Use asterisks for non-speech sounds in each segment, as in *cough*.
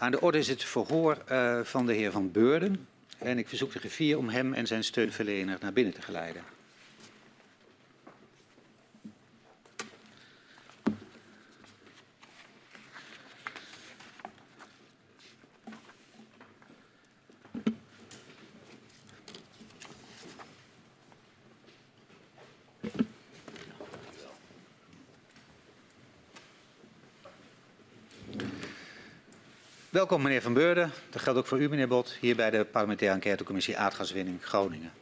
Aan de orde is het verhoor uh, van de heer Van Beurden. En ik verzoek de griffier om hem en zijn steunverlener naar binnen te geleiden. Welkom meneer Van Beurden. Dat geldt ook voor u meneer Bot, hier bij de parlementaire enquêtecommissie aardgaswinning Groningen.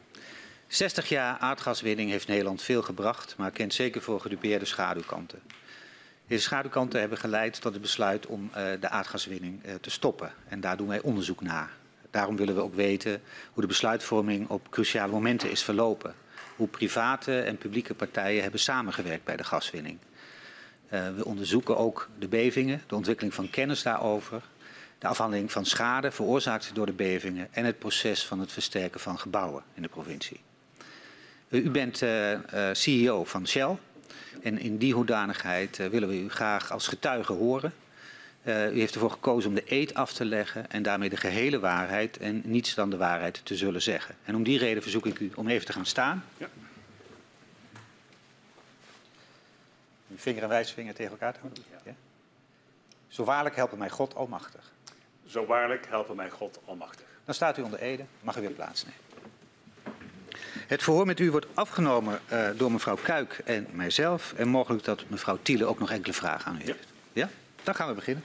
60 jaar aardgaswinning heeft Nederland veel gebracht, maar kent zeker voor gedupeerde schaduwkanten. Deze schaduwkanten hebben geleid tot het besluit om uh, de aardgaswinning uh, te stoppen. En daar doen wij onderzoek naar. Daarom willen we ook weten hoe de besluitvorming op cruciale momenten is verlopen. Hoe private en publieke partijen hebben samengewerkt bij de gaswinning. Uh, we onderzoeken ook de bevingen, de ontwikkeling van kennis daarover de afhandeling van schade veroorzaakt door de bevingen en het proces van het versterken van gebouwen in de provincie. U bent uh, uh, CEO van Shell en in die hoedanigheid uh, willen we u graag als getuige horen. u heeft ervoor gekozen om de eed af te leggen en daarmee de gehele waarheid en niets dan de waarheid te zullen zeggen. En om die reden verzoek ik u om even te gaan staan. Ja. Uw vinger en wijsvinger tegen elkaar te houden. Ja. Zo waarlijk helpen mij God almachtig. Zo waarlijk helpen mij God almachtig. Dan staat u onder Ede. Mag u weer plaatsnemen. Het verhoor met u wordt afgenomen uh, door mevrouw Kuik en mijzelf. En mogelijk dat mevrouw Thiele ook nog enkele vragen aan u heeft. Ja? ja? Dan gaan we beginnen.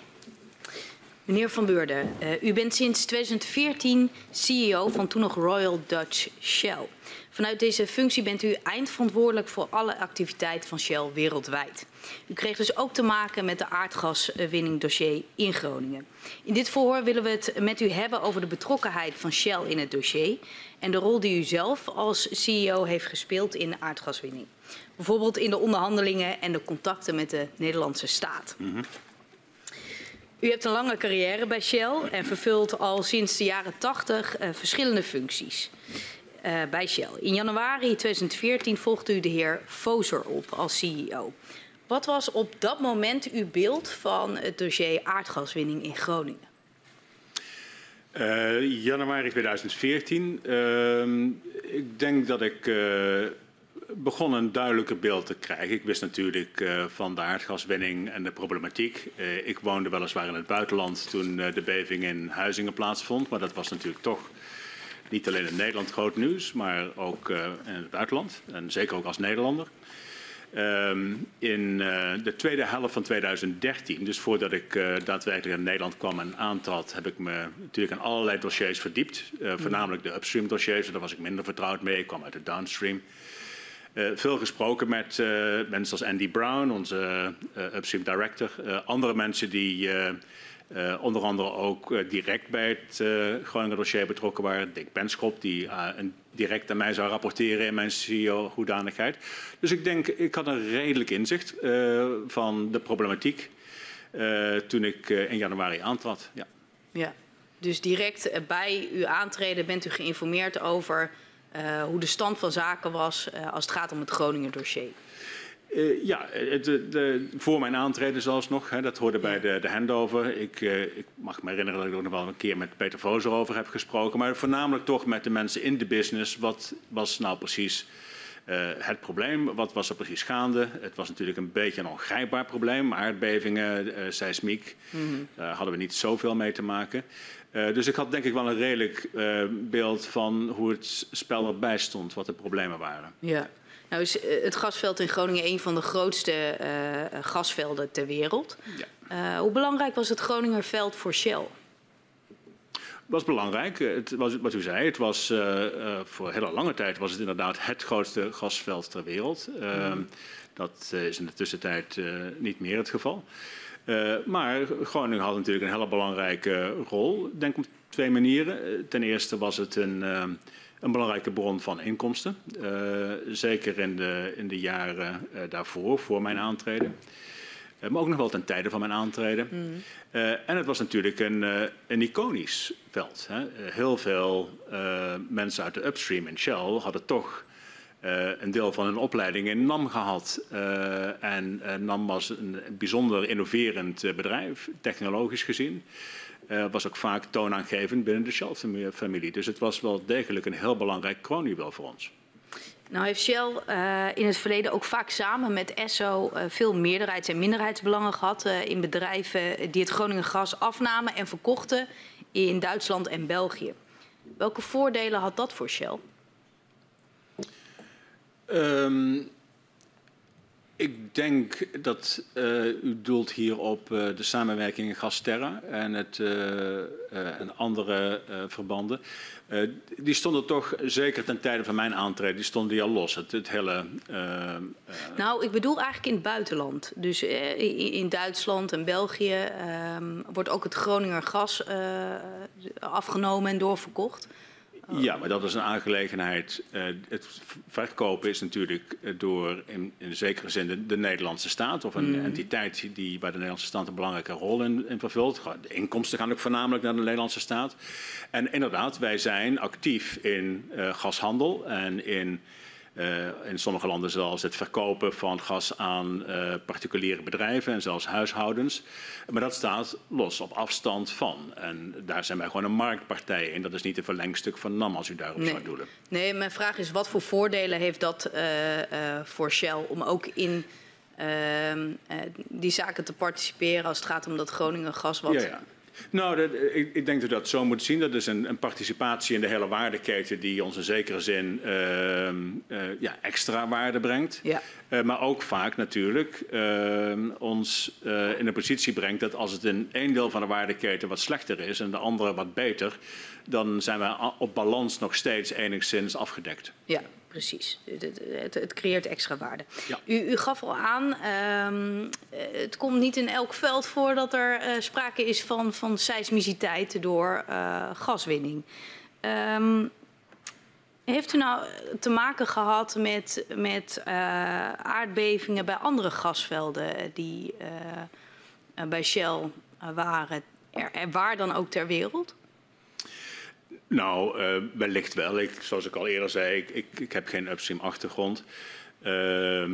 Meneer Van Beurden, uh, u bent sinds 2014 CEO van toen nog Royal Dutch Shell. Vanuit deze functie bent u eindverantwoordelijk voor alle activiteiten van Shell wereldwijd. U kreeg dus ook te maken met de aardgaswinningdossier in Groningen. In dit verhoor willen we het met u hebben over de betrokkenheid van Shell in het dossier en de rol die u zelf als CEO heeft gespeeld in de aardgaswinning. Bijvoorbeeld in de onderhandelingen en de contacten met de Nederlandse staat. Mm -hmm. U hebt een lange carrière bij Shell en vervult al sinds de jaren 80 uh, verschillende functies uh, bij Shell. In januari 2014 volgde u de heer Fozer op als CEO. Wat was op dat moment uw beeld van het dossier aardgaswinning in Groningen? Uh, januari 2014. Uh, ik denk dat ik begon een duidelijker beeld te krijgen. Ik wist natuurlijk van de aardgaswinning en de problematiek. ik woonde weliswaar in het buitenland toen de beving in Huizingen plaatsvond, maar dat was natuurlijk toch niet alleen in Nederland groot nieuws, maar ook uh, in het buitenland. En zeker ook als Nederlander. Um, in uh, de tweede helft van 2013, dus voordat ik uh, daadwerkelijk in Nederland kwam en aantrad, heb ik me natuurlijk aan allerlei dossiers verdiept. Uh, voornamelijk de upstream dossiers, daar was ik minder vertrouwd mee. Ik kwam uit de downstream. veel gesproken met mensen als Andy Brown, onze upstream director. andere mensen die uh, onder andere ook uh, direct bij het uh, Groninger dossier betrokken waren. Dick Benschop, die een, direct aan mij zou rapporteren in mijn CEO-hoedanigheid. Dus ik denk, ik had een redelijk inzicht van de problematiek toen ik in januari aantrad. Ja. ja, dus direct bij uw aantreden bent u geïnformeerd over hoe de stand van zaken was als het gaat om het Groninger dossier. Uh, ja, de, de, voor mijn aantreden zelfs nog. Hè, dat hoorde bij de, de handover. Ik, uh, ik, mag me herinneren dat ik ook nog wel een keer met Peter Vozer over heb gesproken. Maar voornamelijk toch met de mensen in de business. Wat was nou precies uh, het probleem? Wat was er precies gaande? Het was natuurlijk een beetje een ongrijpbaar probleem. Aardbevingen, seismiek. Mm -hmm. Daar hadden we niet zoveel mee te maken. dus ik had denk ik wel een redelijk beeld van hoe het spel erbij stond. Wat de problemen waren. Ja. Nou is eh, het gasveld in Groningen een van de grootste uh, gasvelden ter wereld. Ja. Uh, hoe belangrijk was het Groningerveld voor Shell? was belangrijk. Het was, wat u zei, het was uh, uh, voor hele lange tijd was het inderdaad het grootste gasveld ter wereld. Uh, mm. Dat is in de tussentijd niet meer het geval. maar Groningen had natuurlijk een hele belangrijke rol. Ik denk op twee manieren. Ten eerste was het een een belangrijke bron van inkomsten. Uh, zeker in de, in de jaren uh, daarvoor, voor mijn aantreden. Uh, maar ook nog wel ten tijde van mijn aantreden. Mm. en het was natuurlijk een, een iconisch veld. Hè. heel veel mensen uit de upstream in Shell hadden toch een deel van hun opleiding in NAM gehad. en NAM was een bijzonder innoverend bedrijf, technologisch gezien. Uh, was ook vaak toonaangevend binnen de Shell-familie. Dus het was wel degelijk een heel belangrijk kroonjuwel voor ons. Nou heeft Shell uh, in het verleden ook vaak samen met Esso uh, veel meerderheids- en minderheidsbelangen gehad uh, in bedrijven die het Groningen gas afnamen en verkochten in Duitsland en België. Welke voordelen had dat voor Shell? Um, ik denk dat uh, u doelt hier op uh, de samenwerking in Gasterra en, het, uh, en andere verbanden. die stonden toch, zeker ten tijde van mijn aantreden, die stonden al los. Het, het hele... nou, ik bedoel eigenlijk in het buitenland. Dus in, in, Duitsland en België ehm, wordt ook het Groninger gas afgenomen en doorverkocht. Ja, maar dat is een aangelegenheid. Uh, het verkopen is natuurlijk eh, door in, in zekere zin de, de, Nederlandse staat of een mm. entiteit die bij de Nederlandse staat een belangrijke rol in, in, vervult. De inkomsten gaan ook voornamelijk naar de Nederlandse staat. En inderdaad, wij zijn actief in uh, gashandel en in in sommige landen zelfs het verkopen van gas aan uh, particuliere bedrijven en zelfs huishoudens. Maar dat staat los op afstand van. En daar zijn wij gewoon een marktpartij in. Dat is niet een verlengstuk van NAM als u daarop nee. zou doelen. Nee, mijn vraag is wat voor voordelen heeft dat uh, voor Shell om ook in ehm, die zaken te participeren als het gaat om dat Groningen gas wat... Ja, ja. Nou, dat, ik, ik, denk dat je dat zo moet zien. Dat is een, een, participatie in de hele waardeketen die ons in zekere zin uh, uh, ja, extra waarde brengt. Ja. Uh, maar ook vaak natuurlijk ehm, ons eh, in de positie brengt dat als het in één deel van de waardeketen wat slechter is en de andere wat beter, dan zijn we op balans nog steeds enigszins afgedekt. Ja, precies. Het, het, creëert extra waarde. Ja. U, u, gaf al aan, um, het komt niet in elk veld voor dat er uh, sprake is van, van seismiciteit door uh, gaswinning. Um, heeft u nou te maken gehad met, met uh, aardbevingen bij andere gasvelden die bij Shell waren, er, er waar dan ook ter wereld? Nou, uh, wellicht wel. Ik, zoals ik al eerder zei, ik, ik, ik heb geen upstream achtergrond. Uh,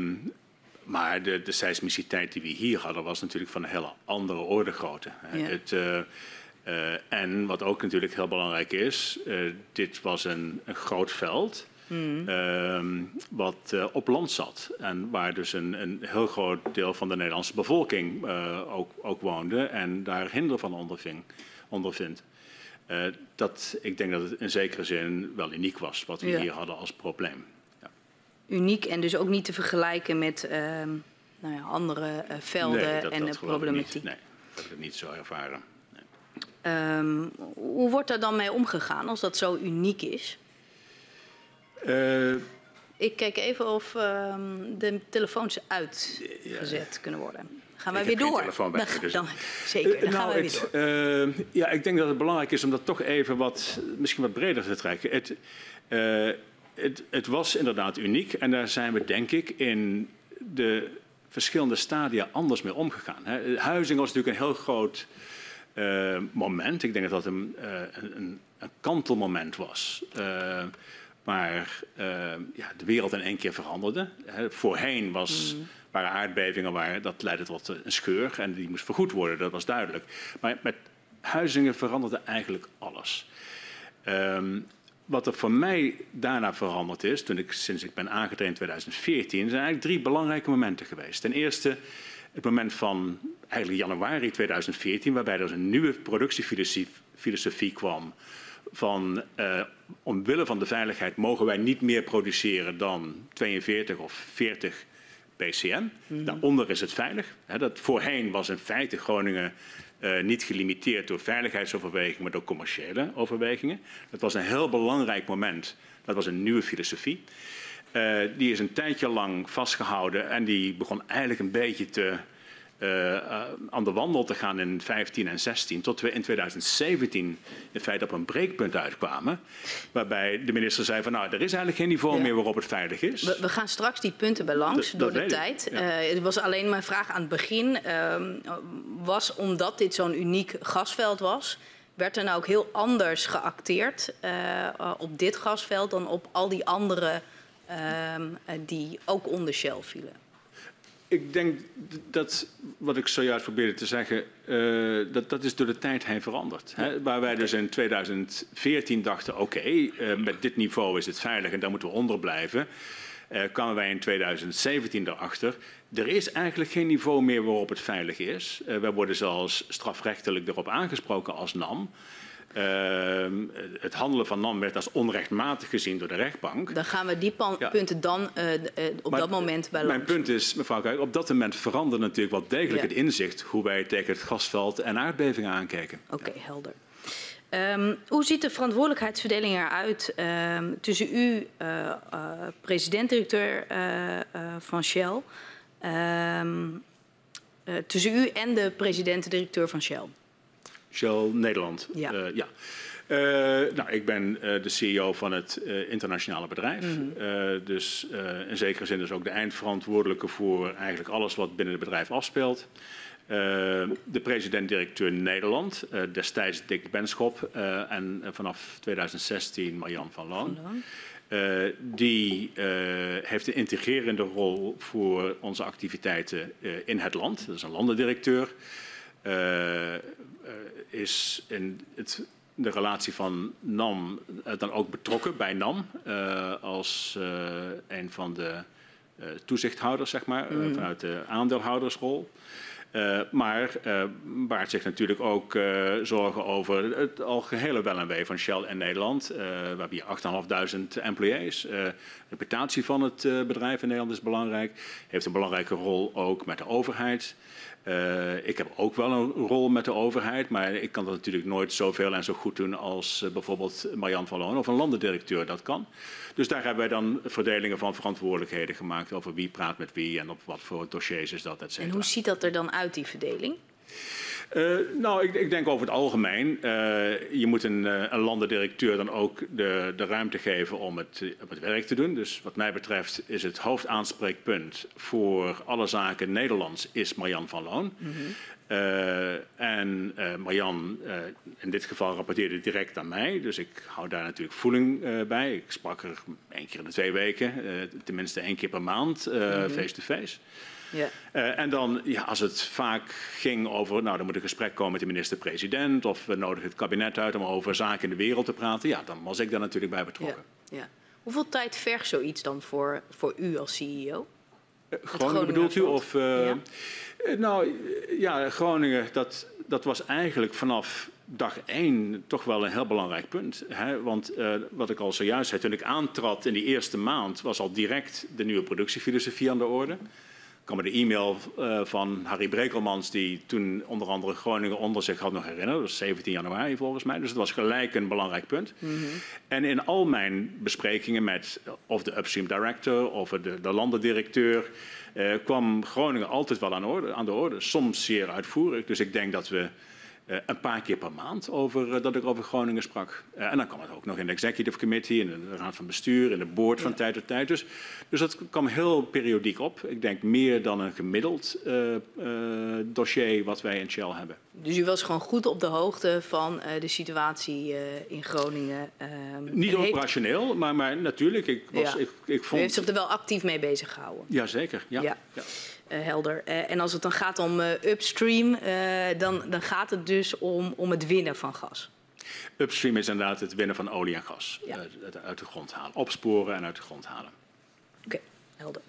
maar de, de seismiciteit die we hier hadden was natuurlijk van een hele andere orde grootte. Ja. Het, uh, uh, en wat ook natuurlijk heel belangrijk is, dit was een, een groot veld. Mm. Ehm, wat op land zat. En waar dus een, een, heel groot deel van de Nederlandse bevolking ook, ook woonde en daar hinder van onderving, ondervindt. Uh, dat, ik denk dat het in zekere zin wel uniek was wat we ja. hier hadden als probleem. Ja. Uniek en dus ook niet te vergelijken met uh, nou ja, andere uh, velden nee, dat, en dat de problematiek. Nee, dat heb ik niet zo ervaren. Nee. Um, hoe wordt daar dan mee omgegaan als dat zo uniek is? ik kijk even of um, de telefoons uitgezet kunnen worden. Gaan wij weer door? Telefoon bij, dan, dus. dan, zeker, dan uh, gaan nou, wij het, weer door. Uh, ja, ik denk dat het belangrijk is om dat toch even wat, misschien wat breder te trekken. Het, uh, het, het was inderdaad uniek en daar zijn we denk ik in de verschillende stadia anders mee omgegaan. Hè. Huizing was natuurlijk een heel groot uh, moment. Ik denk dat dat een, een, een kantelmoment was. Waar ja, de wereld in één keer veranderde. Hè. Voorheen was, mm. Waren aardbevingen, waar, dat leidde tot een scheur en die moest vergoed worden, dat was duidelijk. Maar met Huizingen veranderde eigenlijk alles. Um, wat er voor mij daarna veranderd is, toen ik, sinds ik ben aangetraind in 2014, zijn eigenlijk drie belangrijke momenten geweest. Ten eerste het moment van eigenlijk januari 2014, waarbij er een nieuwe productiefilosofie kwam. Van uh, omwille van de veiligheid mogen wij niet meer produceren dan 42 of 40 PCM. Mm. Daaronder is het veilig. He, dat voorheen was in feite Groningen uh, niet gelimiteerd door veiligheidsoverwegingen, maar door commerciële overwegingen. Dat was een heel belangrijk moment. Dat was een nieuwe filosofie. Uh, die is een tijdje lang vastgehouden en die begon eigenlijk een beetje te, uh, aan de wandel te gaan in 15 en 16. Tot we in 2017 in feite op een breekpunt uitkwamen. Waarbij de minister zei van nou, er is eigenlijk geen niveau ja. meer waarop het veilig is. We, we, gaan straks die punten bij langs door de tijd. Ja. Uh, het was alleen mijn vraag aan het begin. was omdat dit zo'n uniek gasveld was werd er nou ook heel anders geacteerd op dit gasveld dan op al die andere uh, die ook onder Shell vielen? Ik denk dat wat ik zojuist probeerde te zeggen, uh, dat, dat is door de tijd heen veranderd. Hè? Waar wij dus in 2014 dachten, oké, okay, uh, met dit niveau is het veilig en daar moeten we onder blijven. Uh, kwamen wij in 2017 erachter, er is eigenlijk geen niveau meer waarop het veilig is. wij worden zelfs strafrechtelijk erop aangesproken als NAM. Uh, het handelen van NAM werd als onrechtmatig gezien door de rechtbank. Dan gaan we die ja. punten dan uh, uh, op maar dat moment bij Mijn punt is, mevrouw Kuik, op dat moment veranderde natuurlijk wel degelijk ja. het inzicht hoe wij tegen het gasveld en aardbevingen aankijken. Oké, okay, helder. Um, hoe ziet de verantwoordelijkheidsverdeling eruit um, tussen u, uh, president-directeur van Shell, um, tussen u en de president-directeur van Shell? Shell Nederland. Ja. Uh, ja. Uh, nou, ik ben uh, de CEO van het internationale bedrijf. Mm -hmm. dus in zekere zin is ook de eindverantwoordelijke voor eigenlijk alles wat binnen het bedrijf afspeelt. de president-directeur Nederland, destijds Dick Benschop en vanaf 2016 Marjan van Loon. die heeft een integrerende rol voor onze activiteiten in het land. Dat is een landendirecteur. Eh, is in het, de relatie van NAM eh, dan ook betrokken bij NAM uh, als uh, een van de toezichthouders, zeg maar, mm. vanuit de aandeelhoudersrol. maar baart zich natuurlijk ook zorgen over het algehele wel en wee van Shell in Nederland. we hebben hier 8.500 employees. de reputatie van het bedrijf in Nederland is belangrijk. Heeft een belangrijke rol ook met de overheid. Uh, ik heb ook wel een rol met de overheid, maar ik kan dat natuurlijk nooit zoveel en zo goed doen als uh, bijvoorbeeld Marjan van Loon of een landendirecteur dat kan. Dus daar hebben wij dan verdelingen van verantwoordelijkheden gemaakt over wie praat met wie en op wat voor dossiers is dat, et. En hoe ziet dat er dan uit, die verdeling? Uh, nou, ik, ik, denk over het algemeen. Uh, je moet een, uh, een landendirecteur dan ook de, de ruimte geven om het, het werk te doen. Dus wat mij betreft is het hoofdaanspreekpunt voor alle zaken Nederlands is Marjan van Loon. Mm -hmm. en Marjan in dit geval rapporteerde direct aan mij. Dus ik hou daar natuurlijk voeling bij. Ik sprak er één keer in de twee weken, tenminste één keer per maand, face-to-face. Mm -hmm. -face. Ja. Uh, en dan, ja, als het vaak ging over, nou, dan moet een gesprek komen met de minister-president, of we nodigen het kabinet uit om over zaken in de wereld te praten, ja, dan was ik daar natuurlijk bij betrokken. Ja. ja. Hoeveel tijd vergt zoiets dan voor, voor u als CEO? Uh, Groningen bedoelt u? Of, uh, ja. nou, ja, Groningen, dat, dat was eigenlijk vanaf dag één toch wel een heel belangrijk punt. Hè? Want uh, wat ik al zojuist zei, toen ik aantrad in die eerste maand, was al direct de nieuwe productiefilosofie aan de orde kan me de e-mail uh, van Harry Brekelmans, die toen onder andere Groningen onder zich had nog herinneren. Dat was 17 januari volgens mij. Dus het was gelijk een belangrijk punt. Mm -hmm. En in al mijn besprekingen met of de upstream director of de, de landendirecteur uh, kwam Groningen altijd wel aan, orde, aan de orde. Soms zeer uitvoerig. Dus ik denk dat we een paar keer per maand over, uh, dat ik over Groningen sprak. Uh, en dan kwam het ook nog in de executive committee, in de raad van bestuur, in de board van ja. tijd tot tijd. Dus, dus dat kwam heel periodiek op. Ik denk meer dan een gemiddeld dossier wat wij in Shell hebben. Dus u was gewoon goed op de hoogte van de situatie in Groningen? Ehm, Niet operationeel, heeft... maar, maar natuurlijk. Ik, was, ja. ik, ik vond... U heeft zich er wel actief mee bezig gehouden? Jazeker, ja. ja. ja. Uh, helder. Uh, en als het dan gaat om uh, upstream, dan, dan gaat het dus om, om het winnen van gas. Upstream is inderdaad het winnen van olie en gas. Ja. het uit de grond halen. Opsporen en uit de grond halen. Oké, okay, helder.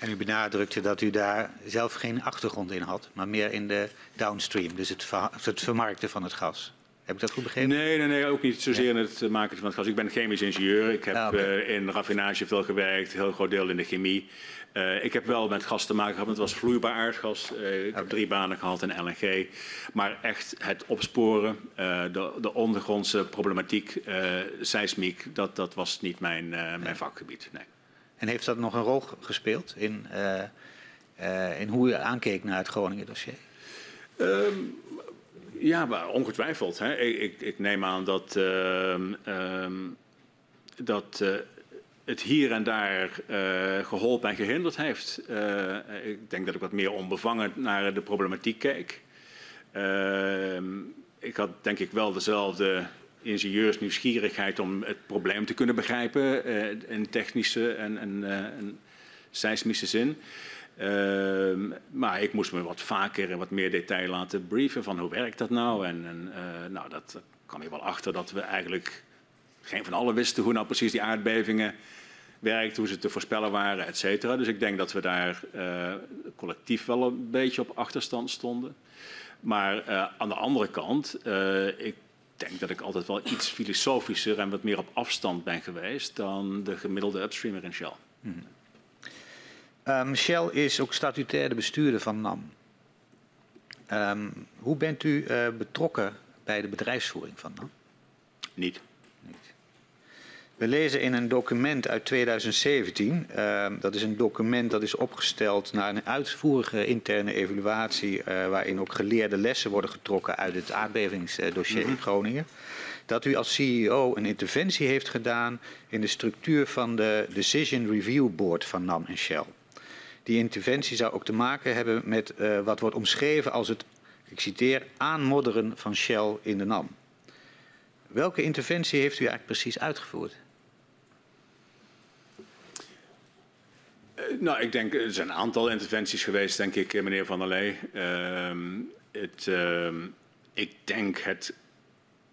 En u benadrukte dat u daar zelf geen achtergrond in had, maar meer in de downstream, dus het, ver, het vermarkten van het gas. Heb ik dat goed begrepen? Nee, nee, nee ook niet zozeer nee. in het maken van het gas. Ik ben chemisch ingenieur. Ik heb ah, okay. uh, in raffinage veel gewerkt, een heel groot deel in de chemie. Uh, ik heb wel met gas te maken gehad, het was vloeibaar aardgas. Uh, ik heb drie banen gehad in LNG. Maar echt het opsporen, uh, de, de, ondergrondse problematiek, seismiek, dat, dat was niet mijn, mijn vakgebied. Nee. En heeft dat nog een rol gespeeld in, in hoe u aankeek naar het Groningen dossier? Um, ja, maar ongetwijfeld. Hè. Ik, ik, ik, neem aan dat, um, um, dat het hier en daar uh, geholpen en gehinderd heeft. Uh, ik denk dat ik wat meer onbevangen naar de problematiek keek. Uh, ik had denk ik wel dezelfde ingenieursnieuwsgierigheid om het probleem te kunnen begrijpen in technische en, en, en seismische zin. Ehm, maar ik moest me wat vaker en wat meer detail laten brieven van hoe werkt dat nou. En, en nou, dat kwam ik wel achter dat we eigenlijk geen van allen wisten hoe nou precies die aardbevingen werkt, hoe ze te voorspellen waren, et cetera. Dus ik denk dat we daar uh, collectief wel een beetje op achterstand stonden. Maar uh, aan de andere kant, ik denk dat ik altijd wel iets filosofischer en wat meer op afstand ben geweest dan de gemiddelde upstreamer in Shell. Hmm. Um, Shell is ook statutaire bestuurder van NAM. Um, hoe bent u betrokken bij de bedrijfsvoering van NAM? Niet. We lezen in een document uit 2017. Uh, ehm, dat is een document dat is opgesteld na een uitvoerige interne evaluatie. Uh, waarin ook geleerde lessen worden getrokken uit het aardbevingsdossier in mhm. Groningen. Dat u als CEO een interventie heeft gedaan in de structuur van de Decision Review Board van NAM en Shell. Die interventie zou ook te maken hebben met uh, wat wordt omschreven als het, ik citeer, aanmodderen van Shell in de NAM. Welke interventie heeft u eigenlijk precies uitgevoerd? Nou, ik denk, er zijn een aantal interventies geweest, denk ik, eh, meneer Van der Lee. Uh, het, uh, ik denk het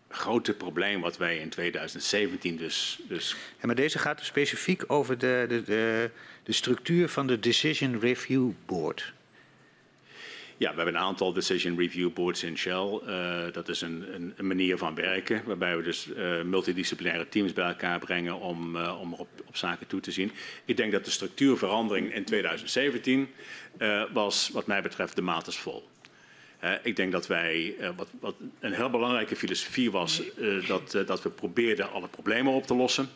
grote probleem wat wij in 2017 dus... dus... Ja, maar deze gaat dus specifiek over de, de, de structuur van de Decision Review Board. Ja, we hebben een aantal decision review boards in Shell. Uh, dat is een, een, een, manier van werken waarbij we dus uh, multidisciplinaire teams bij elkaar brengen om, uh, om op, op, zaken toe te zien. Ik denk dat de structuurverandering in 2017 was wat mij betreft de maat is vol. ik denk dat wij, wat, wat, een heel belangrijke filosofie was, dat, dat we probeerden alle problemen op te lossen.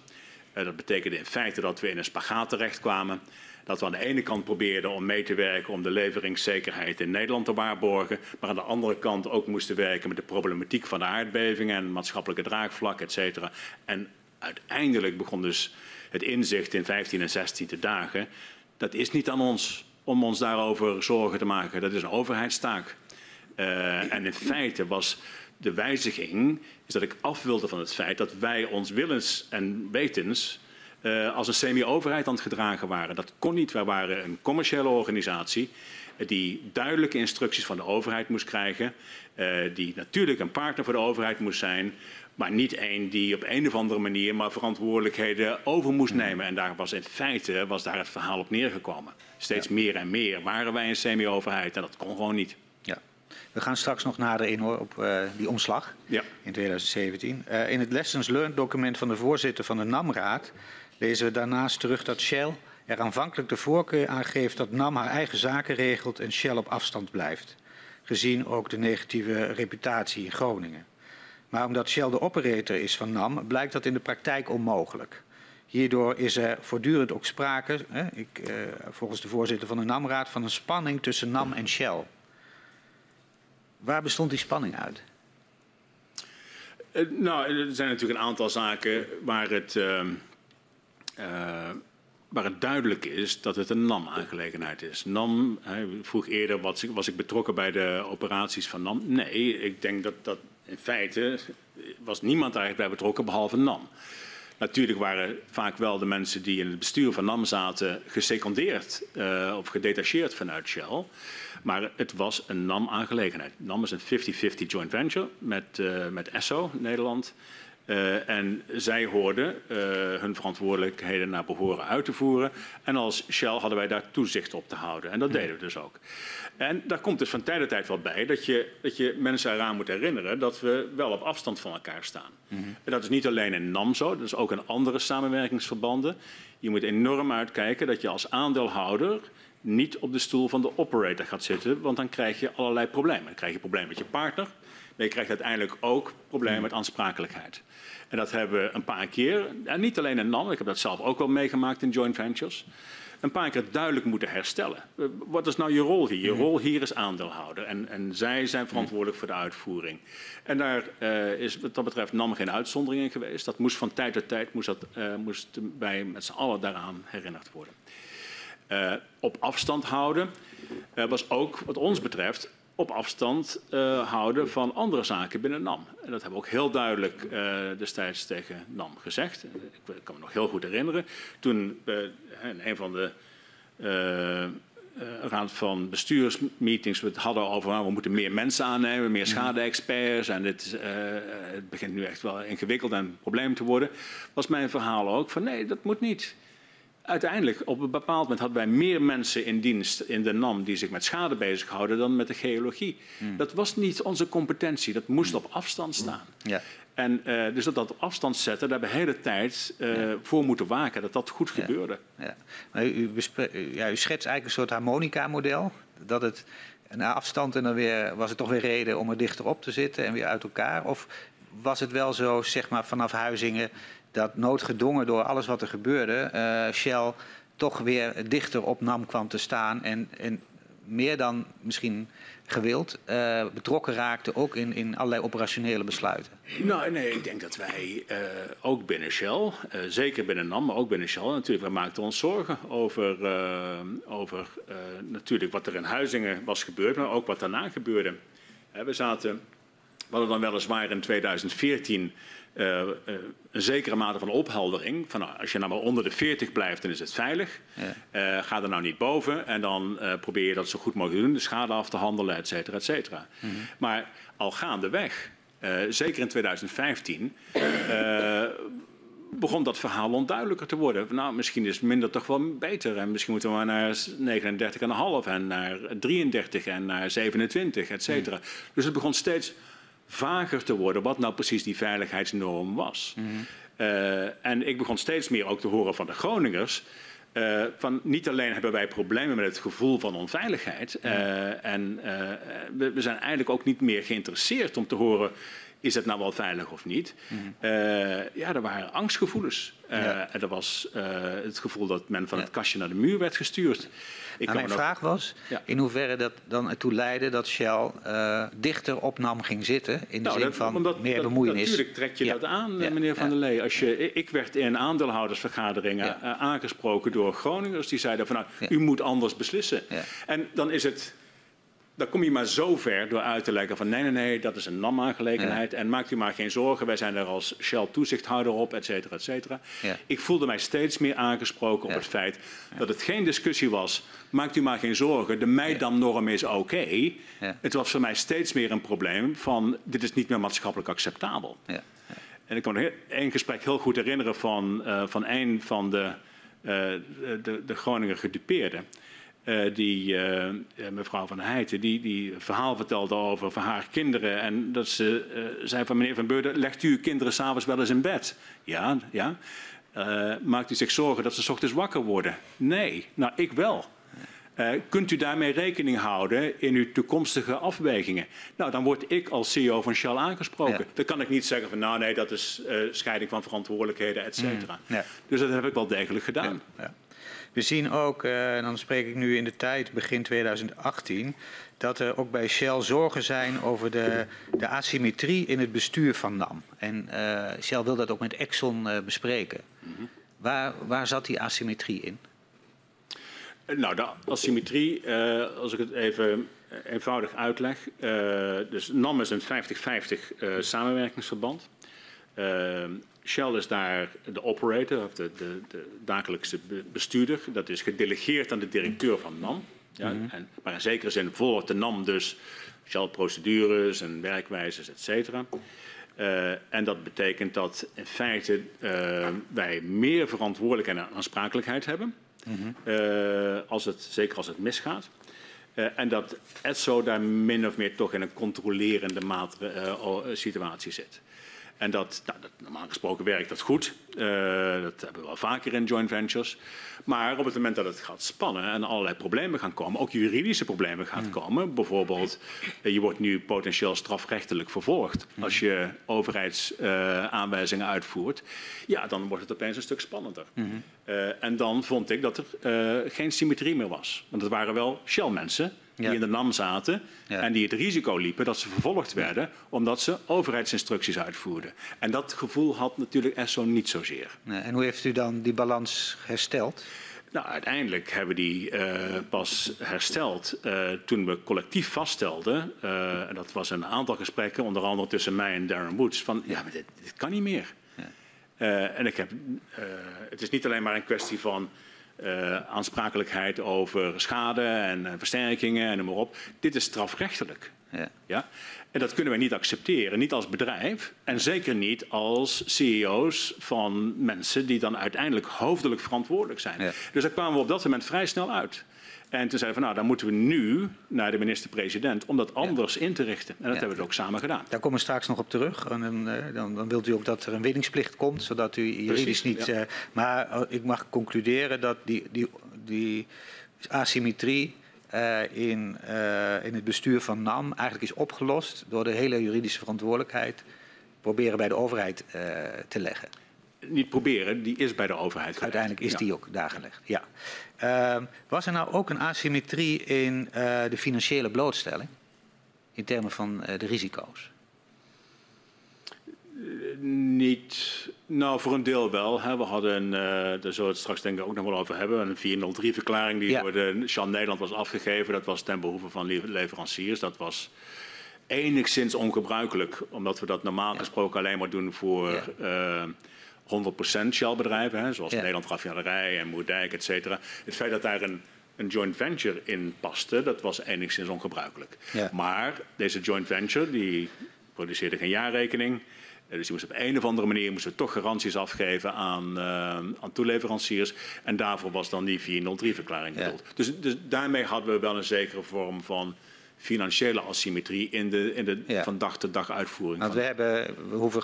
Dat betekende in feite dat we in een spagaat terechtkwamen. Dat we aan de ene kant probeerden om mee te werken om de leveringszekerheid in Nederland te waarborgen. Maar aan de andere kant ook moesten werken met de problematiek van de aardbevingen en maatschappelijke draagvlak, et cetera. En uiteindelijk begon dus het inzicht in 15 en 16 te dagen. Dat is niet aan ons om ons daarover zorgen te maken. Dat is een overheidstaak. Uh, en in feite was de wijziging is dat ik af wilde van het feit dat wij ons willens en wetens uh, als een semi-overheid aan het gedragen waren. Dat kon niet. Wij waren een commerciële organisatie die duidelijke instructies van de overheid moest krijgen. Uh, die natuurlijk een partner voor de overheid moest zijn. Maar niet één die op een of andere manier maar verantwoordelijkheden over moest nemen. En daar was in feite was daar het verhaal op neergekomen. Steeds ja. meer en meer waren wij een semi-overheid en dat kon gewoon niet. We gaan straks nog nader in hoor, op uh, die omslag ja. in 2017. Uh, in het Lessons Learned document van de voorzitter van de NAM-raad lezen we daarnaast terug dat Shell er aanvankelijk de voorkeur aan geeft dat NAM haar eigen zaken regelt en Shell op afstand blijft. Gezien ook de negatieve reputatie in Groningen. Maar omdat Shell de operator is van NAM, blijkt dat in de praktijk onmogelijk. Hierdoor is er voortdurend ook sprake, hè, ik, uh, volgens de voorzitter van de NAM-raad, van een spanning tussen NAM en Shell. Waar bestond die spanning uit? Uh, nou, er zijn natuurlijk een aantal zaken waar het, uh, uh, waar het duidelijk is dat het een NAM-aangelegenheid is. NAM, vroeg eerder, was ik, was ik betrokken bij de operaties van NAM? Nee, ik denk dat, dat in feite was niemand eigenlijk bij betrokken behalve NAM. Natuurlijk waren vaak wel de mensen die in het bestuur van NAM zaten gesecondeerd uh, of gedetacheerd vanuit Shell. Maar het was een NAM-aangelegenheid. NAM is een 50-50 joint venture met, uh, met ESSO, Nederland. Uh, en zij hoorden uh, hun verantwoordelijkheden naar behoren uit te voeren. En als Shell hadden wij daar toezicht op te houden. En dat deden we dus ook. En daar komt dus van tijd tot tijd wel bij dat je, dat je mensen eraan moet herinneren dat we wel op afstand van elkaar staan. Mm -hmm. En dat is niet alleen in NAM zo, dat is ook in andere samenwerkingsverbanden. Je moet enorm uitkijken dat je als aandeelhouder niet op de stoel van de operator gaat zitten, want dan krijg je allerlei problemen. Dan krijg je problemen met je partner, maar je krijgt uiteindelijk ook problemen met aansprakelijkheid. En dat hebben we een paar keer, en niet alleen in NAM, ik heb dat zelf ook wel meegemaakt in joint ventures, een paar keer duidelijk moeten herstellen. Wat is nou je rol hier? Je rol hier is aandeelhouder en, en zij zijn verantwoordelijk voor de uitvoering. En daar uh, is wat dat betreft NAM geen uitzondering in geweest. Dat moest van tijd tot tijd moest dat, uh, moest bij met z'n allen daaraan herinnerd worden. Uh, op afstand houden was ook wat ons betreft op afstand uh, houden van andere zaken binnen NAM. En dat hebben we ook heel duidelijk destijds tegen NAM gezegd. Ik kan me nog heel goed herinneren. Toen in een van de raad van bestuursmeetings we het hadden over nou, we moeten meer mensen aannemen, meer schade-experts en dit, uh, het begint nu echt wel ingewikkeld en een probleem te worden, was mijn verhaal ook van nee, dat moet niet. Uiteindelijk, op een bepaald moment hadden wij meer mensen in dienst in de NAM die zich met schade bezighouden dan met de geologie. Hmm. Dat was niet onze competentie, dat moest op afstand staan. Ja. En uh, dus dat dat op afstand zetten, daar hebben we de hele tijd uh, voor moeten waken dat dat goed gebeurde. Ja. Maar u, ja, u schetst eigenlijk een soort harmonica-model. Dat het na afstand en dan weer, was het toch weer reden om er dichter op te zitten en weer uit elkaar? Of was het wel zo, zeg maar, vanaf Huizingen dat noodgedwongen door alles wat er gebeurde, uh, Shell toch weer dichter op NAM kwam te staan en, en meer dan misschien gewild uh, betrokken raakte, ook in, in allerlei operationele besluiten? Nou, nee, ik denk dat wij uh, ook binnen Shell, zeker binnen NAM, maar ook binnen Shell, natuurlijk, wij maakten ons zorgen over, over natuurlijk wat er in Huizingen was gebeurd, maar ook wat daarna gebeurde. we zaten, we hadden dan weliswaar in 2014 uh, uh, een zekere mate van opheldering. Van, nou, als je nou maar onder de 40 blijft, dan is het veilig. Ja. Uh, ga er nou niet boven en dan probeer je dat zo goed mogelijk te doen, de schade af te handelen, et cetera, et cetera. Mm -hmm. Maar al gaandeweg, zeker in 2015, begon dat verhaal onduidelijker te worden. Nou, misschien is minder toch wel beter. En misschien moeten we maar naar 39,5 en naar 33 en naar 27, et cetera. Mm. Dus het begon steeds vager te worden wat nou precies die veiligheidsnorm was. Mm -hmm. uh, en ik begon steeds meer ook te horen van de Groningers. Uh, van niet alleen hebben wij problemen met het gevoel van onveiligheid. Uh, en we, we, zijn eigenlijk ook niet meer geïnteresseerd om te horen is het nou wel veilig of niet? Mm. Uh, ja, er waren angstgevoelens. Ja. En er was het gevoel dat men van ja. het kastje naar de muur werd gestuurd. Nou, mijn vraag was ja. in hoeverre dat dan ertoe leidde dat Shell dichter op NAM ging zitten. In de nou, zin dat, van omdat, meer bemoeienis. natuurlijk trek je dat aan, meneer Van der Lee. Als je, ik werd in aandeelhoudersvergaderingen aangesproken door Groningers. Die zeiden van nou, u moet anders beslissen. En dan is het dan kom je maar zo ver door uit te leggen van nee, nee, nee, dat is een NAM-aangelegenheid. Ja. En maakt u maar geen zorgen, wij zijn er als Shell toezichthouder op, et cetera, et cetera. Ja. Ik voelde mij steeds meer aangesproken op het feit dat het geen discussie was. Maakt u maar geen zorgen, de Meidam-norm is oké. Okay. Het was voor mij steeds meer een probleem van dit is niet meer maatschappelijk acceptabel. En ik kan me één gesprek heel goed herinneren van, uh, van een van de, uh, de, de Groninger gedupeerden. Uh, die uh, mevrouw van Heijten, die, die verhaal vertelde over van haar kinderen. En dat ze uh, zei van meneer Van Beurden, legt u uw kinderen s'avonds wel eens in bed? Ja, ja. maakt u zich zorgen dat ze s ochtends wakker worden? Nee, nou ik wel. kunt u daarmee rekening houden in uw toekomstige afwegingen? Nou, dan word ik als CEO van Shell aangesproken. Ja. Dan kan ik niet zeggen van nou nee, dat is scheiding van verantwoordelijkheden, et cetera. Mm, ja. Dus dat heb ik wel degelijk gedaan. Ja, we zien ook, uh, en dan spreek ik nu in de tijd, begin 2018, dat er ook bij Shell zorgen zijn over de, de asymmetrie in het bestuur van NAM. En uh, Shell wil dat ook met Exxon uh, bespreken. Mm -hmm. waar, waar zat die asymmetrie in? Nou, de asymmetrie, als ik het even eenvoudig uitleg. dus NAM is een 50-50 samenwerkingsverband. Shell is daar de operator, of de, de, de, dagelijkse bestuurder. Dat is gedelegeerd aan de directeur van NAM. Ja, mm -hmm. en, maar in zekere zin volgt de NAM dus Shell-procedures en werkwijzes, et cetera. Uh, en dat betekent dat in feite uh, wij meer verantwoordelijkheid en aansprakelijkheid hebben. Mm -hmm. uh, als het, zeker als het misgaat. en dat ETSO daar min of meer toch in een controlerende situatie zit. En dat, nou, dat, normaal gesproken werkt dat goed. Uh, dat hebben we wel vaker in joint ventures. Maar op het moment dat het gaat spannen en allerlei problemen gaan komen, ook juridische problemen gaan komen. Bijvoorbeeld, uh, je wordt nu potentieel strafrechtelijk vervolgd als je overheidsaanwijzingen uh, uitvoert. Ja, dan wordt het opeens een stuk spannender. Hmm. en dan vond ik dat er geen symmetrie meer was. Want het waren wel Shell-mensen die ja. in de NAM zaten ja. en die het risico liepen dat ze vervolgd werden omdat ze overheidsinstructies uitvoerden. En dat gevoel had natuurlijk ESSO niet zozeer. En hoe heeft u dan die balans hersteld? Nou, uiteindelijk hebben we die uh, pas hersteld uh, toen we collectief vaststelden, uh, en dat was een aantal gesprekken, onder andere tussen mij en Darren Woods, van ja, maar dit, dit kan niet meer. Ja. en ik heb, het is niet alleen maar een kwestie van uh, aansprakelijkheid over schade en, en versterkingen en noem maar op. Dit is strafrechtelijk. Ja. ja. En dat kunnen wij niet accepteren, niet als bedrijf en zeker niet als CEO's van mensen die dan uiteindelijk hoofdelijk verantwoordelijk zijn. Dus daar kwamen we op dat moment vrij snel uit. En toen zeiden we van nou, dan moeten we nu naar de minister-president om dat anders in te richten. En dat hebben we ook samen gedaan. Daar komen we straks nog op terug. En dan, eh, dan, dan, wilt u ook dat er een winningsplicht komt, zodat u juridisch niet. Uh, maar uh, ik mag concluderen dat die, die, die asymmetrie uh, in, in het bestuur van NAM eigenlijk is opgelost door de hele juridische verantwoordelijkheid proberen bij de overheid te leggen niet proberen, die is bij de overheid gelegd. Uiteindelijk is die ook daar gelegd, ja. Uh, was er nou ook een asymmetrie in uh, de financiële blootstelling? In termen van uh, de risico's? Niet, nou voor een deel wel. Hè. We hadden, daar zullen we het straks denk ik ook nog wel over hebben, een 403-verklaring die ja. door de Jean Nederland was afgegeven. Dat was ten behoeve van leveranciers. Dat was enigszins ongebruikelijk, omdat we dat normaal gesproken alleen maar doen voor... Ja 100% Shell-bedrijven, zoals ja. Nederland Raffinerij en Moerdijk, et cetera. Het feit dat daar een, een joint venture in paste, dat was enigszins ongebruikelijk. Ja. Maar deze joint venture, die produceerde geen jaarrekening. Eh, dus die moest op een of andere manier moesten toch garanties afgeven aan, uh, aan toeleveranciers. En daarvoor was dan die 403-verklaring bedoeld. Ja. Dus, dus daarmee hadden we wel een zekere vorm van financiële asymmetrie in de, in de ja. van dag tot dag uitvoering. Want we, hebben, we hoeven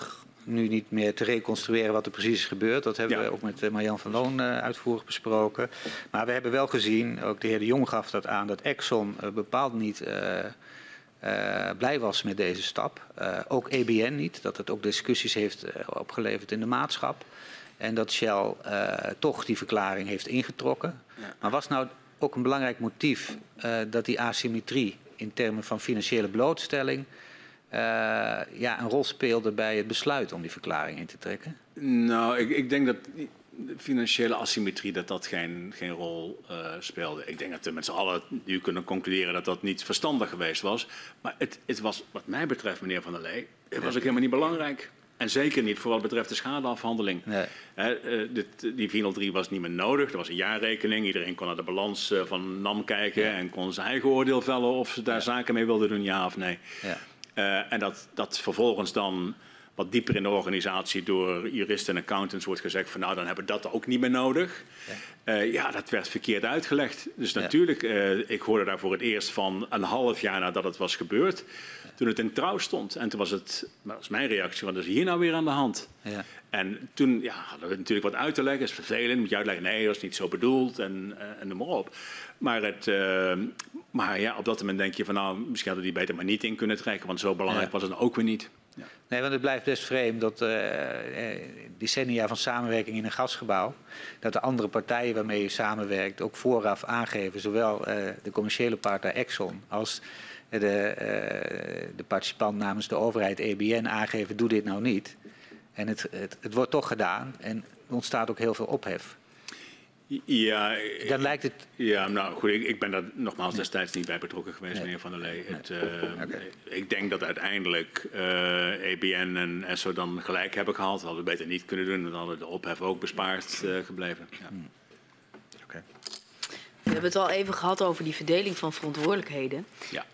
nu niet meer te reconstrueren wat er precies is gebeurd. Dat hebben we ook met eh, Marjan van Loon uh, uitvoerig besproken. Maar we hebben wel gezien, ook de heer De Jong gaf dat aan, dat Exxon uh, bepaald niet blij was met deze stap. ook EBN niet, dat het ook discussies heeft opgeleverd in de maatschap. En dat Shell toch die verklaring heeft ingetrokken. Ja. Maar was nou ook een belangrijk motief dat die asymmetrie in termen van financiële blootstelling uh, ja, een rol speelde bij het besluit om die verklaring in te trekken? Nou, ik, ik denk dat de financiële asymmetrie dat dat geen, geen rol uh, speelde. Ik denk dat we met z'n allen nu kunnen concluderen dat dat niet verstandig geweest was. Maar het, het was, wat mij betreft, meneer Van der Lee, het was ook helemaal niet belangrijk. En zeker niet voor wat betreft de schadeafhandeling. Nee. He, uh, dit, die 403 was niet meer nodig. Er was een jaarrekening. Iedereen kon naar de balans uh, van NAM kijken ja. en kon zijn eigen oordeel vellen of ze daar ja. zaken mee wilden doen, ja of nee. Ja. Uh, en dat, dat vervolgens dan wat dieper in de organisatie door juristen en accountants wordt gezegd van nou dan hebben we dat ook niet meer nodig. Ja, uh, ja dat werd verkeerd uitgelegd. Dus ja. natuurlijk, uh, ik hoorde daar voor het eerst van een half jaar nadat het was gebeurd. Toen het in trouw stond. En toen was het, dat was mijn reactie, wat is hier nou weer aan de hand? Ja. En toen ja, hadden we natuurlijk wat uit te leggen. Dat is vervelend, moet je uitleggen, nee, dat is niet zo bedoeld en, en noem maar op. Maar, het, uh, maar ja, op dat moment denk je van nou, misschien hadden die beter maar niet in kunnen trekken, want zo belangrijk was het ook weer niet. Ja. Nee, want het blijft best vreemd dat uh, decennia van samenwerking in een gasgebouw, dat de andere partijen waarmee je samenwerkt ook vooraf aangeven, zowel uh, de commerciële partner Exxon als de, de participant namens de overheid EBN aangeven, doe dit nou niet. En het, het, het wordt toch gedaan en er ontstaat ook heel veel ophef. Ja, dan lijkt het. Ja, nou goed, ik, ik ben daar nogmaals destijds niet bij betrokken geweest, nee. meneer Van der Lee. Het, uh, okay. Ik denk dat uiteindelijk uh, EBN en ESSO dan gelijk hebben gehaald. Dat hadden we beter niet kunnen doen, dan hadden de ophef ook bespaard uh, gebleven. Ja. Hmm. Okay. We hebben het al even gehad over die verdeling van verantwoordelijkheden. Ja.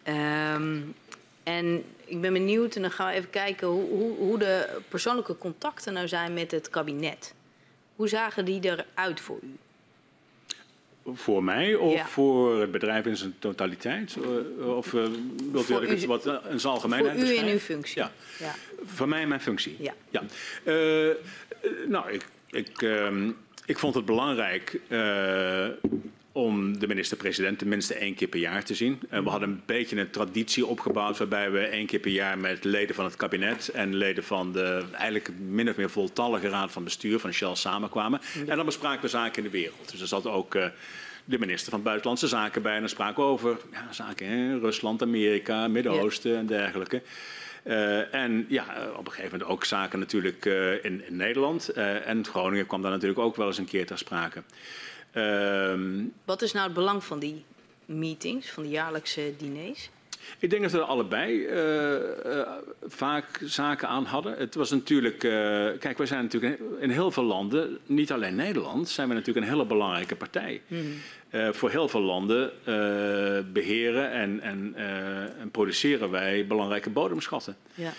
Um, en ik ben benieuwd, en dan gaan we even kijken hoe, hoe, hoe de persoonlijke contacten nou zijn met het kabinet. Hoe zagen die eruit voor u? Voor mij of ja. voor het bedrijf in zijn totaliteit? Of uh, wilt u het wat uh, een algemeen Voor u in uw functie. Ja. ja. Voor mij mijn functie. Ja. ja. Uh, nou, ik, ik, ik vond het belangrijk om de minister-president tenminste één keer per jaar te zien. Uh, we hadden een beetje een traditie opgebouwd waarbij we één keer per jaar met leden van het kabinet en leden van de eigenlijk min of meer voltallige raad van bestuur van Shell samenkwamen. En dan bespraken we zaken in de wereld. Dus er zat ook uh, de minister van Buitenlandse Zaken bij en dan spraken we over ja, zaken in Rusland, Amerika, Midden-Oosten ja. en dergelijke. Uh, en ja, op een gegeven moment ook zaken natuurlijk uh, in, in, Nederland. En Groningen kwam daar natuurlijk ook wel eens een keer ter sprake. Um, Wat is nou het belang van die meetings, van die jaarlijkse diners? Ik denk dat we er allebei uh, uh, vaak zaken aan hadden. Het was natuurlijk, uh, kijk, wij zijn natuurlijk in heel veel landen, niet alleen Nederland, zijn we natuurlijk een hele belangrijke partij. Mm. voor heel veel landen beheren en, en, en, produceren wij belangrijke bodemschatten. Ja.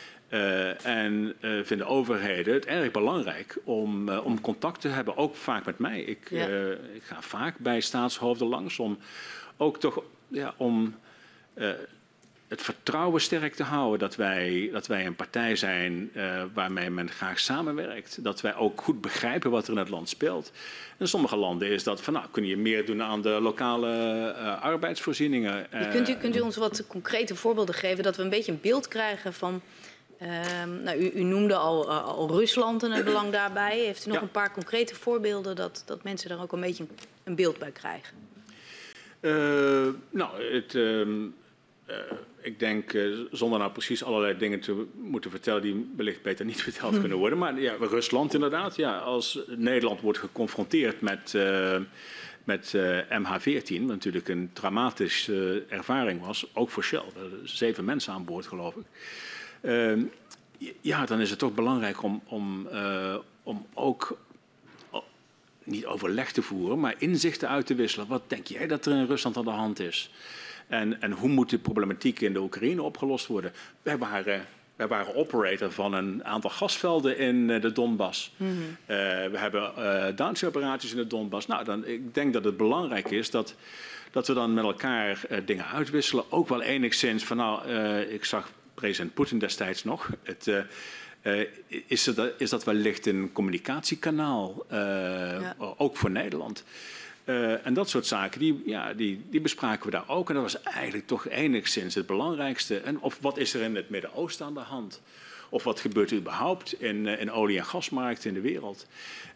En vinden overheden het erg belangrijk om, om contact te hebben, ook vaak met mij. Ik, ja. ik ga vaak bij staatshoofden langs om ook toch ja, om het vertrouwen sterk te houden dat wij, dat wij een partij zijn waarmee men graag samenwerkt. Dat wij ook goed begrijpen wat er in het land speelt. In sommige landen is dat van nou, kun je meer doen aan de lokale arbeidsvoorzieningen. Kunt, u, kunt u ons wat concrete voorbeelden geven dat we een beetje een beeld krijgen van. Uh, nou, u, u, noemde al, al, Rusland en het belang daarbij. Heeft u nog ja. een paar concrete voorbeelden dat, dat mensen daar ook een beetje een beeld bij krijgen? nou, het, ehm, uh, ik denk, zonder nou precies allerlei dingen te moeten vertellen die wellicht beter niet *laughs* verteld kunnen worden. Maar ja, Rusland inderdaad. Ja, als Nederland wordt geconfronteerd met, uh, met MH17, wat natuurlijk een dramatische ervaring was, ook voor Shell. zeven mensen aan boord, geloof ik. Ehm, ja, dan is het toch belangrijk om, om, om ook niet overleg te voeren, maar inzichten uit te wisselen. Wat denk jij dat er in Rusland aan de hand is? En, en hoe moet de problematiek in de Oekraïne opgelost worden? Wij waren wij waren operator van een aantal gasvelden in eh, de Donbass. Mm -hmm. uh, we hebben uh, operaties in de Donbass. Nou, dan, ik denk dat het belangrijk is dat, dat we dan met elkaar uh, dingen uitwisselen. Ook wel enigszins van, nou, ik zag president Poetin destijds nog. Het, is, dat, is dat wellicht een communicatiekanaal, ja. ook voor Nederland? Uh, en dat soort zaken, die, ja, die, die bespraken we daar ook. En dat was eigenlijk toch enigszins het belangrijkste. En of wat is er in het Midden-Oosten aan de hand? Of wat gebeurt er überhaupt in, uh, in olie- en gasmarkten in de wereld?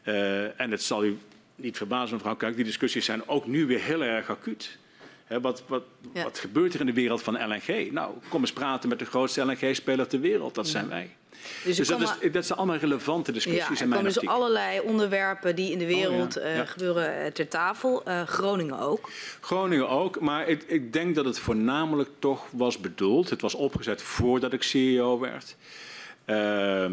Uh, en het zal u niet verbazen, mevrouw Kuik, die discussies zijn ook nu weer heel erg acuut. He, wat, wat, ja. wat, gebeurt er in de wereld van LNG? Nou, kom eens praten met de grootste LNG-speler ter wereld. Dat zijn wij. Dus, dus dat, is, dat, zijn allemaal relevante discussies. Ja, er komen dus allerlei onderwerpen die in de wereld oh. Ja. Uh, gebeuren ter tafel. Uh, Groningen ook. Groningen ook, maar ik, ik, denk dat het voornamelijk toch was bedoeld. Het was opgezet voordat ik CEO werd. Uh,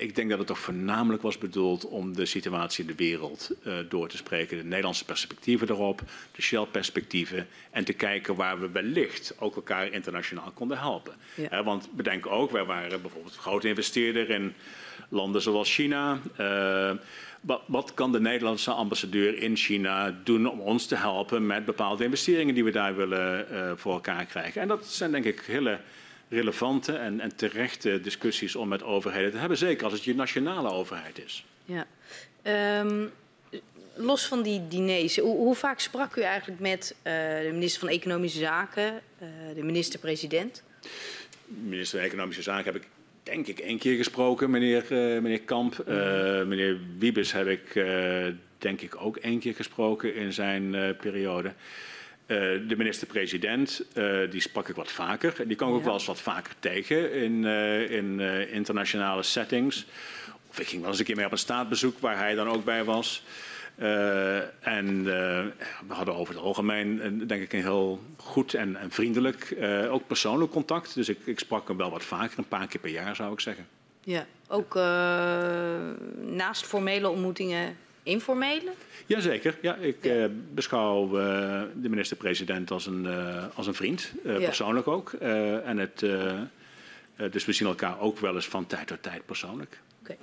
ik denk dat het toch voornamelijk was bedoeld om de situatie in de wereld uh, door te spreken. De Nederlandse perspectieven erop, de Shell-perspectieven. En te kijken waar we wellicht ook elkaar internationaal konden helpen. Ja. Uh, want bedenk ook, wij waren bijvoorbeeld een grote investeerder in landen zoals China. Uh, wat, wat, kan de Nederlandse ambassadeur in China doen om ons te helpen met bepaalde investeringen die we daar willen voor elkaar krijgen? En dat zijn denk ik hele relevante en, en terechte discussies om met overheden te hebben. Zeker als het je nationale overheid is. Ja. Um, los van die diners, hoe, hoe, vaak sprak u eigenlijk met uh, de minister van Economische Zaken, uh, de minister-president? Minister van Economische Zaken heb ik denk ik één keer gesproken, meneer, uh, meneer Kamp. -hmm. meneer Wiebes heb ik denk ik ook één keer gesproken in zijn periode. Uh, de minister-president, uh, die sprak ik wat vaker. Die kwam ik ook wel eens wat vaker tegen in, uh, in internationale settings. Of ik ging wel eens een keer mee op een staatsbezoek waar hij dan ook bij was. en we hadden over het algemeen, denk ik, een heel goed en, en vriendelijk, ook persoonlijk contact. Dus ik, ik, sprak hem wel wat vaker, een paar keer per jaar zou ik zeggen. Ja, ook naast formele ontmoetingen informele? Jazeker. Ja, ik ja. Uh, beschouw uh, de minister-president als, een, uh, als een vriend, ja. persoonlijk ook. en het, dus we zien elkaar ook wel eens van tijd tot tijd persoonlijk. Okay.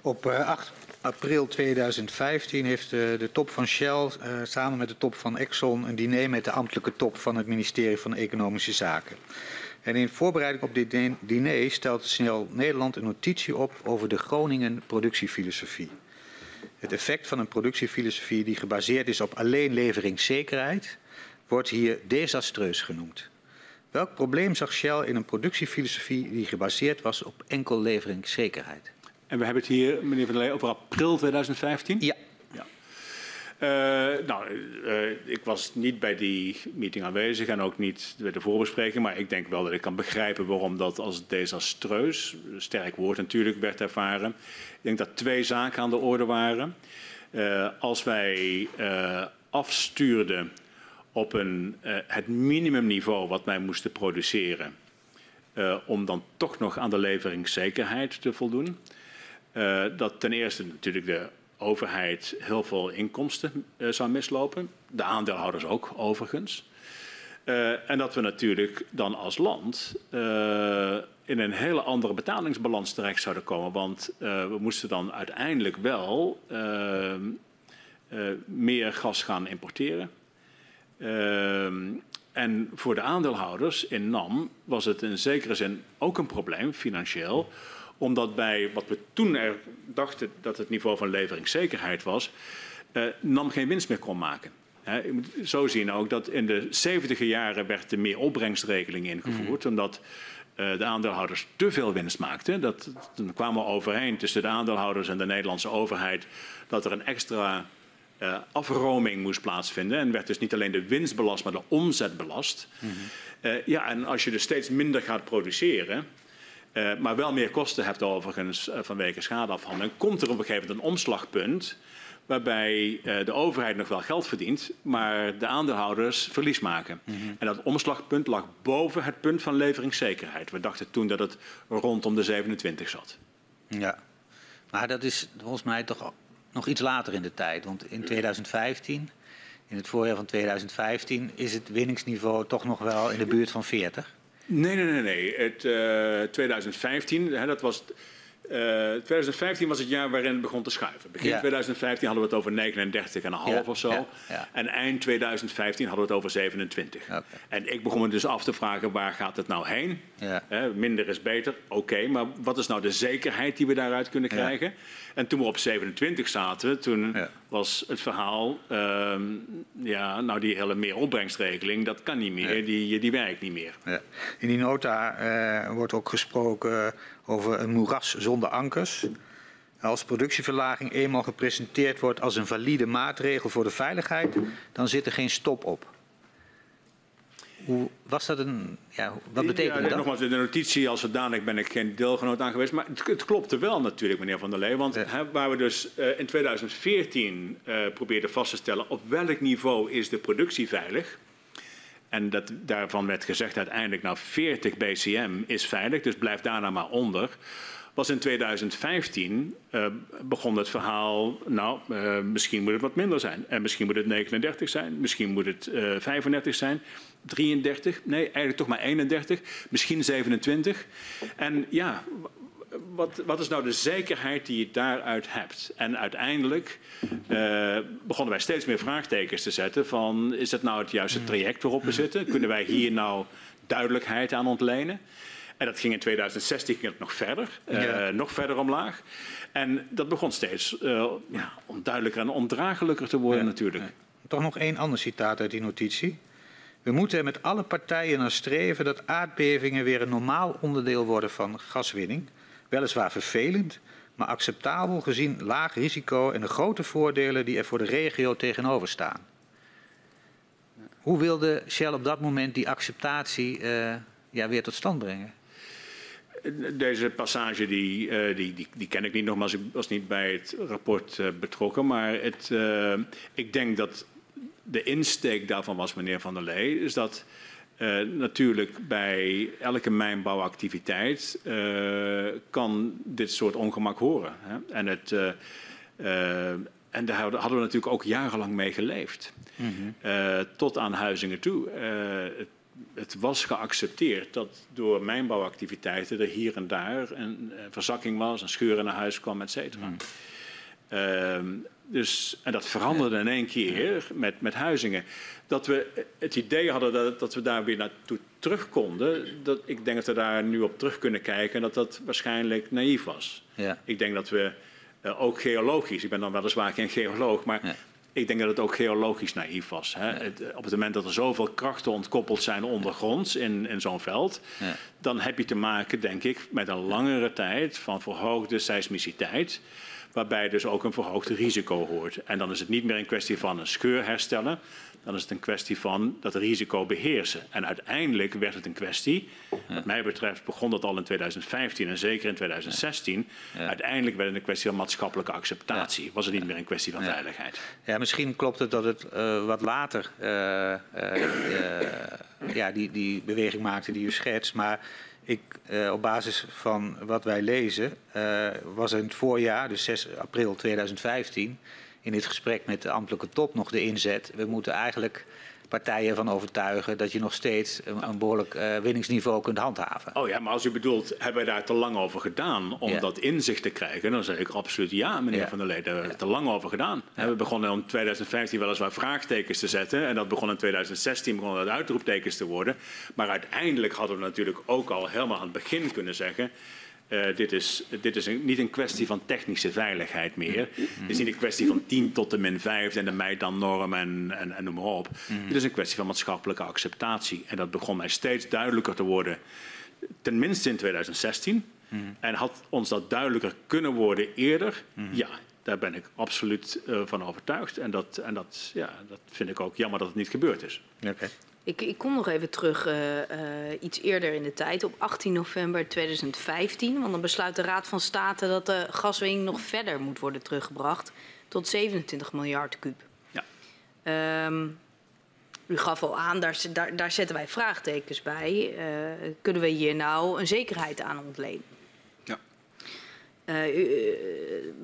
Op 8 april 2015 heeft de top van Shell samen met de top van Exxon een diner met de ambtelijke top van het ministerie van Economische Zaken. En in voorbereiding op dit diner stelt Shell Nederland een notitie op over de Groningen productiefilosofie. Het effect van een productiefilosofie die gebaseerd is op alleen leveringszekerheid wordt hier desastreus genoemd. Welk probleem zag Shell in een productiefilosofie die gebaseerd was op enkel leveringszekerheid? En we hebben het hier, meneer Van der Lee, over april 2015? Ja. Uh, nou, uh, ik was niet bij die meeting aanwezig en ook niet bij de voorbespreking, maar ik denk wel dat ik kan begrijpen waarom dat als desastreus, sterk woord natuurlijk, werd ervaren. Ik denk dat twee zaken aan de orde waren. Uh, als wij afstuurden op een, het minimumniveau wat wij moesten produceren. Om dan toch nog aan de leveringszekerheid te voldoen. Dat ten eerste natuurlijk de overheid heel veel inkomsten zou mislopen. De aandeelhouders ook, overigens. en dat we natuurlijk dan als land in een hele andere betalingsbalans terecht zouden komen. Want we moesten dan uiteindelijk wel meer gas gaan importeren. En voor de aandeelhouders in NAM was het in zekere zin ook een probleem, financieel. Omdat bij wat we toen er dachten dat het niveau van leveringszekerheid was, uh, NAM geen winst meer kon maken. He, je moet zo zien ook dat in de 70 jaren werd er meer opbrengstregeling ingevoerd. Mm. Omdat uh, de aandeelhouders te veel winst maakten. Dat, dan kwamen we overeen tussen de aandeelhouders en de Nederlandse overheid dat er een extra uh, afroming moest plaatsvinden. En werd dus niet alleen de winst belast, maar de omzet belast. Mm -hmm. uh, ja, en als je dus steeds minder gaat produceren, uh, maar wel meer kosten hebt overigens vanwege schadeafhandeling, komt er op een gegeven moment een omslagpunt waarbij de overheid nog wel geld verdient, maar de aandeelhouders verlies maken. Mm -hmm. En dat omslagpunt lag boven het punt van leveringszekerheid. We dachten toen dat het rondom de 27 zat. Ja, maar dat is volgens mij toch nog iets later in de tijd. Want in 2015, in het voorjaar van 2015, is het winningsniveau toch nog wel in de buurt van 40. Nee, nee, nee. nee. Het, uh, 2015, hè, dat was uh, eh, 2015 was het jaar waarin het begon te schuiven. Begin ja. 2015 hadden we het over 39,5 ja, of zo. Ja, en eind 2015 hadden we het over 27. Okay. En ik begon me dus af te vragen, waar gaat het nou heen? Minder is beter, oké. Okay, maar wat is nou de zekerheid die we daaruit kunnen krijgen? En toen we op 27 zaten, toen was het verhaal... Uh, ja, nou die hele meer opbrengstregeling, dat kan niet meer. Die, die werkt niet meer. In die nota uh, wordt ook gesproken over een moeras zonder ankers. Als productieverlaging eenmaal gepresenteerd wordt als een valide maatregel voor de veiligheid, dan zit er geen stop op. Hoe was dat een. Ja, wat betekent ja, dat? Nogmaals, in de notitie, als zodanig ben ik geen deelgenoot aan geweest. Maar het, het klopte wel natuurlijk, meneer Van der Lee. Want ja. hè, waar we dus uh, in 2014 uh, probeerden vast te stellen op welk niveau is de productie veilig. En dat, daarvan werd gezegd uiteindelijk, nou 40 BCM is veilig, dus blijf daarna nou maar onder. Was in 2015 uh, begon het verhaal, nou uh, misschien moet het wat minder zijn. En misschien moet het 39 zijn, misschien moet het uh, eh, 35 zijn, 33, nee eigenlijk toch maar 31, misschien 27. En ja, wat, wat, is nou de zekerheid die je daaruit hebt? En uiteindelijk uh, begonnen wij steeds meer vraagtekens te zetten van is dat nou het juiste traject waarop we zitten? Kunnen wij hier nou duidelijkheid aan ontlenen? En dat ging in 2016 ging het nog verder, uh, ja. nog verder omlaag. En dat begon steeds uh, ja, onduidelijker en ondraaglijker te worden ja. natuurlijk. Toch nog één ander citaat uit die notitie. We moeten er met alle partijen naar streven dat aardbevingen weer een normaal onderdeel worden van gaswinning. Weliswaar vervelend, maar acceptabel gezien laag risico en de grote voordelen die er voor de regio tegenover staan. Hoe wilde Shell op dat moment die acceptatie uh, ja, weer tot stand brengen? Deze passage die, uh, die, die, die, ken ik niet nogmaals, ik was niet bij het rapport uh, betrokken. Maar het, ik denk dat de insteek daarvan was, meneer Van der Lee, is dat uh, natuurlijk bij elke mijnbouwactiviteit uh, kan dit soort ongemak horen. Hè? En, het, uh, en daar hadden we natuurlijk ook jarenlang mee geleefd. Mm -hmm. tot aan Huizingen toe. Het, het, was geaccepteerd dat door mijnbouwactiviteiten er hier en daar een verzakking was, een scheur naar huis kwam, et cetera. Mm. Dus, en dat veranderde in één keer met, met Huizingen dat we het idee hadden dat, dat we daar weer naartoe terug konden. Dat, ik denk dat we daar nu op terug kunnen kijken en dat dat waarschijnlijk naïef was. Ja. Ik denk dat we uh, ook geologisch, ik ben dan weliswaar geen geoloog, maar ja. ik denk dat het ook geologisch naïef was. Hè? Ja. Het, op het moment dat er zoveel krachten ontkoppeld zijn ondergronds in, in zo'n veld, dan heb je te maken, denk ik, met een langere tijd van verhoogde seismiciteit waarbij dus ook een verhoogd risico hoort. En dan is het niet meer een kwestie van een scheur herstellen, dan is het een kwestie van dat risico beheersen. En uiteindelijk werd het een kwestie, wat mij betreft begon dat al in 2015 en zeker in 2016. Ja. Uiteindelijk werd het een kwestie van maatschappelijke acceptatie. Was het niet meer een kwestie van veiligheid. Ja, misschien klopt het dat het wat later ja, die, die beweging maakte die u schetst. Maar ik, op basis van wat wij lezen, was in het voorjaar, dus 6 april 2015, in dit gesprek met de ambtelijke top nog de inzet. We moeten eigenlijk partijen van overtuigen dat je nog steeds een, een behoorlijk uh, winningsniveau kunt handhaven. Oh ja, maar als u bedoelt, hebben we daar te lang over gedaan om dat inzicht te krijgen? Dan zeg ik absoluut ja, meneer Van der Lee, daar hebben we te lang over gedaan. We begonnen in 2015 weliswaar vraagtekens te zetten en dat begon in 2016 begonnen dat uitroeptekens te worden. Maar uiteindelijk hadden we natuurlijk ook al helemaal aan het begin kunnen zeggen uh, dit is, dit is een, niet een kwestie van technische veiligheid meer. Het is niet een kwestie van 10 tot de min 5 en de mij dan norm en, en, en noem maar op. Het is een kwestie van maatschappelijke acceptatie. En dat begon mij steeds duidelijker te worden, tenminste in 2016. En had ons dat duidelijker kunnen worden eerder? Ja, daar ben ik absoluut uh, van overtuigd. En, dat, en dat, ja, dat vind ik ook jammer dat het niet gebeurd is. Okay. Ik, ik, kom nog even terug uh, uh, iets eerder in de tijd, op 18 november 2015. Want dan besluit de Raad van State dat de gaswinning nog verder moet worden teruggebracht tot 27 miljard kuub. Ja. Um, u gaf al aan, daar, daar, daar zetten wij vraagtekens bij. Uh, kunnen we hier nou een zekerheid aan ontlenen? Ja.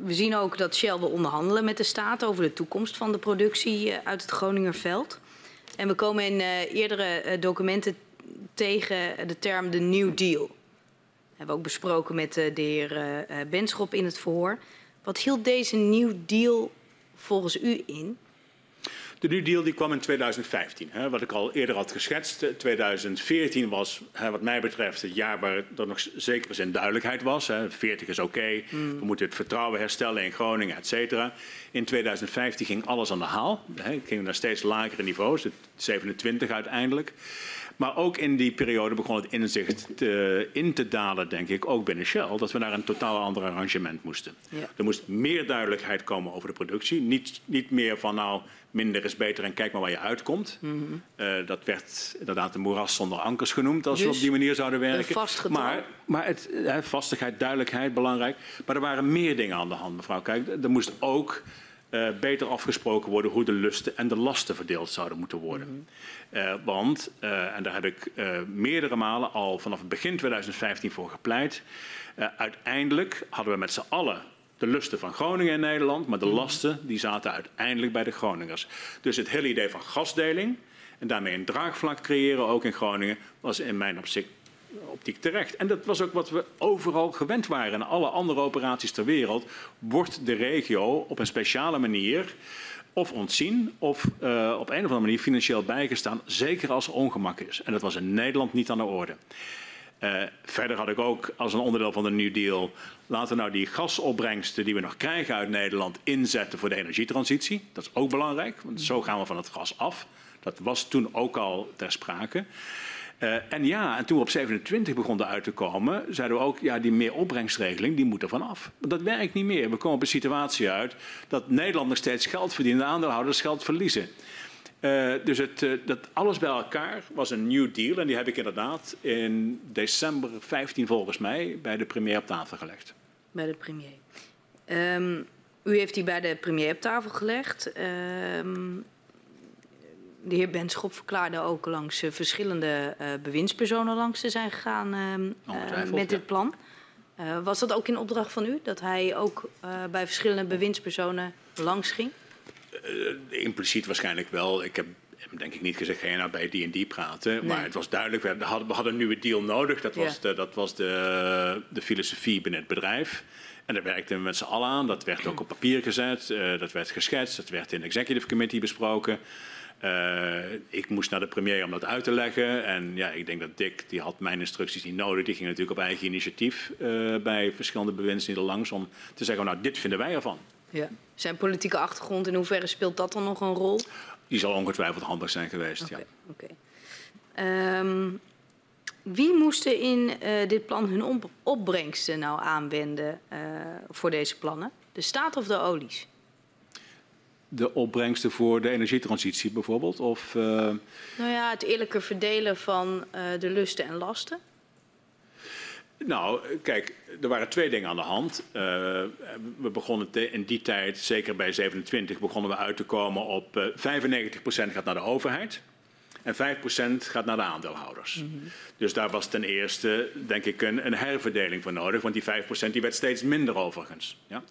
we zien ook dat Shell wil onderhandelen met de staat over de toekomst van de productie uit het Groningerveld. En we komen in eerdere documenten tegen de term de New Deal. Dat hebben we ook besproken met de heer Benschop in het verhoor. Wat hield deze New Deal volgens u in? De New Deal die kwam in 2015, hè, wat ik al eerder had geschetst. 2014 was hè, wat mij betreft het jaar waar er nog zeker zin duidelijkheid was. Hè. 40 is oké, okay. mm. we moeten het vertrouwen herstellen in Groningen, et cetera. In 2015 ging alles aan de haal. Hè, gingen naar steeds lagere niveaus, 27 uiteindelijk. Maar ook in die periode begon het inzicht te, in te dalen, denk ik, ook binnen Shell, dat we naar een totaal ander arrangement moesten. Ja. Er moest meer duidelijkheid komen over de productie. Niet, niet meer van nou, minder is beter en kijk maar waar je uitkomt. Mm -hmm. uh, dat werd inderdaad een moeras zonder ankers genoemd als dus we op die manier zouden werken. Maar, maar het, uh, vastigheid, duidelijkheid, belangrijk. Maar er waren meer dingen aan de hand, mevrouw. Kijk, er moest ook uh, beter afgesproken worden hoe de lusten en de lasten verdeeld zouden moeten worden. Mm -hmm. want, en daar heb ik meerdere malen al vanaf het begin 2015 voor gepleit. uiteindelijk hadden we met z'n allen de lusten van Groningen in Nederland, maar de mhm. lasten die zaten uiteindelijk bij de Groningers. Dus het hele idee van gasdeling en daarmee een draagvlak creëren ook in Groningen was in mijn optiek, optiek terecht. En dat was ook wat we overal gewend waren. In alle andere operaties ter wereld wordt de regio op een speciale manier of ontzien of uh, op een of andere manier financieel bijgestaan, zeker als er ongemak is. En dat was in Nederland niet aan de orde. Uh, verder had ik ook als een onderdeel van de New Deal, laten we nou die gasopbrengsten die we nog krijgen uit Nederland inzetten voor de energietransitie. Dat is ook belangrijk, want zo gaan we van het gas af. Dat was toen ook al ter sprake. Uh, en ja, en toen we op 27 begonnen uit te komen, zeiden we ook, ja, die meer opbrengstregeling, die moet er vanaf. Want dat werkt niet meer. We komen op een situatie uit dat Nederland nog steeds geld verdient, de aandeelhouders geld verliezen. Uh, dus het, uh, dat alles bij elkaar was een new deal. En die heb ik inderdaad in december 15 volgens mij bij de premier op tafel gelegd. Bij de premier. Um, u heeft die bij de premier op tafel gelegd. Um, de heer Benschop verklaarde ook langs uh, verschillende bewindspersonen langs te zijn gegaan ehm, met dit plan. was dat ook in opdracht van u, dat hij ook bij verschillende bewindspersonen langs ging? Impliciet waarschijnlijk wel. Ik heb denk ik niet gezegd, ga je nou bij die en die praten. Nee. Maar het was duidelijk, we hadden, we hadden een nieuwe deal nodig. Dat was, de, dat was de, de filosofie binnen het bedrijf. En daar werkten we met z'n allen aan. Dat werd *clears throat* ook op papier gezet, uh, dat werd geschetst, dat werd in de executive committee besproken. Uh, ik moest naar de premier om dat uit te leggen. En ja, ik denk dat Dick, die had mijn instructies niet nodig. Die ging natuurlijk op eigen initiatief uh, bij verschillende bewindslieden langs om te zeggen, nou, dit vinden wij ervan. Ja. Zijn politieke achtergrond, in hoeverre speelt dat dan nog een rol? Die zal ongetwijfeld handig zijn geweest, okay, ja. Okay. Um, wie moesten in uh, dit plan hun op opbrengsten nou aanwenden voor deze plannen? De staat of de olies? De opbrengsten voor de energietransitie bijvoorbeeld? Of, uh... Nou ja, het eerlijker verdelen van de lusten en lasten. Nou, kijk, er waren twee dingen aan de hand. Uh, we begonnen in die tijd, zeker bij 27, begonnen we uit te komen op uh, 95% gaat naar de overheid. En 5% gaat naar de aandeelhouders. Mm -hmm. Dus daar was ten eerste, denk ik, een, een, herverdeling voor nodig. Want die 5% die werd steeds minder overigens. Ja?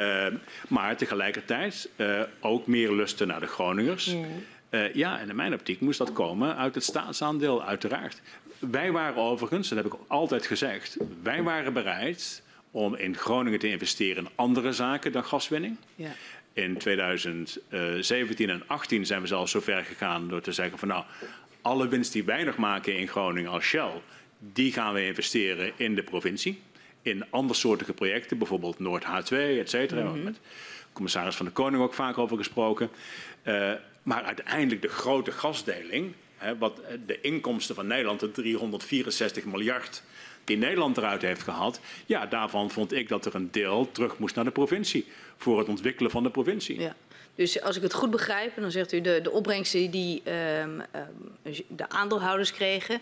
Uh, maar tegelijkertijd uh, ook meer lusten naar de Groningers. Mm. Uh, ja, en in mijn optiek moest dat komen uit het staatsaandeel, uiteraard. Wij waren overigens, dat heb ik altijd gezegd, wij waren bereid om in Groningen te investeren in andere zaken dan gaswinning. Ja. In 2017 en 2018 zijn we zelfs zo ver gegaan door te zeggen van nou, alle winst die wij nog maken in Groningen als Shell, die gaan we investeren in de provincie. In andersoortige projecten, bijvoorbeeld Noord H2, et cetera. Mm -hmm. Met commissaris van de Koning ook vaak over gesproken. Uh, maar uiteindelijk de grote gasdeling, hè, wat de inkomsten van Nederland, de 364 miljard die Nederland eruit heeft gehad, ja, daarvan vond ik dat er een deel terug moest naar de provincie voor het ontwikkelen van de provincie. Ja. Dus als ik het goed begrijp, dan zegt u de, de opbrengsten die um, de aandeelhouders kregen,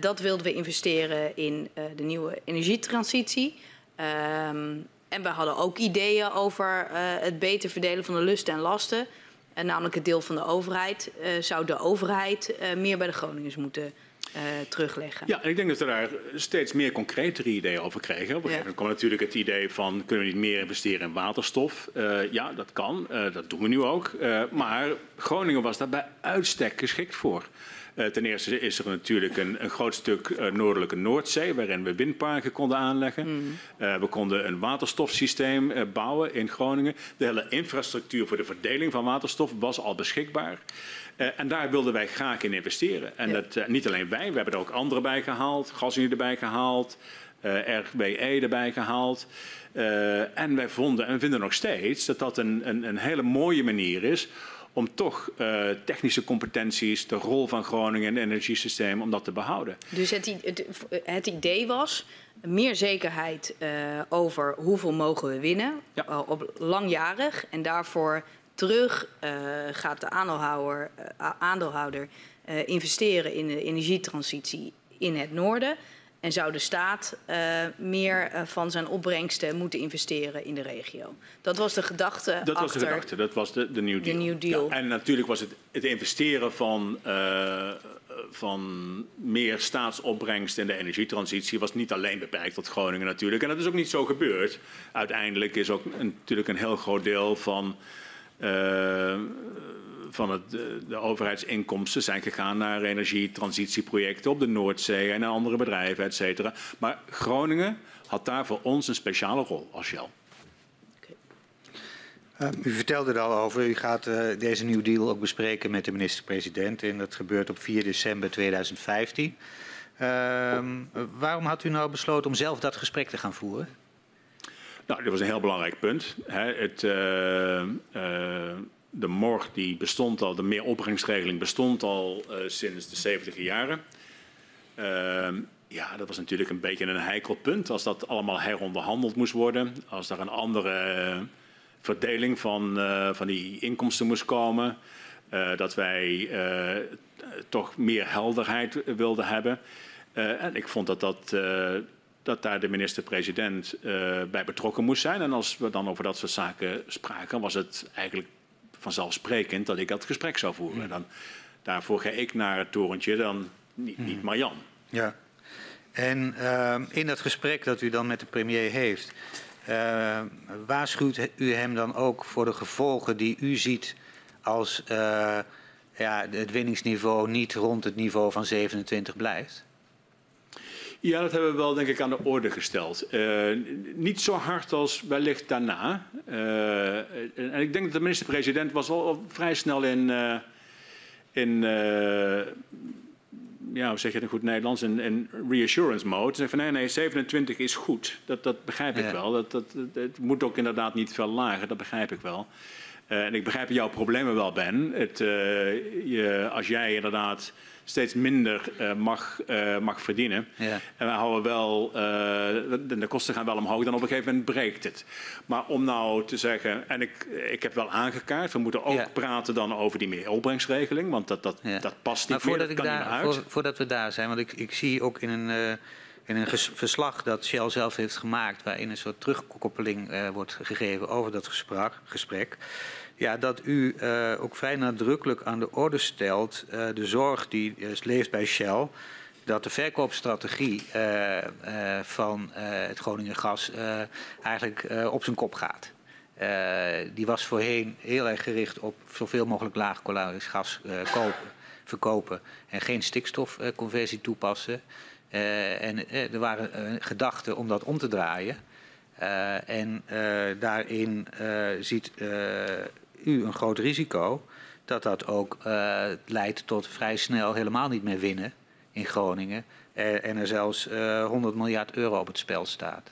dat wilden we investeren in uh, de nieuwe energietransitie. Um, en we hadden ook ideeën over uh, het beter verdelen van de lusten en lasten. Uh, namelijk het deel van de overheid. zou de overheid meer bij de Groningers moeten uh, terugleggen. Ja, en ik denk dat we daar steeds meer concretere ideeën over kregen. Op een gegeven moment kwam natuurlijk het idee van... kunnen we niet meer investeren in waterstof? Uh, ja, dat kan. Uh, dat doen we nu ook. maar Groningen was daar bij uitstek geschikt voor. Uh, ten eerste is er natuurlijk een, een groot stuk uh, noordelijke Noordzee waarin we windparken konden aanleggen. Mm. Uh, we konden een waterstofsysteem bouwen in Groningen. De hele infrastructuur voor de verdeling van waterstof was al beschikbaar. Uh, en daar wilden wij graag in investeren. En ja. dat, uh, niet alleen wij, we hebben er ook anderen bij gehaald. GasUnie erbij gehaald. Uh, RWE erbij gehaald. en wij vonden en vinden nog steeds dat dat een, een, een hele mooie manier is om toch uh, technische competenties, de rol van Groningen en het energiesysteem, om dat te behouden. Dus het, het, het idee was meer zekerheid uh, over hoeveel mogen we winnen, ja. uh, op langjarig. En daarvoor terug gaat de aandeelhouder, aandeelhouder investeren in de energietransitie in het noorden. En zou de staat uh, meer uh, van zijn opbrengsten moeten investeren in de regio? Dat was de gedachte. Dat was de gedachte, dat was de, de New Deal. De New Deal. Ja, en natuurlijk was het het investeren van, uh, van meer staatsopbrengst in de energietransitie was niet alleen beperkt tot Groningen natuurlijk. En dat is ook niet zo gebeurd. Uiteindelijk is ook een, natuurlijk een heel groot deel van van het, de, de, overheidsinkomsten zijn gegaan naar energietransitieprojecten op de Noordzee en naar andere bedrijven, et cetera. Maar Groningen had daar voor ons een speciale rol als Shell. Uh, u vertelde er al over, u gaat uh, deze New Deal ook bespreken met de minister-president en dat gebeurt op 4 december 2015. Uh, waarom had u nou besloten om zelf dat gesprek te gaan voeren? Nou, dit was een heel belangrijk punt. Hè. Het, uh, de MOR die bestond al, de meeropbrengstregeling bestond al uh, sinds de 70 jaren. Uh, ja, dat was natuurlijk een beetje een heikel punt als dat allemaal heronderhandeld moest worden. Als daar een andere uh, verdeling van, uh, van die inkomsten moest komen. dat wij toch meer helderheid wilden hebben. en ik vond dat dat dat daar de minister-president bij betrokken moest zijn. En als we dan over dat soort zaken spraken, was het eigenlijk vanzelfsprekend dat ik dat gesprek zou voeren. Dan, daarvoor ga ik naar het torentje, dan niet, niet hmm. Marjan. Ja. En uh, in dat gesprek dat u dan met de premier heeft, uh, waarschuwt u hem dan ook voor de gevolgen die u ziet als uh, ja, het winningsniveau niet rond het niveau van 27 blijft? Ja, dat hebben we wel denk ik aan de orde gesteld. Uh, niet zo hard als wellicht daarna. Uh, en ik denk dat de minister-president was al, al, vrij snel in, uh, in ja, hoe zeg je het in goed Nederlands, in, in reassurance mode. Zeg van nee, nee, 27 is goed. Dat, dat begrijp ik ja. wel. Dat, dat, het moet ook inderdaad niet veel lager, dat begrijp ik wel. En ik begrijp jouw problemen wel, Ben. Het, je, als jij inderdaad steeds minder uh, mag, mag verdienen. Ja. En we houden wel, de, kosten gaan wel omhoog, dan op een gegeven moment breekt het. Maar om nou te zeggen, en ik, ik heb wel aangekaart, we moeten ook ja. praten dan over die meeropbrengstregeling, want dat, dat, ja. dat past niet meer, ik daar, voor, voordat we daar zijn, want ik, ik zie ook in een in een verslag dat Shell zelf heeft gemaakt, waarin een soort terugkoppeling wordt gegeven over dat gesprek, gesprek ja, dat u uh, ook vrij nadrukkelijk aan de orde stelt uh, de zorg die leeft bij Shell. Dat de verkoopstrategie van het Groningen gas eigenlijk op zijn kop gaat. die was voorheen heel erg gericht op zoveel mogelijk laagkolarisch gas kopen, verkopen en geen stikstofconversie toepassen. En er waren gedachten om dat om te draaien. en daarin ziet u een groot risico dat dat ook leidt tot vrij snel helemaal niet meer winnen in Groningen. en er zelfs 100 miljard euro op het spel staat.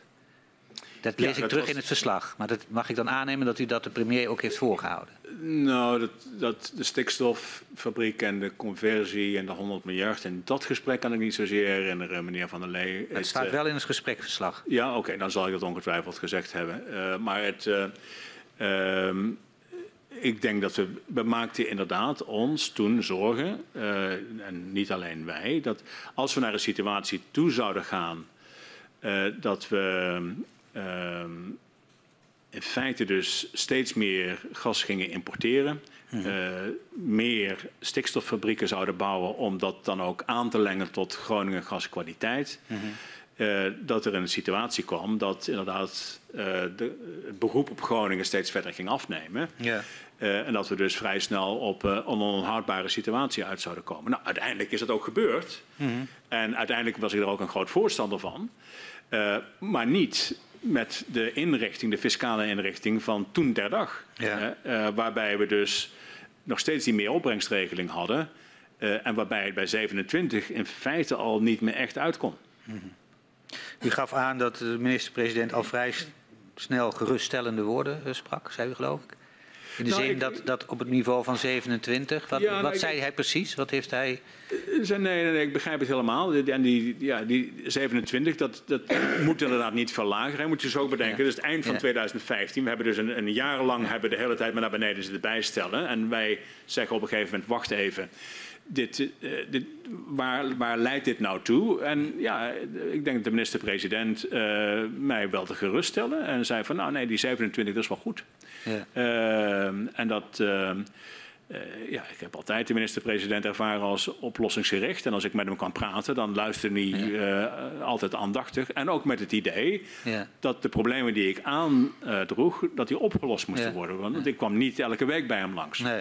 Dat lees ja, ik terug was... in het verslag. Maar dat mag ik dan aannemen dat u dat de premier ook heeft voorgehouden? Nou, dat, dat de stikstoffabriek en de conversie en de 100 miljard... en dat gesprek kan ik niet zozeer herinneren, meneer Van der Lee. Het, het staat uh, wel in het gesprekverslag. Ja, oké, okay, dan zal ik dat ongetwijfeld gezegd hebben. Uh, maar het... Uh, um, ik denk dat we, we maakten inderdaad ons toen zorgen, uh, en niet alleen wij, dat als we naar een situatie toe zouden gaan, uh, dat we uh, in feite dus steeds meer gas gingen importeren. Uh, meer stikstoffabrieken zouden bouwen om dat dan ook aan te lengen tot Groningen gaskwaliteit. -hmm. Uh, dat er een situatie kwam dat inderdaad uh, de, het beroep op Groningen steeds verder ging afnemen. Yeah. en dat we dus vrij snel op een onhoudbare situatie uit zouden komen. Nou, uiteindelijk is dat ook gebeurd. Mm -hmm. En uiteindelijk was ik er ook een groot voorstander van. maar niet met de inrichting, de fiscale inrichting van toen ter dag. Ja. Waarbij we dus nog steeds die meeropbrengstregeling hadden. Uh, en waarbij het bij 27 in feite al niet meer echt uitkomt. Mm -hmm. U gaf aan dat de minister-president al vrij snel geruststellende woorden uh, sprak, zei u geloof ik. In de nou, zin ik, dat, dat op het niveau van 27. Wat, ja, wat nou, zei hij precies? Wat heeft hij. Nee, nee, nee, ik begrijp het helemaal. En die, ja, die 27, dat, dat *coughs* moet inderdaad niet verlagen. Hij moet je zo bedenken. Ja. Dus het eind van ja. 2015. We hebben dus een, een jaar lang hebben de hele tijd maar naar beneden zitten bijstellen. En wij zeggen op een gegeven moment: wacht even. Dit, uh, dit, waar, waar, leidt dit nou toe? En ja, ik denk dat de minister-president uh, mij wel te geruststellen. En zei van, nou nee, die 27, dat is wel goed. Ja. Uh, en dat... Uh, ja, ik heb altijd de minister-president ervaren als oplossingsgericht. En als ik met hem kan praten, dan luistert hij ja. altijd aandachtig. En ook met het idee ja. dat de problemen die ik aandroeg, dat die opgelost moesten worden. Want ik kwam niet elke week bij hem langs. Nee.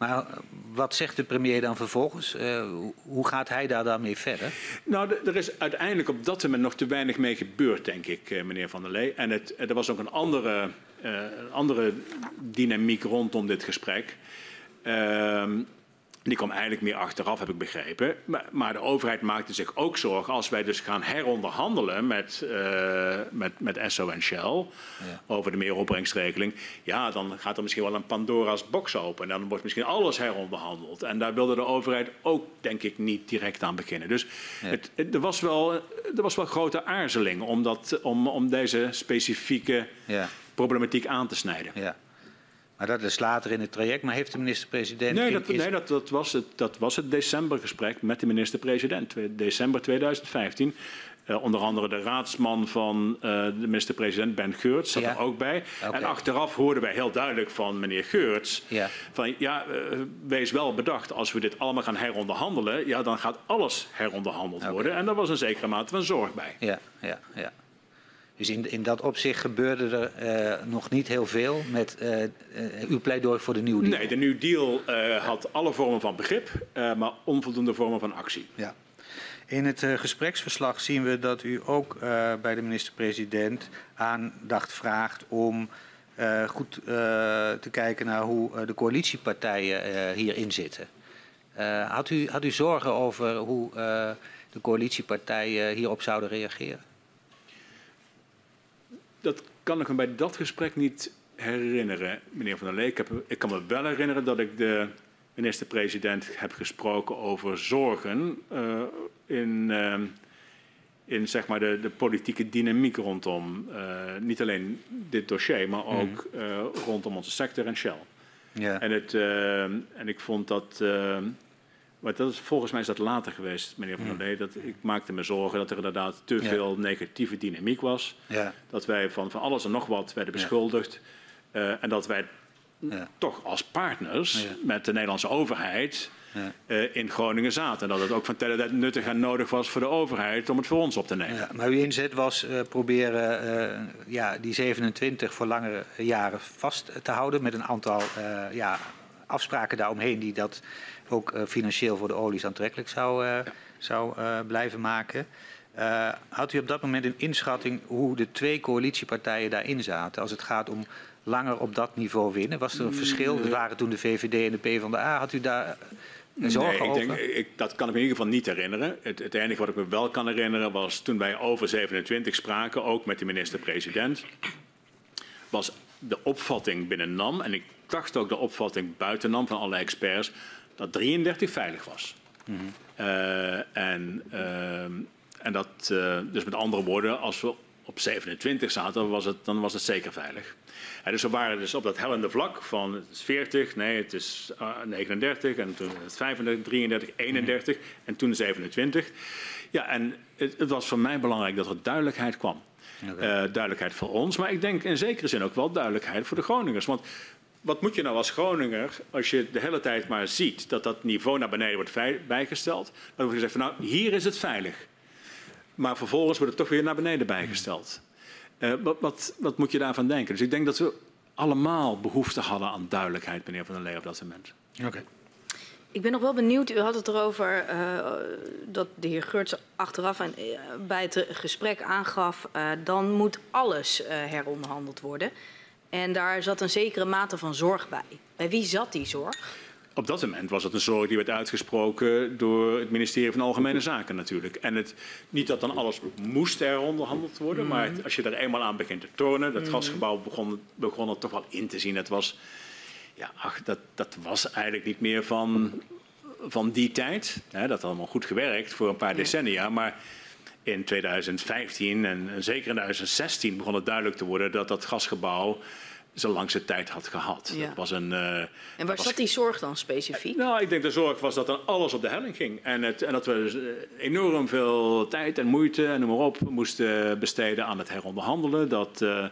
Maar wat zegt de premier dan vervolgens? Uh, hoe gaat hij daar dan mee verder? Nou, er is uiteindelijk op dat moment nog te weinig mee gebeurd, denk ik, meneer Van der Lee. En het, er was ook een andere andere dynamiek rondom dit gesprek. Uh, die kwam eigenlijk meer achteraf, heb ik begrepen. Maar, maar, de overheid maakte zich ook zorgen als wij dus gaan heronderhandelen met, uh, met, met Esso en Shell ja. over de meeropbrengstregeling. Ja, dan gaat er misschien wel een Pandora's box open. En dan wordt misschien alles heronderhandeld. En daar wilde de overheid ook, denk ik, niet direct aan beginnen. Dus ja. het, het, er, was wel, er was wel grote aarzeling om, dat, om, om deze specifieke ja problematiek aan te snijden. Ja. Maar dat is later in het traject. Maar heeft de minister-president... Nee, dat, nee dat, dat, was het, dat was het decembergesprek met de minister-president. December 2015. Uh, onder andere de raadsman van uh, de minister-president, Ben Geurts, zat ja. er ook bij. Okay. En achteraf hoorden wij heel duidelijk van meneer Geurts... Ja. van ja, uh, wees wel bedacht, als we dit allemaal gaan heronderhandelen... ja, dan gaat alles heronderhandeld okay. worden. En daar was een zekere mate van zorg bij. Ja, ja, ja. Dus in, in dat opzicht gebeurde er uh, nog niet heel veel met uh, uh, uw pleidooi voor de New Deal. Nee, de New Deal had alle vormen van begrip, maar onvoldoende vormen van actie. Ja. In het gespreksverslag zien we dat u ook bij de minister-president aandacht vraagt om goed te kijken naar hoe de coalitiepartijen hierin zitten. had, u, had u zorgen over hoe de coalitiepartijen hierop zouden reageren? Dat kan ik me bij dat gesprek niet herinneren, meneer Van der Lee. Ik, heb, ik kan me wel herinneren dat ik de minister-president heb gesproken over zorgen uh, in, uh, in zeg maar de, de politieke dynamiek rondom uh, niet alleen dit dossier, maar ook mm. rondom onze sector en Shell. Ja. En, het, en ik vond dat Maar dat is, volgens mij is dat later geweest, meneer Van der Lee. Dat, ik maakte me zorgen dat er inderdaad te veel negatieve dynamiek was. Ja, Dat wij van, van alles en nog wat werden beschuldigd. Eh, en dat wij ja, toch als partners Ja. met de Nederlandse overheid ja. eh, in Groningen zaten. En dat het ook van tijd nuttig en nodig was voor de overheid om het voor ons op te nemen. Ja, maar uw inzet was eh, proberen ja, die 27 voor langere jaren vast te houden met een aantal ja, afspraken daaromheen die dat ook eh, financieel voor de olies aantrekkelijk zou, eh, zou eh, blijven maken. Had u op dat moment een inschatting hoe de twee coalitiepartijen daarin zaten als het gaat om langer op dat niveau winnen? Was er een verschil? Er waren toen de VVD en de PvdA. Had u daar zorgen nee, ik over? denk, ik, dat kan ik me in ieder geval niet herinneren. Het, het enige wat ik me wel kan herinneren was toen wij over 27 spraken, ook met de minister-president, was de opvatting binnen NAM, en ik dacht ook de opvatting buiten NAM van alle experts, dat 33 veilig was. Eh, en, ehm, en dat, eh, dus met andere woorden, als we op 27 zaten, was het, dan was het zeker veilig. Ja, dus we waren dus op dat hellende vlak van het is 40, nee, het is eh, 39 en toen het 35, 33, 31 en toen 27. Ja, en het, het was voor mij belangrijk dat er duidelijkheid kwam. Eh, duidelijkheid voor ons, maar ik denk in zekere zin ook wel duidelijkheid voor de Groningers. Want wat moet je nou als Groninger als je de hele tijd maar ziet dat dat niveau naar beneden wordt bijgesteld? Dan wordt gezegd van nou, hier is het veilig. Maar vervolgens wordt het toch weer naar beneden bijgesteld. Eh, wat, wat, wat moet je daarvan denken? Dus ik denk dat we allemaal behoefte hadden aan duidelijkheid, meneer Van der Lee, op dat moment. Oké. Ik ben nog wel benieuwd, u had het erover eh, dat de heer Geurts achteraf en, eh, bij het gesprek aangaf... eh, dan moet alles eh, heronderhandeld worden. En daar zat een zekere mate van zorg bij. Bij wie zat die zorg? Op dat moment was het een zorg die werd uitgesproken door het ministerie van Algemene Zaken natuurlijk. En het, niet dat dan alles moest heronderhandeld worden, maar het- als je er eenmaal aan begint te tornen, dat gasgebouw begon, begon er toch wel in te zien. Het was, ja, ach, dat, dat was eigenlijk niet meer van, van die tijd. Hè, dat had allemaal goed gewerkt voor een paar decennia, maar in 2015 en zeker in 2016 begon het duidelijk te worden dat dat gasgebouw zijn langste tijd had gehad. Ja. Dat was een, eh, En waar was zat die zorg dan specifiek? nou, ik denk de zorg was dat dan alles op de helling ging. En, het, en dat we dus, eh, enorm veel tijd en moeite en noem maar op moesten besteden aan het heronderhandelen. Dat, eh,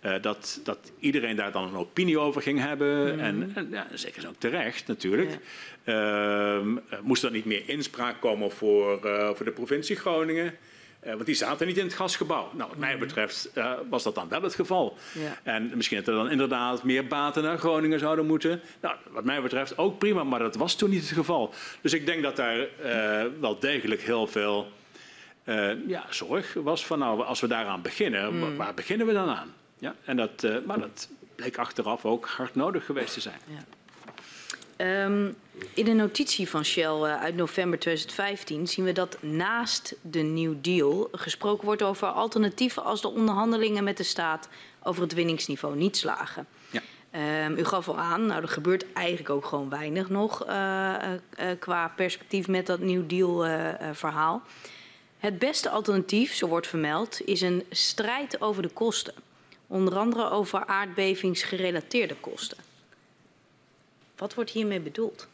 eh, dat, dat iedereen daar dan een opinie over ging hebben. En, en ja, zeker ook terecht natuurlijk. Ehm, eh, moest er niet meer inspraak komen voor, eh, voor de provincie Groningen? Eh, want die zaten niet in het gasgebouw. Nou, wat mij betreft eh, was dat dan wel het geval. Ja. En misschien dat er dan inderdaad meer baten naar Groningen zouden moeten. Nou, wat mij betreft ook prima, maar dat was toen niet het geval. Dus ik denk dat daar wel degelijk heel veel ja, zorg was van, nou, als we daaraan beginnen, wa- waar beginnen we dan aan? Ja, en dat, eh, maar dat bleek achteraf ook hard nodig geweest te zijn. Ehm, in de notitie van Shell eh, uit november 2015 zien we dat naast de New Deal gesproken wordt over alternatieven als de onderhandelingen met de staat over het winningsniveau niet slagen. Ja. Ehm, u gaf al aan, nou er gebeurt eigenlijk ook gewoon weinig nog eh, qua perspectief met dat New Deal verhaal. Het beste alternatief, zo wordt vermeld, is een strijd over de kosten. Onder andere over aardbevingsgerelateerde kosten. Wat wordt hiermee bedoeld?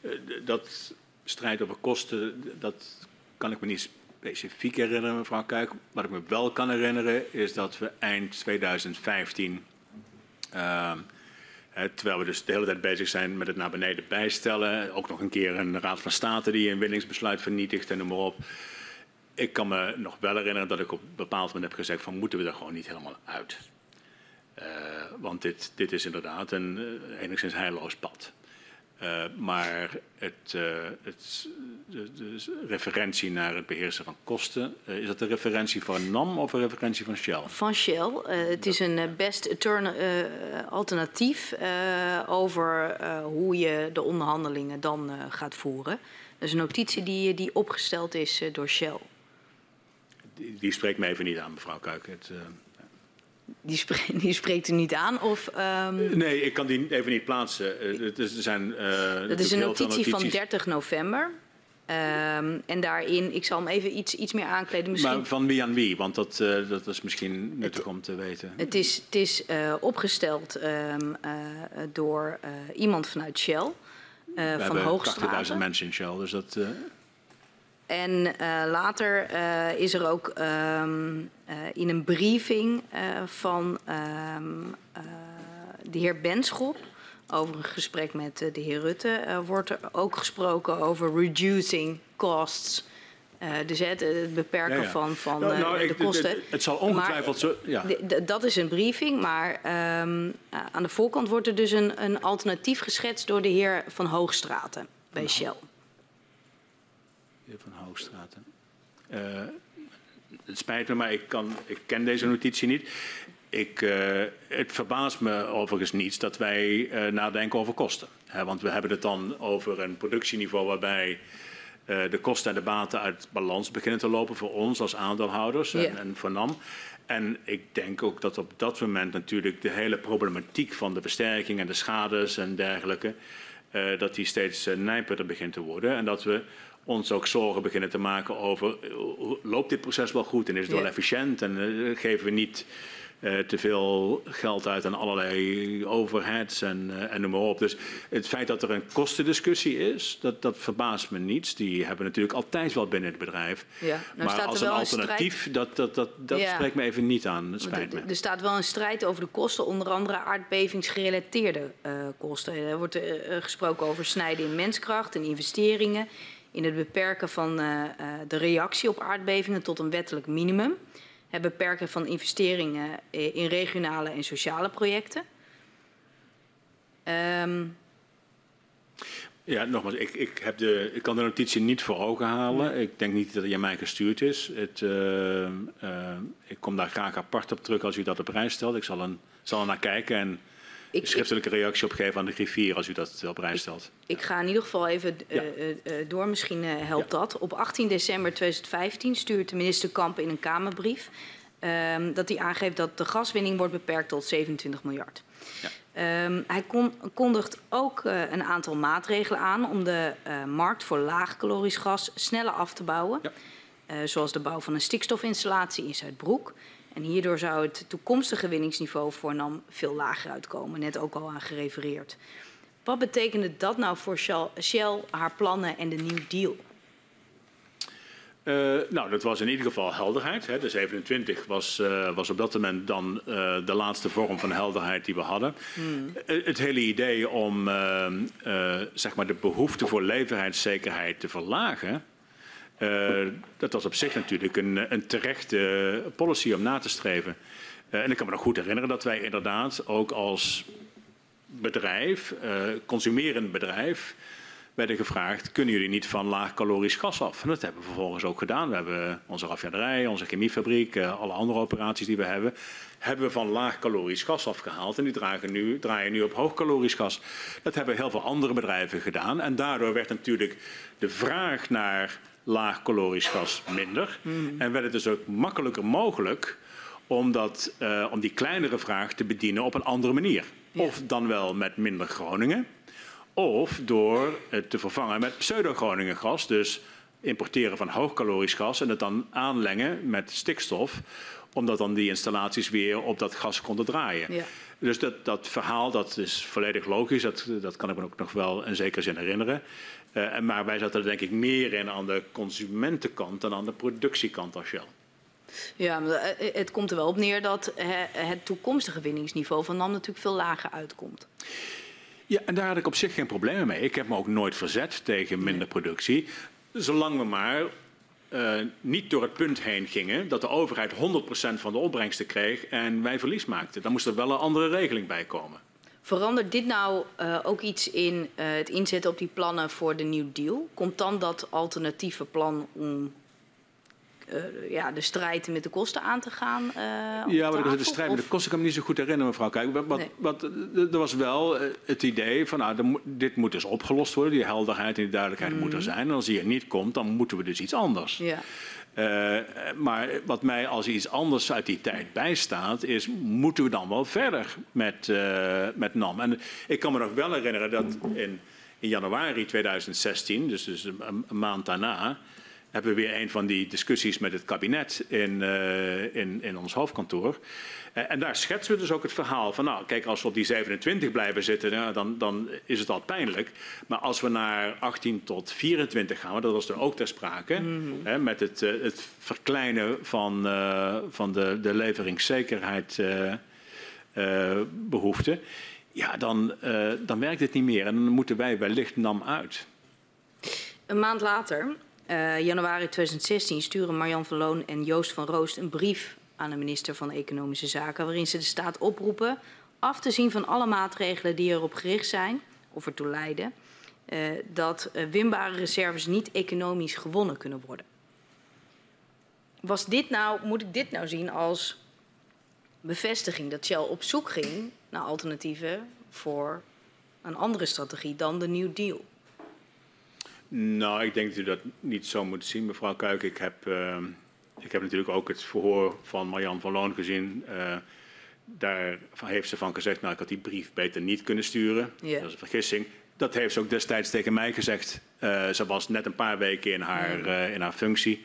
Eh, dat strijd over kosten, dat kan ik me niet specifiek herinneren, mevrouw Kuik. Wat ik me wel kan herinneren is dat we eind 2015, ehm, terwijl we dus de hele tijd bezig zijn met het naar beneden bijstellen, ook nog een keer een Raad van State die een winningsbesluit vernietigt en noem maar op. Ik kan me nog wel herinneren dat ik op een bepaald moment heb gezegd van moeten we er gewoon niet helemaal uit. Eh, want dit, dit is inderdaad een eh, enigszins heilloos pad. Eh, maar het, het, de, de referentie naar het beheersen van kosten, is dat de referentie van NAM of een referentie van Shell? Van Shell. Het is een best eh, alternatief over hoe je de onderhandelingen dan gaat voeren. Dat is een notitie die, die opgesteld is door Shell. Die, die spreekt me even niet aan, mevrouw Kuik. Het, eh, Die, spre- *laughs* die spreekt u niet aan? Of, ehm, nee, ik kan die even niet plaatsen. Eh, het is, er zijn, eh, dat is een notitie van notities. 30 november. Ehm, en daarin, ik zal hem even iets, iets meer aankleden. Misschien Maar van wie aan wie? Want dat, dat is misschien nuttig om te weten. Het is, het is opgesteld ehm, eh, door iemand vanuit Shell. We van hebben Hoogstraten. 80.000 mensen in Shell, dus dat... En uh, later uh, is er ook um, uh, in een briefing van um, de heer Benschop over een gesprek met de heer Rutte wordt er ook gesproken over reducing costs. dus het, het beperken ja, ja. van, van nou, nou, de ik, kosten. Het, het zal ongetwijfeld zo. Ja. Dat is een briefing, maar um, aan de voorkant wordt er dus een, een alternatief geschetst door de heer Van Hoogstraten bij nou. Shell Uh, het spijt me, maar ik, kan, ik ken deze notitie niet. Ik, uh, het verbaast me overigens niets dat wij uh, nadenken over kosten. He, want we hebben het dan over een productieniveau waarbij de kosten en de baten uit balans beginnen te lopen voor ons als aandeelhouders en voor NAM. En ik denk ook dat op dat moment natuurlijk de hele problematiek van de versterking en de schades en dergelijke, dat die steeds nijperder begint te worden. En dat we ons ook zorgen beginnen te maken over loopt dit proces wel goed en is het Ja. wel efficiënt en uh, geven we niet uh, te veel geld uit aan allerlei overheads en, uh, en noem maar op. Dus het feit dat er een kostendiscussie is, dat, dat verbaast me niets. Die hebben we natuurlijk altijd wel binnen het bedrijf. Ja. Nou maar als een wel een strijd- alternatief, dat, dat, dat, dat Ja. spreekt me even niet aan. Het spijt me. Er staat wel een strijd over de kosten, onder andere aardbevingsgerelateerde eh, kosten. Er wordt eh, gesproken over snijden in menskracht en investeringen. In het beperken van eh, eh, de reactie op aardbevingen tot een wettelijk minimum. Het beperken van investeringen eh, in regionale en sociale projecten. Ehm, Ja, nogmaals, ik, ik, heb de, ik kan de notitie niet voor ogen halen. Ik denk niet dat die aan mij gestuurd is. Het, ik kom daar graag apart op terug als u dat op prijs stelt. Ik zal, een, zal er naar kijken en ik, een schriftelijke reactie opgeven aan de griffier als u dat op prijs stelt. Ik ga in ieder geval even eh, eh, eh, door, misschien helpt dat. Op 18 december 2015 stuurt de minister Kamp in een Kamerbrief ehm, dat hij aangeeft dat de gaswinning wordt beperkt tot 27 miljard. Ja. Ehm, hij kon, kondigt ook een aantal maatregelen aan om de markt voor laagcalorisch gas sneller af te bouwen. Ja. Zoals de bouw van een stikstofinstallatie in Zuidbroek. En hierdoor zou het toekomstige winningsniveau voor NAM veel lager uitkomen. Net ook al aan gerefereerd. Wat betekende dat nou voor Shell, Shell haar plannen en de New Deal? Uh, nou, dat was in ieder geval helderheid. Hè. De 27 was, uh, was op dat moment dan uh, de laatste vorm van helderheid die we hadden. Hmm. het hele idee om zeg maar de behoefte voor leverheidszekerheid te verlagen. Dat was op zich natuurlijk een, een terechte policy om na te streven. en ik kan me nog goed herinneren dat wij inderdaad ook als bedrijf, consumerend bedrijf, werden gevraagd: kunnen jullie niet van laag calorisch gas af? En dat hebben we vervolgens ook gedaan. We hebben onze raffinaderij, onze chemiefabriek, uh, alle andere operaties die we hebben, hebben we van laag calorisch gas afgehaald. En die nu, draaien nu op hoog calorisch gas. Dat hebben heel veel andere bedrijven gedaan. En daardoor werd natuurlijk de vraag naar laag calorisch gas minder. Mm. En werd het dus ook makkelijker mogelijk om, dat, uh, om die kleinere vraag te bedienen op een andere manier. Ja. Of dan wel met minder Groningen. Of door het te vervangen met pseudo-Groningen gas. Dus importeren van hoogcalorisch gas en het dan aanlengen met stikstof. Omdat dan die installaties weer op dat gas konden draaien. Ja. Dus dat, dat verhaal dat is volledig logisch. Dat, dat kan ik me ook nog wel in zekere zin herinneren. Uh, maar wij zaten er denk ik meer in aan de consumentenkant dan aan de productiekant als Shell. Ja, maar het komt er wel op neer dat het toekomstige winningsniveau van NAM natuurlijk veel lager uitkomt. Ja, en daar had ik op zich geen problemen mee. Ik heb me ook nooit verzet tegen minder productie. Zolang we maar uh, niet door het punt heen gingen dat de overheid 100% van de opbrengsten kreeg en wij verlies maakten. Dan moest er wel een andere regeling bij komen. Verandert dit nou uh, ook iets in uh, het inzetten op die plannen voor de New Deal? Komt dan dat alternatieve plan om uh, ja, de strijd met de kosten aan te gaan? Ja, maar de strijd met de kosten kan ik me niet zo goed herinneren, mevrouw. Kijk, wat, Nee. wat, er was wel eh, het idee van, nou, dit moet dus opgelost worden. Die helderheid en die duidelijkheid moet er zijn. En als die er niet komt, dan moeten we dus iets anders. Ja. Eh, maar wat mij als iets anders uit die tijd bijstaat, is moeten we dan wel verder met, eh, met NAM? En ik kan me nog wel herinneren dat in, in januari 2016, dus, dus een, maand daarna, hebben we weer een van die discussies met het kabinet in, uh, in, in ons hoofdkantoor. Uh, en daar schetsen we dus ook het verhaal van, nou kijk, als we op die 27 blijven zitten, nou, dan, dan is het al pijnlijk. Maar als we naar 18 tot 24 gaan, dat was er ook ter sprake, mm. hè, met het, uh, het verkleinen van, van de, de leveringszekerheid behoeften, ja, dan, dan werkt het niet meer. En dan moeten wij wellicht NAM uit. Een maand later uh, januari 2016 sturen Marjan van Loon en Joost van Roost een brief aan de minister van Economische Zaken, waarin ze de staat oproepen af te zien van alle maatregelen die erop gericht zijn, of ertoe leiden, uh, dat uh, winbare reserves niet economisch gewonnen kunnen worden. Was dit nou, moet ik dit nou zien als bevestiging dat Shell op zoek ging naar alternatieven voor een andere strategie dan de New Deal? Nou, ik denk dat u dat niet zo moet zien, mevrouw Kuik. Ik heb, uh, ik heb natuurlijk ook het verhoor van Marjan van Loon gezien. Uh, daar heeft ze van gezegd, nou, ik had die brief beter niet kunnen sturen. Yeah. Dat is een vergissing. Dat heeft ze ook destijds tegen mij gezegd. Uh, ze was net een paar weken in haar, in haar functie.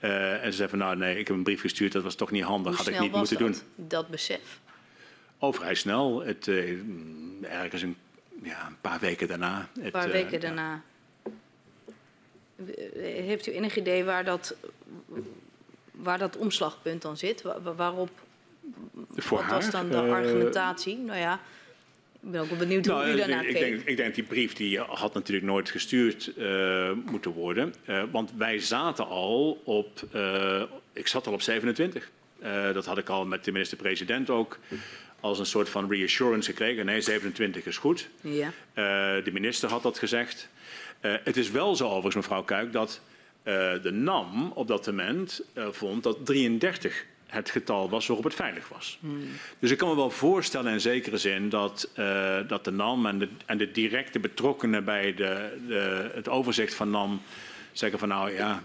en ze zei van, nou nee, ik heb een brief gestuurd, dat was toch niet handig, Hoe had ik niet moeten dat, doen. Dat besef? Oh, vrij snel. Het, ergens een, ja, een paar weken daarna. Een paar weken daarna. Heeft u enig idee waar dat, waar dat omslagpunt dan zit? Waar, waarop, Voor wat haar, was dan de uh, argumentatie? Nou ja, ik ben ook benieuwd nou, hoe u daarnaar ik, keek. denk, ik denk die brief die had natuurlijk nooit gestuurd uh, moeten worden. Uh, want wij zaten al op, ik zat al op 27. dat had ik al met de minister-president ook als een soort van reassurance gekregen. Nee, 27 is goed. Ja. de minister had dat gezegd. Het is wel zo overigens, mevrouw Kuik, dat de NAM op dat moment uh, vond dat 33 het getal was waarop het veilig was. Hmm. Dus ik kan me wel voorstellen in zekere zin dat, dat de NAM en de, en de directe betrokkenen bij de, de, het overzicht van NAM zeggen van nou ja,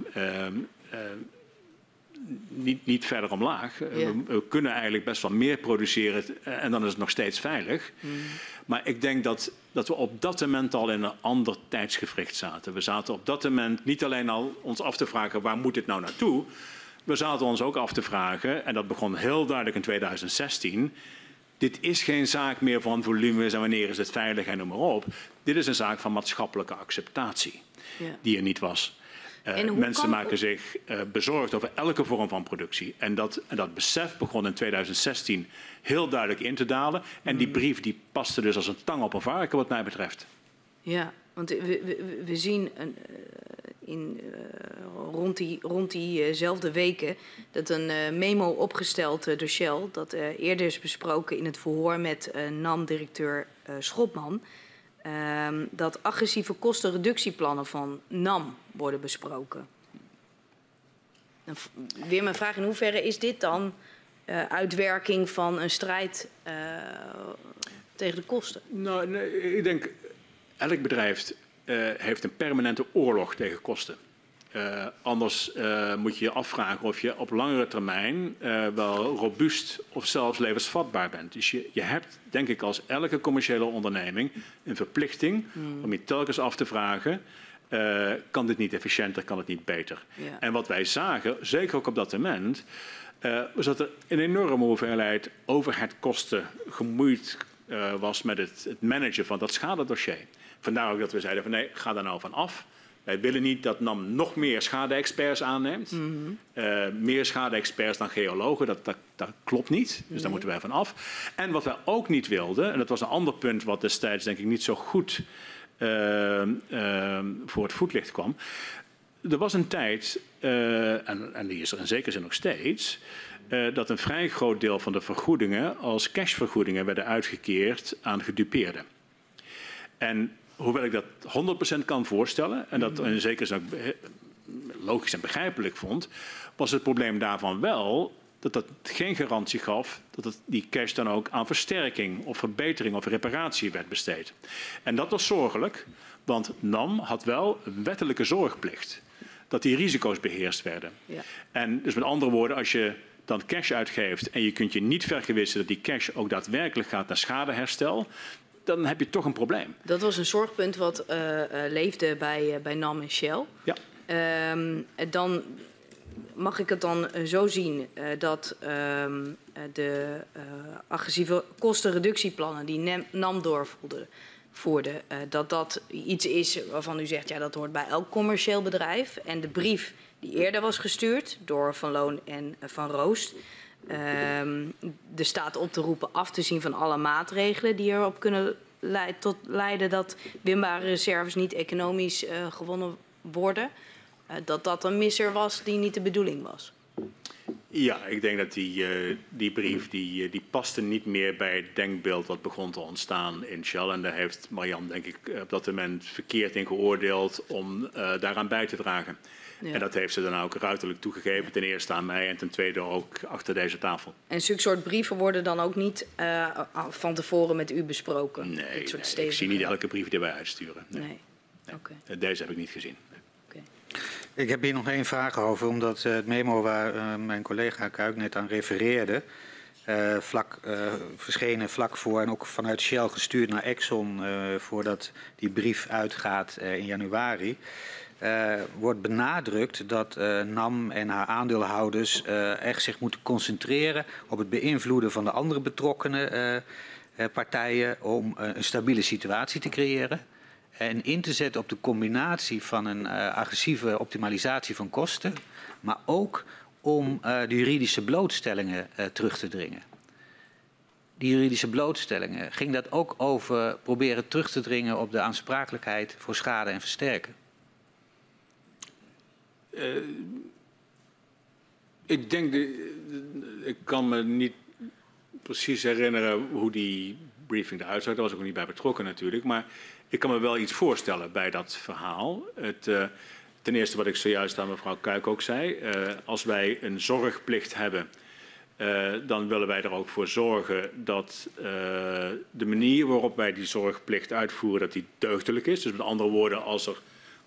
niet, niet verder omlaag. We, we, kunnen eigenlijk best wel meer produceren en dan is het nog steeds veilig. Mm. Maar ik denk dat, dat we op dat moment al in een ander tijdsgevricht zaten. We zaten op dat moment niet alleen al ons af te vragen waar moet dit nou naartoe. We zaten ons ook af te vragen, en dat begon heel duidelijk in 2016. Dit is geen zaak meer van volumes en wanneer is het veilig en noem maar op. Dit is een zaak van maatschappelijke acceptatie, ja. die er niet was. Uh, mensen kan... maken zich uh, bezorgd over elke vorm van productie. En dat, en dat besef begon in 2016 heel duidelijk in te dalen. En die brief die paste dus als een tang op een varken wat mij betreft. Ja, want we, we, we zien een, in, uh, rond, die, rond diezelfde weken dat een memo opgesteld door Shell... dat eerder is besproken in het verhoor met NAM-directeur Schotman... Um, dat agressieve kostenreductieplannen van NAM worden besproken. Weer mijn vraag, in hoeverre is dit dan uh, uitwerking van een strijd uh, tegen de kosten? Nou, nee, ik denk, elk bedrijf uh, heeft een permanente oorlog tegen kosten. Anders moet je je afvragen of je op langere termijn wel robuust of zelfs levensvatbaar bent. Dus je, je hebt, denk ik, als elke commerciële onderneming een verplichting mm. om je telkens af te vragen. kan dit niet efficiënter, kan het niet beter? Ja. En wat wij zagen, zeker ook op dat moment, was dat er een enorme hoeveelheid overheidkosten gemoeid was met het, het managen van dat schadedossier. Vandaar ook dat we zeiden van nee, ga daar nou van af. Wij willen niet dat NAM nog meer schade-experts aanneemt. Mm -hmm. uh, meer schade-experts dan geologen, dat, dat, dat klopt niet. Dus daar moeten wij van af. En wat wij ook niet wilden, en dat was een ander punt wat destijds denk ik niet zo goed uh, uh, voor het voetlicht kwam. Er was een tijd, en, en, die is er in zekere zin nog steeds, dat een vrij groot deel van de vergoedingen als cashvergoedingen werden uitgekeerd aan gedupeerden. En hoewel ik dat 100% kan voorstellen en dat in zekere zin ook logisch en begrijpelijk vond, was het probleem daarvan wel dat dat geen garantie gaf dat het, die cash dan ook aan versterking of verbetering of reparatie werd besteed. En dat was zorgelijk, want NAM had wel een wettelijke zorgplicht dat die risico's beheerst werden. Ja. En dus met andere woorden, als je dan cash uitgeeft en je kunt je niet vergewissen dat die cash ook daadwerkelijk gaat naar schadeherstel, dan heb je toch een probleem. Dat was een zorgpunt wat uh, uh, leefde bij, uh, bij NAM en Shell. Ja. Ehm, dan mag ik het dan eh, zo zien uh, dat ehm, de agressieve kostenreductieplannen die NAM doorvoerde, voerde, dat dat iets is waarvan u zegt, ja, dat hoort bij elk commercieel bedrijf. En de brief die eerder was gestuurd door Van Loon en Van Roost, de staat op te roepen af te zien van alle maatregelen die erop kunnen leid, tot leiden dat winbare reserves niet economisch uh, gewonnen worden. Dat dat een misser was die niet de bedoeling was. Ja, ik denk dat die, uh, die brief die, die paste niet meer bij het denkbeeld wat begon te ontstaan in Shell. En daar heeft Marian denk ik op dat moment verkeerd in geoordeeld om daaraan bij te dragen. Ja. En dat heeft ze dan ook ruiterlijk toegegeven. Ten eerste aan mij en ten tweede ook achter deze tafel. En zulke soort brieven worden dan ook niet uh, van tevoren met u besproken? Nee, soort nee ik zie niet elke brief die wij uitsturen. Nee. nee. nee. Okay. Deze heb ik niet gezien. Ik heb hier nog één vraag over, omdat uh, het memo waar uh, mijn collega Kuik net aan refereerde... Uh, vlak, verschenen vlak voor en ook vanuit Shell gestuurd naar Exxon voordat die brief uitgaat in januari wordt benadrukt dat NAM en haar aandeelhouders echt zich moeten concentreren op het beïnvloeden van de andere betrokkenen partijen om een stabiele situatie te creëren. En in te zetten op de combinatie van een agressieve optimalisatie van kosten, maar ook om de juridische blootstellingen terug te dringen. Die juridische blootstellingen, ging dat ook over proberen terug te dringen op de aansprakelijkheid voor schade en versterken? Ik denk, de, ik kan me niet precies herinneren hoe die briefing eruit zag. Daar was ik ook niet bij betrokken natuurlijk. Maar ik kan me wel iets voorstellen bij dat verhaal. Het, uh, ten eerste wat ik zojuist aan mevrouw Kuik ook zei. Uh, als wij een zorgplicht hebben, uh, dan willen wij er ook voor zorgen dat de manier waarop wij die zorgplicht uitvoeren, dat die deugdelijk is. Dus met andere woorden, als er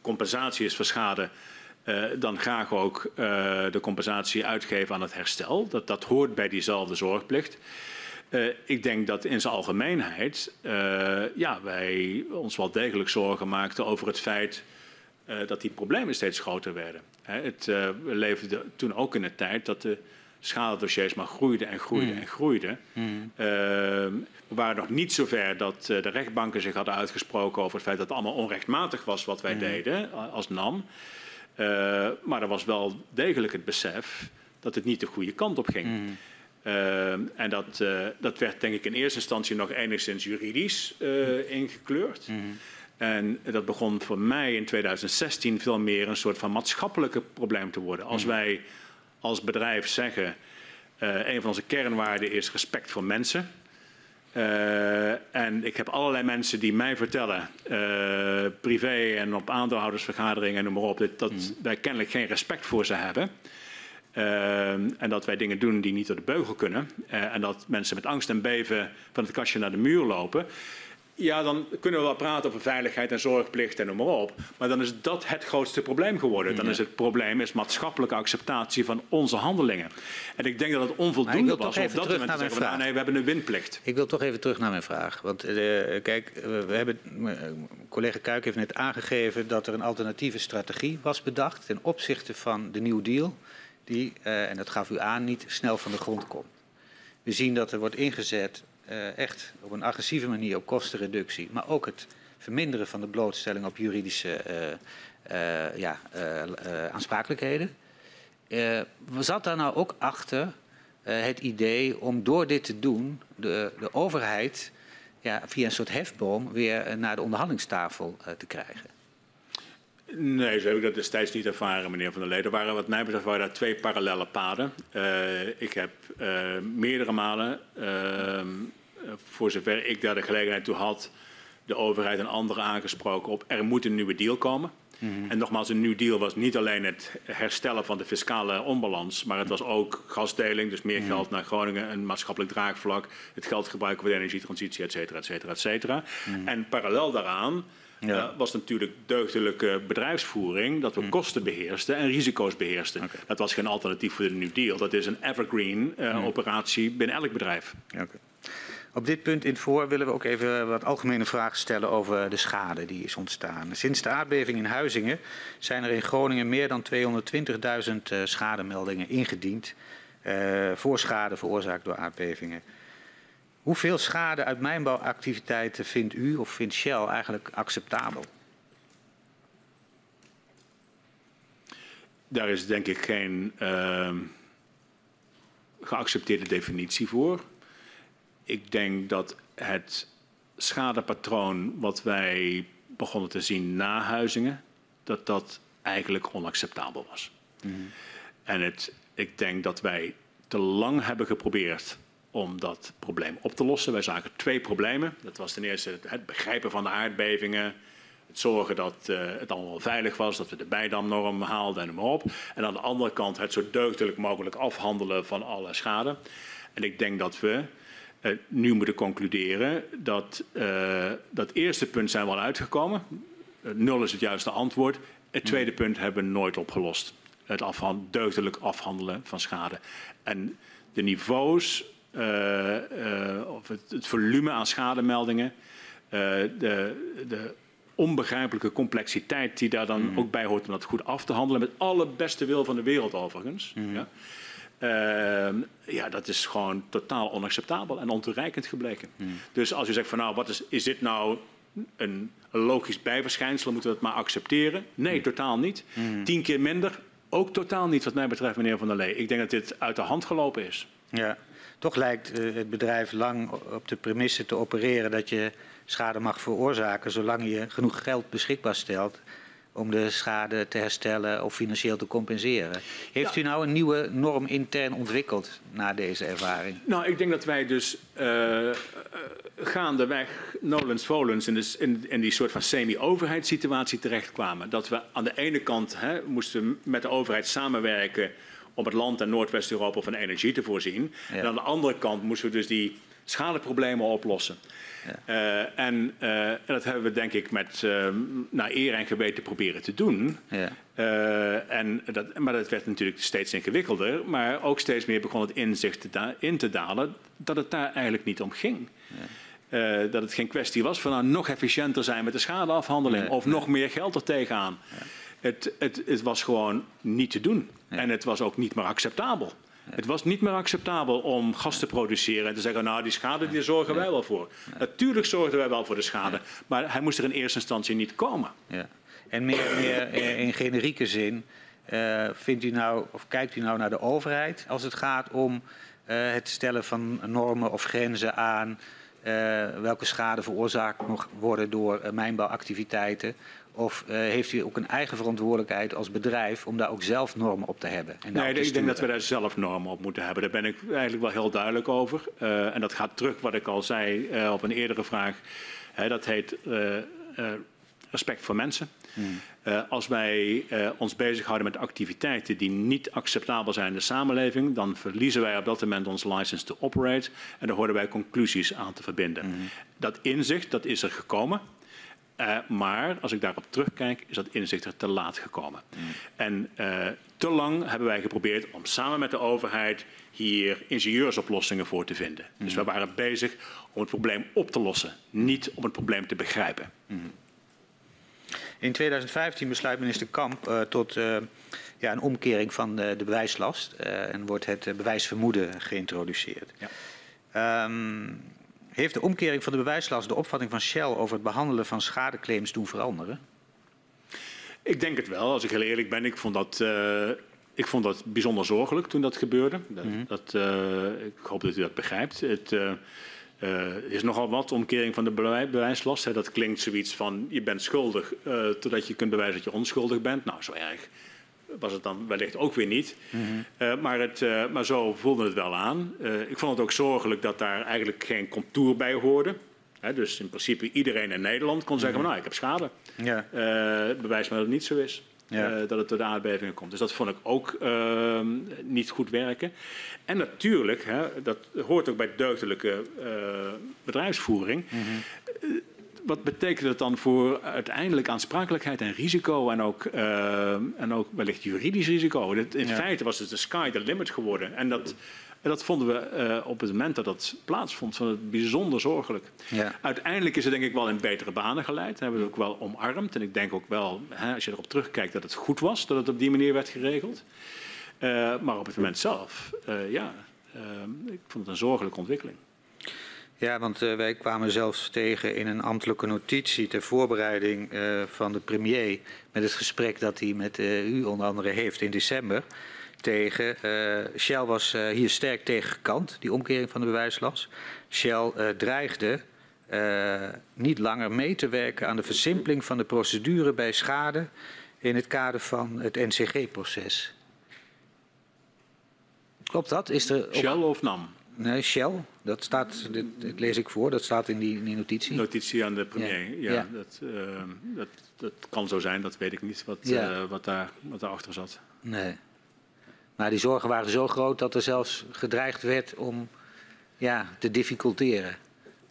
compensatie is voor schade dan graag ook de compensatie uitgeven aan het herstel. Dat, dat hoort bij diezelfde zorgplicht. Uh, ik denk dat in zijn algemeenheid ja, wij ons wel degelijk zorgen maakten over het feit dat die problemen steeds groter werden. Hè, het, we leefden toen ook in een tijd dat de schadedossiers maar groeiden en groeiden mm. en groeiden. Mm. we waren nog niet zover dat de rechtbanken zich hadden uitgesproken over het feit dat het allemaal onrechtmatig was wat wij mm. deden als NAM. Maar er was wel degelijk het besef dat het niet de goede kant op ging. Uh, en dat, uh, dat werd denk ik in eerste instantie nog enigszins juridisch ingekleurd. Mm. En dat begon voor mij in 2016 veel meer een soort van maatschappelijke probleem te worden. Als mm. wij als bedrijf zeggen, een van onze kernwaarden is respect voor mensen. En ik heb allerlei mensen die mij vertellen, privé en op aandeelhoudersvergaderingen en noem maar op, dat, dat mm. wij kennelijk geen respect voor ze hebben. Uh, en dat wij dingen doen die niet door de beugel kunnen. en dat mensen met angst en beven van het kastje naar de muur lopen. Ja, dan kunnen we wel praten over veiligheid en zorgplicht en noem maar op. Maar dan is dat het grootste probleem geworden. Dan is het probleem is maatschappelijke acceptatie van onze handelingen. En ik denk dat het onvoldoende was om op dat moment te zeggen, nou, nee, we hebben een winplicht. Ik wil toch even terug naar mijn vraag. Want uh, kijk, we hebben, uh, collega Kuik heeft net aangegeven dat er een alternatieve strategie was bedacht ten opzichte van de New Deal. Die, uh, en dat gaf u aan, niet snel van de grond komt. We zien dat er wordt ingezet uh, echt op een agressieve manier op kostenreductie, maar ook het verminderen van de blootstelling op juridische uh, ja, aansprakelijkheden. zat daar nou ook achter het idee om door dit te doen de, de overheid ja, via een soort hefboom weer naar de onderhandelingstafel te krijgen? Nee, zo heb ik dat destijds niet ervaren, meneer Van der Leden. Er waren wat mij betreft waren daar twee parallele paden. Uh, ik heb uh, meerdere malen, uh, voor zover ik daar de gelegenheid toe had, de overheid en anderen aangesproken op er moet een nieuwe deal komen. -hmm. En nogmaals, een nieuw deal was niet alleen het herstellen van de fiscale onbalans, maar het was ook gasdeling, dus meer -hmm. geld naar Groningen, een maatschappelijk draagvlak, het geld gebruiken voor de energietransitie, et cetera, et cetera, et cetera. -hmm. En parallel daaraan ja. Uh, was natuurlijk deugdelijke bedrijfsvoering dat we mm. kosten beheersten en risico's beheersten. Okay. Dat was geen alternatief voor de New Deal. Dat is een evergreen uh, mm. operatie binnen elk bedrijf. Okay. Op dit punt in het voor willen we ook even wat algemene vragen stellen over de schade die is ontstaan. Sinds de aardbeving in Huizingen zijn er in Groningen meer dan 220.000 schademeldingen ingediend voor schade veroorzaakt door aardbevingen. Hoeveel schade uit mijnbouwactiviteiten vindt u of vindt Shell eigenlijk acceptabel? Daar is denk ik geen uh, geaccepteerde definitie voor. Ik denk dat het schadepatroon wat wij begonnen te zien na Huizingen, dat dat eigenlijk onacceptabel was. Mm -hmm. En het, ik denk dat wij te lang hebben geprobeerd om dat probleem op te lossen. Wij zagen twee problemen. Dat was ten eerste het begrijpen van de aardbevingen, het zorgen dat uh, het allemaal veilig was, dat we de bijdamnorm haalden en maar op. En aan de andere kant het zo deugdelijk mogelijk afhandelen van alle schade. En ik denk dat we uh, nu moeten concluderen dat uh, dat eerste punt zijn we al uitgekomen. nul is het juiste antwoord. Het tweede punt hebben we nooit opgelost. Het afhand deugdelijk afhandelen van schade. En de niveaus of het, het, volume aan schademeldingen, uh, de, de, onbegrijpelijke complexiteit die daar dan mm. ook bij hoort om dat goed af te handelen, met alle beste wil van de wereld overigens. Mm. Ja. ja, dat is gewoon totaal onacceptabel en ontoereikend gebleken. Mm. Dus als u zegt van nou, wat is, is dit nou een, logisch bijverschijnsel, moeten we het maar accepteren? Nee, totaal niet. Tien keer minder, ook totaal niet wat mij betreft, meneer Van der Lee. Ik denk dat dit uit de hand gelopen is. Ja. Toch lijkt uh, het bedrijf lang op de premisse te opereren dat je schade mag veroorzaken zolang je genoeg geld beschikbaar stelt om de schade te herstellen of financieel te compenseren. Heeft ja. u nou een nieuwe norm intern ontwikkeld na deze ervaring? Nou, ik denk dat wij dus uh, gaandeweg nolens volens in, de, in, in, die soort van semi-overheidssituatie terechtkwamen. Dat we aan de ene kant hè, moesten met de overheid samenwerken om het land en Noordwest-Europa van energie te voorzien. Ja. En aan de andere kant moesten we dus die schadeproblemen oplossen. Ja. Uh, en uh, dat hebben we denk ik met uh, naar eer en geweten proberen te doen. Ja. en dat, maar dat werd natuurlijk steeds ingewikkelder. Maar ook steeds meer begon het inzicht te in te dalen dat het daar eigenlijk niet om ging. Ja. dat het geen kwestie was van nou, nog efficiënter zijn met de schadeafhandeling of nog meer geld er tegenaan. Het, het, het was gewoon niet te doen. Ja. En het was ook niet meer acceptabel. Ja. Het was niet meer acceptabel om gas te produceren en te zeggen, nou die schade die zorgen wij wel voor. Natuurlijk zorgden wij wel voor de schade, maar hij moest er in eerste instantie niet komen. En meer, meer in generieke zin, uh, vindt u nou, of kijkt u nou naar de overheid als het gaat om uh, het stellen van normen of grenzen aan uh, welke schade veroorzaakt mag worden door mijnbouwactiviteiten? Of uh, heeft u ook een eigen verantwoordelijkheid als bedrijf om daar ook zelf normen op te hebben? En nee, ik denk dat we daar zelf normen op moeten hebben. Daar ben ik eigenlijk wel heel duidelijk over. Uh, en dat gaat terug wat ik al zei uh, op een eerdere vraag. Dat heet respect voor mensen. Hmm. als wij ons bezighouden met activiteiten die niet acceptabel zijn in de samenleving, dan verliezen wij op dat moment onze license to operate. En daar horen wij conclusies aan te verbinden. Hmm. Dat inzicht, dat is er gekomen. Uh, maar als ik daarop terugkijk, is dat inzicht er te laat gekomen. Mm. En uh, te lang hebben wij geprobeerd om samen met de overheid hier ingenieursoplossingen voor te vinden. Mm. Dus we waren bezig om het probleem op te lossen, niet om het probleem te begrijpen. Mm. In 2015 besluit minister Kamp uh, tot ja, een omkering van de, de bewijslast en wordt het bewijsvermoeden geïntroduceerd. Ja. Um, heeft de omkering van de bewijslast de opvatting van Shell over het behandelen van schadeclaims doen veranderen? Ik denk het wel, als ik heel eerlijk ben. Ik vond dat, uh, ik vond dat bijzonder zorgelijk toen dat gebeurde. Dat, mm -hmm. dat, uh, ik hoop dat u dat begrijpt. Het uh, is nogal wat omkering van de bewijslast. Hè. Dat klinkt zoiets van je bent schuldig totdat je kunt bewijzen dat je onschuldig bent. Nou, zo erg was het dan wellicht ook weer niet. Mm -hmm. uh, maar, het, uh, maar zo voelde het wel aan. Uh, ik vond het ook zorgelijk dat daar eigenlijk geen contour bij hoorde. He, dus in principe iedereen in Nederland kon zeggen, mm -hmm. nou, ik heb schade. Ja. bewijs maar dat het niet zo is. Ja. dat het door de aardbevingen komt. Dus dat vond ik ook ehm, niet goed werken. En natuurlijk, hè, dat hoort ook bij deugdelijke bedrijfsvoering. Mm -hmm wat betekent dat dan voor uiteindelijk aansprakelijkheid en risico en ook, uh, en ook wellicht juridisch risico? in ja. feite was het de sky the limit geworden. En dat En dat vonden we uh, op het moment dat dat plaatsvond van het bijzonder zorgelijk. Ja. Uiteindelijk is het denk ik wel in betere banen geleid. Hebben we het ook wel omarmd. En ik denk ook wel, hè, als je erop terugkijkt, dat het goed was dat het op die manier werd geregeld. Uh, maar op het moment zelf, ja, ik vond het een zorgelijke ontwikkeling. Ja, want uh, wij kwamen zelfs tegen in een ambtelijke notitie ter voorbereiding uh, van de premier met het gesprek dat hij met u onder andere heeft in december tegen. Shell was hier sterk tegen gekant, die omkering van de bewijslast. Shell dreigde niet langer mee te werken aan de versimpeling van de procedure bij schade in het kader van het NCG-proces. Klopt dat? Is er Shell of NAM? Nee, Shell. Dat staat, dit, dit, lees ik voor, dat staat in die, in die notitie. Notitie aan de premier, ja. ja, Dat, uh, dat, dat, kan zo zijn, dat weet ik niet wat, ja. uh, wat, daar, wat daarachter zat. Nee. Maar die zorgen waren zo groot dat er zelfs gedreigd werd om ja, te difficulteren.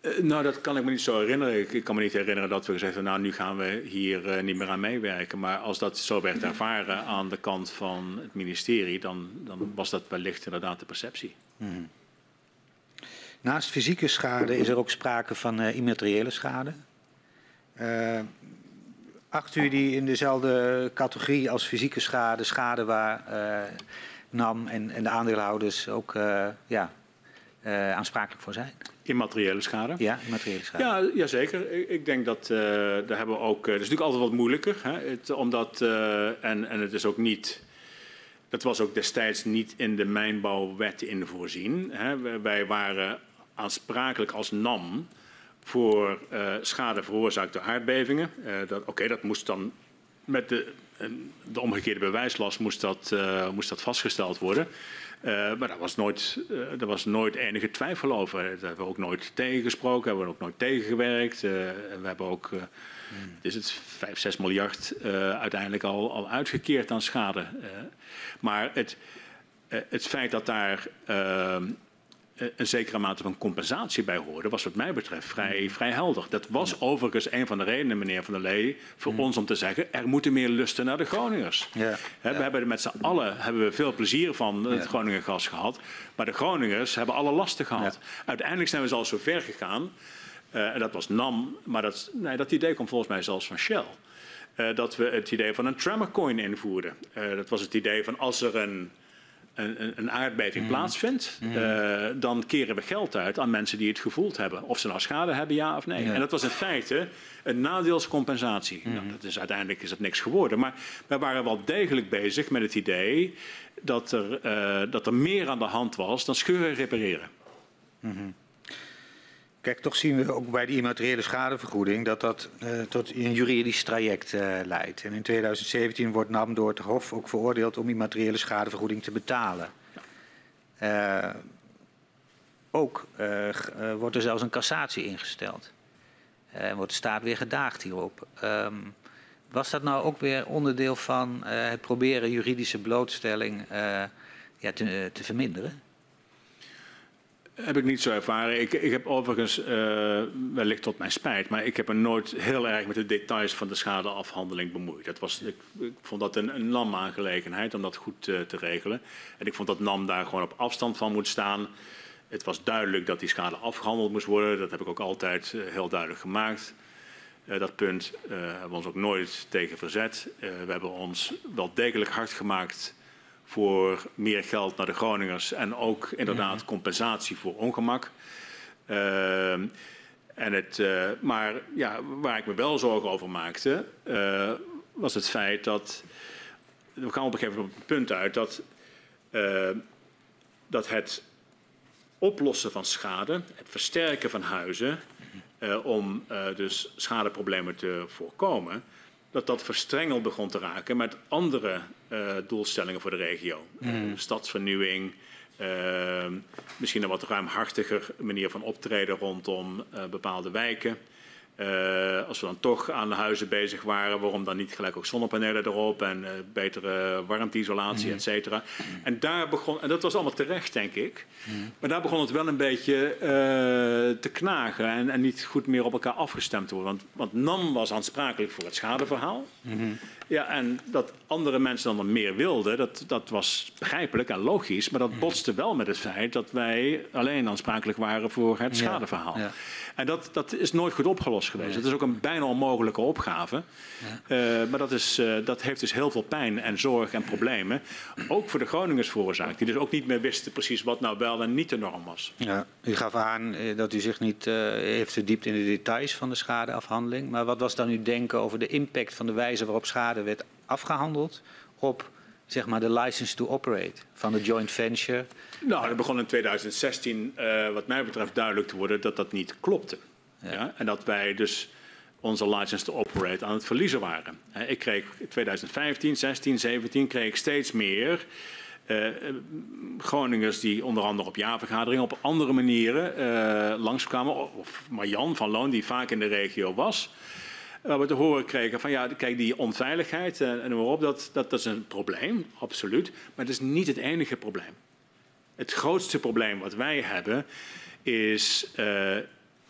Uh, nou, dat kan ik me niet zo herinneren. Ik, ik, kan me niet herinneren dat we gezegd hebben, nou, nu gaan we hier niet meer aan meewerken. Maar als dat zo werd ervaren aan de kant van het ministerie, dan, dan was dat wellicht inderdaad de perceptie. Hmm. Naast fysieke schade is er ook sprake van uh, immateriële schade. Uh, acht u die in dezelfde categorie als fysieke schade, schade waar uh, NAM en, en, de aandeelhouders ook ja, aansprakelijk voor zijn? Immateriële schade? Ja, immateriële schade. Ja, ja zeker. Ik, ik denk dat daar hebben we ook. Dat is natuurlijk altijd wat moeilijker, hè, het, omdat en, en het is ook niet. Dat was ook destijds niet in de mijnbouwwet in voorzien. Hè. Wij waren aansprakelijk als NAM voor uh, schade veroorzaakt door aardbevingen. Uh, Oké, dat moest dan met de, de omgekeerde bewijslast moest dat, uh, moest dat vastgesteld worden. maar daar was, nooit, daar was nooit enige twijfel over. Daar hebben we ook nooit tegengesproken, hebben we ook nooit tegengewerkt. we hebben ook, is het 5, 6 miljard uiteindelijk al, al uitgekeerd aan schade. maar het, het feit dat daar eh, een zekere mate van compensatie bij hoorde, was wat mij betreft vrij, mm. vrij helder. Dat was overigens een van de redenen, meneer Van der Lee, voor mm. ons om te zeggen, er moeten meer lusten naar de Groningers. Ja. we hebben er met z'n allen hebben we veel plezier van het ja. Groningen gas gehad, maar de Groningers hebben alle lasten gehad. Uiteindelijk zijn we zelfs zo ver gegaan, uh, en dat was NAM, maar dat, nee, dat idee komt volgens mij zelfs van Shell. Uh, dat we het idee van een tremorcoin invoerden. Uh, dat was het idee van als er een een, een aardbeving mm. plaatsvindt, mm. Uh, dan keren we geld uit aan mensen die het gevoeld hebben. Of ze nou schade hebben, ja of nee. Ja. En dat was in feite een nadeelscompensatie. Mm. Nou, dat is, uiteindelijk is het niks geworden. Maar wij waren wel degelijk bezig met het idee dat er, uh, dat er meer aan de hand was dan scheuren repareren. -hmm. Kijk, toch zien we ook bij die immateriële schadevergoeding dat dat uh, tot een juridisch traject uh, leidt. En in 2017 wordt NAM door het Hof ook veroordeeld om immateriële schadevergoeding te betalen. Uh, ook wordt er zelfs een cassatie ingesteld. En wordt de staat weer gedaagd hierop. Um, was dat nou ook weer onderdeel van het proberen juridische blootstelling ja, te, te verminderen? Heb ik niet zo ervaren. Ik, ik heb overigens, uh, wellicht tot mijn spijt, maar ik heb me nooit heel erg met de details van de schadeafhandeling bemoeid. Dat was, ik, vond dat een, een NAM-aangelegenheid om dat goed uh, te regelen. En ik vond dat NAM daar gewoon op afstand van moet staan. Het was duidelijk dat die schade afgehandeld moest worden. Dat heb ik ook altijd uh, heel duidelijk gemaakt. dat punt hebben we ons ook nooit tegen verzet. we hebben ons wel degelijk hard gemaakt voor meer geld naar de Groningers en ook inderdaad compensatie voor ongemak. Uh, en het, uh, maar ja, waar ik me wel zorgen over maakte, uh, was het feit dat. We gaan op een gegeven moment op het punt uit dat, uh, dat het oplossen van schade, het versterken van huizen, om dus schadeproblemen te voorkomen, dat dat verstrengeld begon te raken met andere doelstellingen voor de regio. Mm. stadsvernieuwing, uh, misschien een wat ruimhartiger manier van optreden rondom uh, bepaalde wijken. Uh, als we dan toch aan de huizen bezig waren, waarom dan niet gelijk ook zonnepanelen erop en uh, betere warmteisolatie, mm. et cetera. Mm. En daar begon, en dat was allemaal terecht, denk ik. Mm. Maar daar begon het wel een beetje uh, te knagen en, en, niet goed meer op elkaar afgestemd te worden. Want, want NAM was aansprakelijk voor het schadeverhaal. -hmm. Ja, en dat andere mensen dan meer wilden, dat, dat was begrijpelijk en logisch. Maar dat botste wel met het feit dat wij alleen aansprakelijk waren voor het schadeverhaal. Ja, ja. En dat, dat is nooit goed opgelost geweest. Het is ook een bijna onmogelijke opgave. Ja. Uh, maar dat, is, uh, dat heeft dus heel veel pijn en zorg en problemen. Ook voor de Groningers veroorzaakt. Die dus ook niet meer wisten precies wat nou wel en niet de norm was. Ja, u gaf aan eh, dat u zich niet uh, heeft verdiept in de details van de schadeafhandeling. Maar wat was dan uw denken over de impact van de wijze waarop schade werd afgehandeld op zeg maar, de license to operate van de joint venture? Nou, dat begon in 2016, uh, wat mij betreft, duidelijk te worden dat dat niet klopte. Ja. ja. En dat wij dus onze license to operate aan het verliezen waren. Ik kreeg in 2015, 16, 17 kreeg ik steeds meer uh, Groningers die onder andere op jaarvergaderingen op andere manieren uh, langskwamen. Of Marjan van Loon, die vaak in de regio was. Waar we te horen kregen van ja, kijk, die onveiligheid en, en noem maar op, dat, dat, dat is een probleem, absoluut. Maar het is niet het enige probleem. Het grootste probleem wat wij hebben is uh,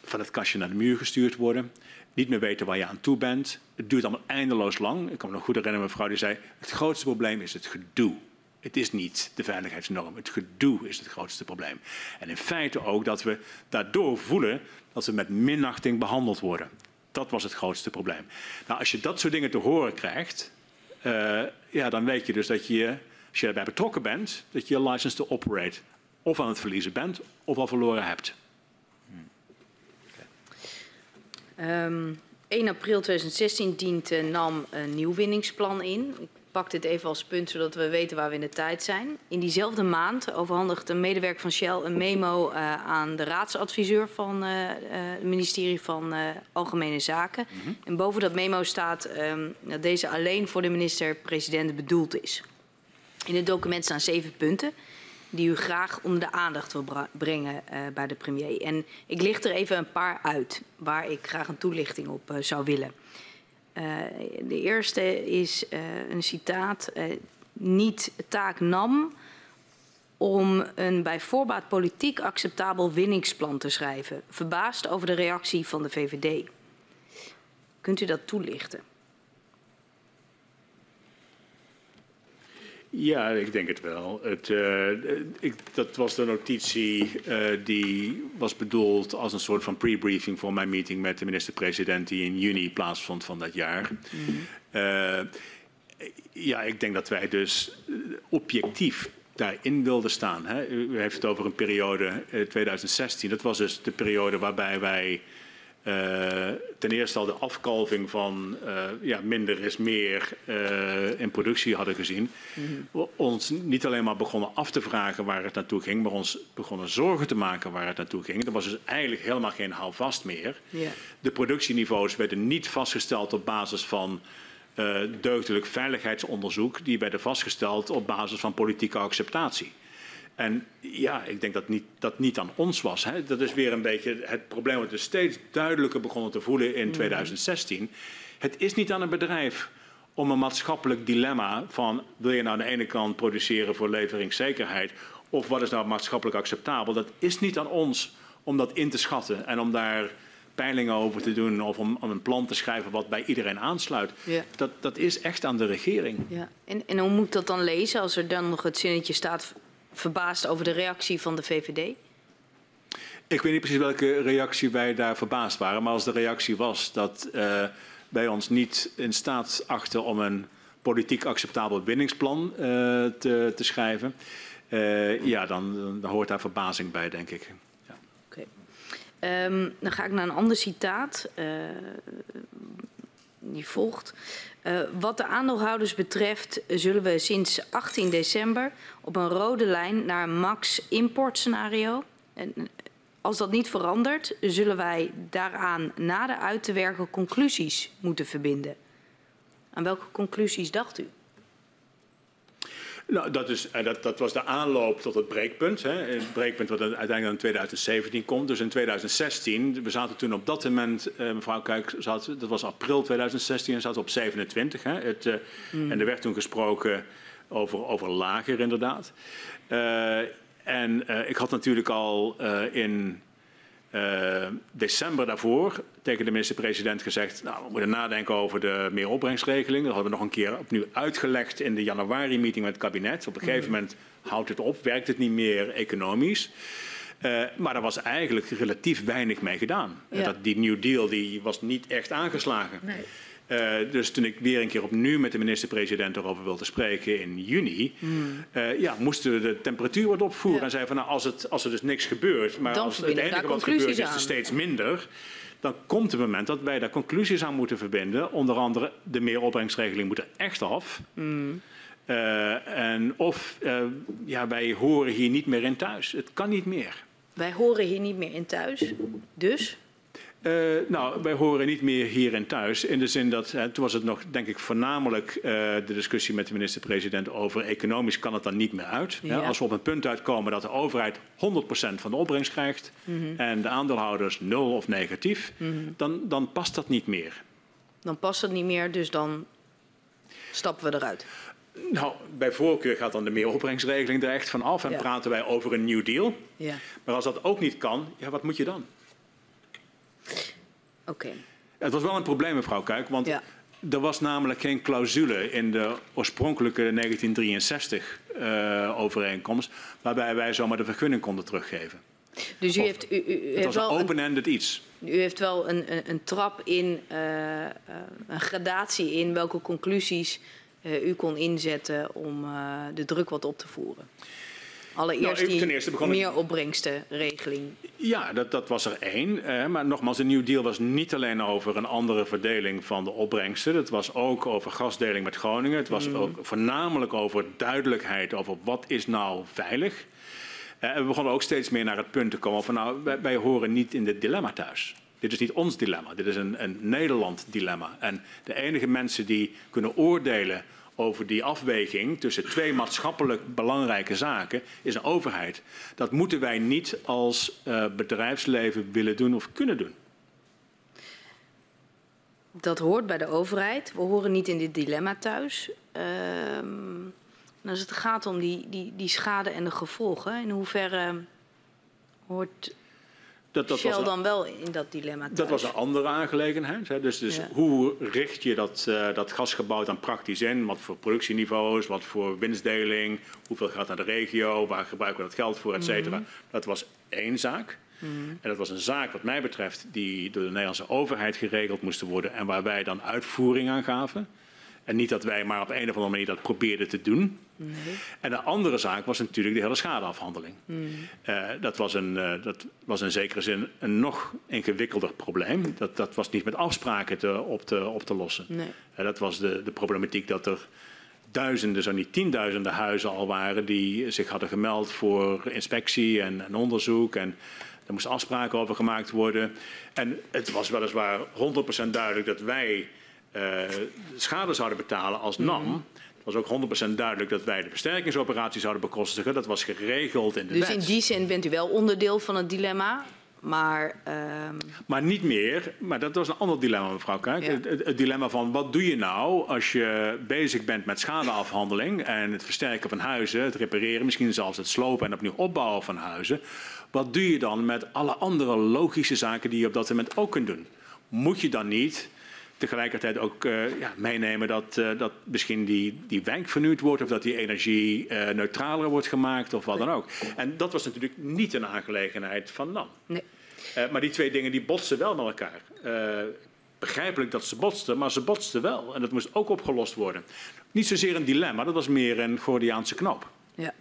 van het kastje naar de muur gestuurd worden. Niet meer weten waar je aan toe bent. Het duurt allemaal eindeloos lang. Ik kan me nog goed herinneren, mevrouw die zei: Het grootste probleem is het gedoe. Het is niet de veiligheidsnorm. Het gedoe is het grootste probleem. En in feite ook dat we daardoor voelen dat we met minachting behandeld worden. Dat was het grootste probleem. Nou, als je dat soort dingen te horen krijgt, uh, ja, dan weet je dus dat je, als je daarbij betrokken bent, dat je je license to operate of aan het verliezen bent of al verloren hebt. Hmm. Okay. Um, 1 april 2016 dient uh, NAM een nieuwwinningsplan in. Ik pak dit even als punt, zodat we weten waar we in de tijd zijn. In diezelfde maand overhandigt een medewerker van Shell een memo uh, aan de raadsadviseur van uh, uh, het ministerie van Algemene Zaken. Mm -hmm. En boven dat memo staat um, dat deze alleen voor de minister-president bedoeld is. In het document staan zeven punten die u graag onder de aandacht wil brengen bij de premier. En ik licht er even een paar uit waar ik graag een toelichting op zou willen. Uh, de eerste is uh, een citaat. Uh, niet taak nam om een bij voorbaat politiek acceptabel winningsplan te schrijven. Verbaasd over de reactie van de VVD. Kunt u dat toelichten? Ja, ik denk het wel. Het, uh, ik, dat was de notitie uh, die was bedoeld als een soort van pre-briefing voor mijn meeting met de minister-president die in juni plaatsvond van dat jaar. Mm -hmm. uh, ja, ik denk dat wij dus objectief daarin wilden staan. Hè. U heeft het over een periode 2016. Dat was dus de periode waarbij wij ten eerste al de afkalving van uh, ja, minder is meer uh, in productie hadden gezien. -hmm. Ons niet alleen maar begonnen af te vragen waar het naartoe ging, maar ons begonnen zorgen te maken waar het naartoe ging. Er was dus eigenlijk helemaal geen houvast meer. De productieniveaus werden niet vastgesteld op basis van deugdelijk veiligheidsonderzoek, die werden vastgesteld op basis van politieke acceptatie. En ja, ik denk dat niet, dat niet aan ons was. Hè. Dat is weer een beetje het probleem wat we steeds duidelijker begonnen te voelen in 2016. Het is niet aan een bedrijf om een maatschappelijk dilemma van wil je nou aan de ene kant produceren voor leveringszekerheid of wat is nou maatschappelijk acceptabel. Dat is niet aan ons om dat in te schatten en om daar peilingen over te doen of om, om een plan te schrijven wat bij iedereen aansluit. Ja. Dat, dat is echt aan de regering. Ja. En, en hoe moet ik dat dan lezen als er dan nog het zinnetje staat verbaasd over de reactie van de VVD? Ik weet niet precies welke reactie wij daar verbaasd waren. Maar als de reactie was dat uh, wij ons niet in staat achten om een politiek acceptabel winningsplan uh, te, te, schrijven. Uh, ja, dan, dan, hoort daar verbazing bij, denk ik. Ja. Oké. Okay. Um, dan ga ik naar een ander citaat. die volgt. Uh, wat de aandeelhouders betreft zullen we sinds 18 december op een rode lijn naar een max import scenario. En als dat niet verandert, zullen wij daaraan nader uit te werken conclusies moeten verbinden. Aan welke conclusies dacht u? Nou, dat, is, eh, dat, dat, was de aanloop tot het breekpunt. Hè. Het breekpunt wat uiteindelijk in 2017 komt. Dus in 2016, we zaten toen op dat moment, eh, mevrouw Kuik, zat, dat was april 2016 en zaten op 27. Hè. Het, uh, mm. En er werd toen gesproken over, over lager inderdaad. Uh, en uh, ik had natuurlijk al uh, in uh, december daarvoor tegen de minister-president gezegd... nou, we moeten nadenken over de meeropbrengstregeling. Dat hadden we nog een keer opnieuw uitgelegd in de januari-meeting met het kabinet. Op een gegeven mhm. moment houdt het op, werkt het niet meer economisch. Uh, maar er was eigenlijk relatief weinig mee gedaan. Ja. Dat, die New Deal die was niet echt aangeslagen. Nee. Uh, dus toen ik weer een keer opnieuw met de minister-president erover wilde spreken in juni, mm. uh, ja, moesten we de temperatuur wat opvoeren. Ja. En zeiden van nou, als, het, als er dus niks gebeurt, maar dan als het enige wat gebeurt is er steeds minder, dan komt het moment dat wij daar conclusies aan moeten verbinden. Onder andere de meeropbrengstregeling moet er echt af. Mm. Uh, en of ja, wij horen hier niet meer in thuis. Het kan niet meer. Wij horen hier niet meer in thuis. Dus? Uh, nou, wij horen niet meer hier en thuis. In de zin dat, toen was het nog, denk ik, voornamelijk uh, de discussie met de minister-president over economisch kan het dan niet meer uit. Ja. als we op een punt uitkomen dat de overheid 100% van de opbrengst krijgt -hmm. en de aandeelhouders nul of negatief, -hmm. dan, dan past dat niet meer. Dan past dat niet meer, dus dan stappen we eruit. Nou, bij voorkeur gaat dan de meeropbrengstregeling er echt van af en ja. praten wij over een New Deal. Ja. Maar als dat ook niet kan, ja, wat moet je dan? Oké. Okay. Het was wel een probleem, mevrouw Kuik, want ja. er was namelijk geen clausule in de oorspronkelijke 1963 uh, overeenkomst waarbij wij zomaar de vergunning konden teruggeven. Dus u heeft, u, u het heeft was wel een open-ended iets. U heeft wel een, een, een trap in, uh, een gradatie in welke conclusies uh, u kon inzetten om de druk wat op te voeren. Allereerst nou, die eerste meer opbrengstenregeling. Ja, dat, dat was er één. Eh, maar nogmaals, de New Deal was niet alleen over een andere verdeling van de opbrengsten. Het was ook over gasdeling met Groningen. Het was mm. ook voornamelijk over duidelijkheid over wat is nou veilig. Uh, en we begonnen ook steeds meer naar het punt te komen van nou, wij, wij horen niet in dit dilemma thuis. Dit is niet ons dilemma, dit is een, een Nederland dilemma. En de enige mensen die kunnen oordelen over die afweging tussen twee maatschappelijk belangrijke zaken is een overheid. Dat moeten wij niet als uh, bedrijfsleven willen doen of kunnen doen. Dat hoort bij de overheid. We horen niet in dit dilemma thuis. Uh, als het gaat om die, die, die schade en de gevolgen, in hoeverre hoort dat, dat Shell was dan wel in dat dilemma thuis. Dat was een andere aangelegenheid. Hè. Dus, dus ja. hoe richt je dat, uh, dat gasgebouw dan praktisch in? Wat voor productieniveaus, wat voor winstdeling, hoeveel gaat naar de regio, waar gebruiken we dat geld voor, et cetera. Mm -hmm. Dat was één zaak. Mm -hmm. En dat was een zaak wat mij betreft die door de Nederlandse overheid geregeld moest worden en waar wij dan uitvoering aan gaven. En niet dat wij maar op een of andere manier dat probeerden te doen. Nee. En de andere zaak was natuurlijk de hele schadeafhandeling. Mm. Uh, dat, was een, uh, dat was in zekere zin een nog ingewikkelder probleem. Dat, dat was niet met afspraken te, op, te, op te lossen. Nee. Uh, dat was de, de problematiek dat er duizenden, zo niet tienduizenden huizen al waren die zich hadden gemeld voor inspectie en, en onderzoek. En er moesten afspraken over gemaakt worden. En het was weliswaar 100% duidelijk dat wij schade zouden betalen als NAM. Mm -hmm. Het was ook 100% duidelijk dat wij de versterkingsoperatie zouden bekostigen. Dat was geregeld in de dus wet. Dus in die zin bent u wel onderdeel van het dilemma? Maar, uh... maar niet meer. Maar dat was een ander dilemma, mevrouw Kuik. Ja. Het, het, het, dilemma van wat doe je nou als je bezig bent met schadeafhandeling en het versterken van huizen, het repareren, misschien zelfs het slopen en opnieuw opbouwen van huizen. Wat doe je dan met alle andere logische zaken die je op dat moment ook kunt doen? Moet je dan niet tegelijkertijd ook uh, ja, meenemen dat, uh, dat misschien die, die wijk vernieuwd wordt of dat die energie uh, neutraler wordt gemaakt of wat dan ook. En dat was natuurlijk niet een aangelegenheid van NAM. Nee. maar die twee dingen die botsten wel met elkaar. begrijpelijk dat ze botsten, maar ze botsten wel. En dat moest ook opgelost worden. Niet zozeer een dilemma, dat was meer een Gordiaanse knoop. Ja.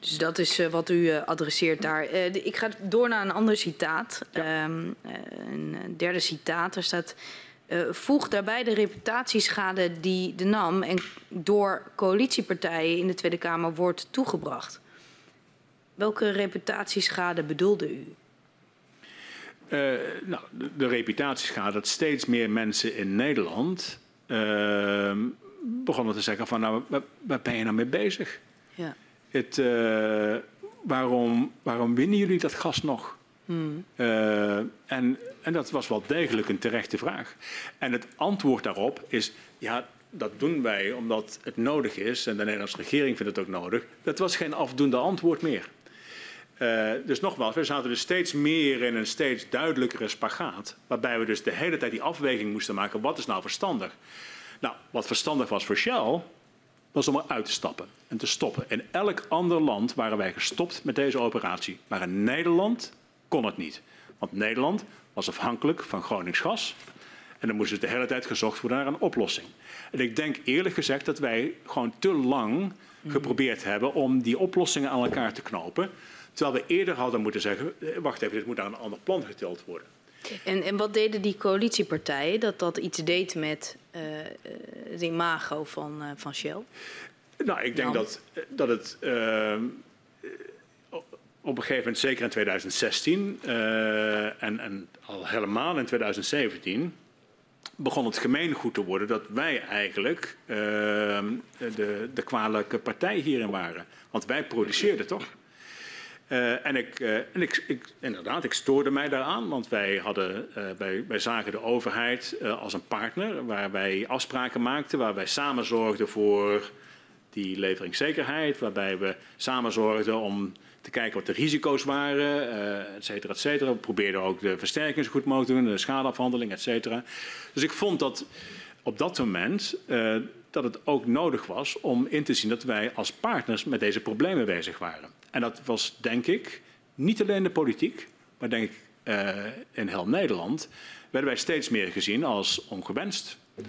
Dus dat is uh, wat u uh, adresseert daar. Uh, de, ik ga door naar een ander citaat. Ja. Um, een derde citaat. Er staat. Uh, voeg daarbij de reputatieschade die de NAM en door coalitiepartijen in de Tweede Kamer wordt toegebracht. Welke reputatieschade bedoelde u? Uh, nou, de, de, reputatieschade dat steeds meer mensen in Nederland uh, begonnen te zeggen van nou, waar, waar, ben je nou mee bezig? Ja. Het, uh, waarom, waarom winnen jullie dat gas nog? Uh, en, en dat was wel degelijk een terechte vraag. En het antwoord daarop is, ja, dat doen wij omdat het nodig is en de Nederlandse regering vindt het ook nodig. Dat was geen afdoende antwoord meer. Uh, dus nogmaals, we zaten dus steeds meer in een steeds duidelijkere spagaat. Waarbij we dus de hele tijd die afweging moesten maken. Wat is nou verstandig? Nou, wat verstandig was voor Shell, was om eruit te stappen en te stoppen. In elk ander land waren wij gestopt met deze operatie. Maar in Nederland kon het niet. Want Nederland was afhankelijk van Gronings gas. En dan moest dus de hele tijd gezocht worden naar een oplossing. En ik denk eerlijk gezegd dat wij gewoon te lang geprobeerd hebben om die oplossingen aan elkaar te knopen. Terwijl we eerder hadden moeten zeggen, eh, wacht even, dit moet naar een ander plan getild worden. En, en wat deden die coalitiepartijen dat dat iets deed met uh, het imago van, uh, van Shell? Nou, ik denk dat, dat het uh, op een gegeven moment, zeker in 2016 en, en al helemaal in 2017, begon het gemeengoed te worden dat wij eigenlijk de, de kwalijke partij hierin waren. Want wij produceerden toch? Uh, en ik, en ik, ik, inderdaad, ik stoorde mij daaraan, want wij, hadden, wij, wij zagen de overheid als een partner waar wij afspraken maakten, waar wij samen zorgden voor die leveringszekerheid, waarbij we samen zorgden om te kijken wat de risico's waren, et cetera, et cetera. We probeerden ook de versterking zo goed mogelijk te doen, de schadeafhandeling, et cetera. Dus ik vond dat op dat moment dat het ook nodig was om in te zien dat wij als partners met deze problemen bezig waren. En dat was, denk ik, niet alleen de politiek, maar denk ik uh, in heel Nederland, werden wij steeds meer gezien als ongewenst. Uh,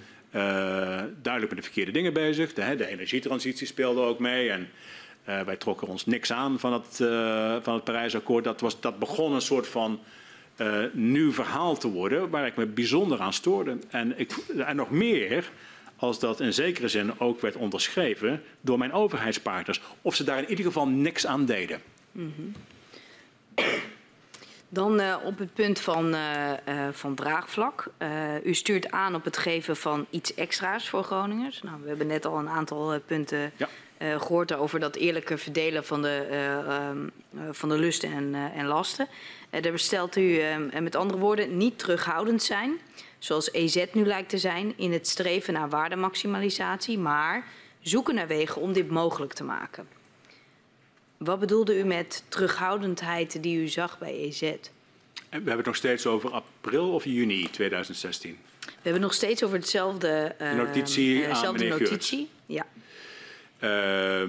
duidelijk met de verkeerde dingen bezig. De, de energietransitie speelde ook mee. En uh, wij trokken ons niks aan van het, van het Parijsakkoord. Dat, was, dat begon een soort van nieuw verhaal te worden, waar ik me bijzonder aan stoorde. En, ik, en nog meer als dat in zekere zin ook werd onderschreven door mijn overheidspartners. Of ze daar in ieder geval niks aan deden. Mm -hmm. Dan uh, op het punt van, uh, uh, van draagvlak. u stuurt aan op het geven van iets extra's voor Groningers. Nou, we hebben net al een aantal punten ja. Gehoord over dat eerlijke verdelen van de, ehm, van de lusten en, en lasten. daar bestelt u met andere woorden niet terughoudend zijn zoals EZ nu lijkt te zijn, in het streven naar waardemaximalisatie, maar zoeken naar wegen om dit mogelijk te maken. Wat bedoelde u met terughoudendheid die u zag bij EZ? We hebben het nog steeds over april of juni 2016. We hebben nog steeds over hetzelfde. Uh, notitie uh, aan meneer notitie. Uh,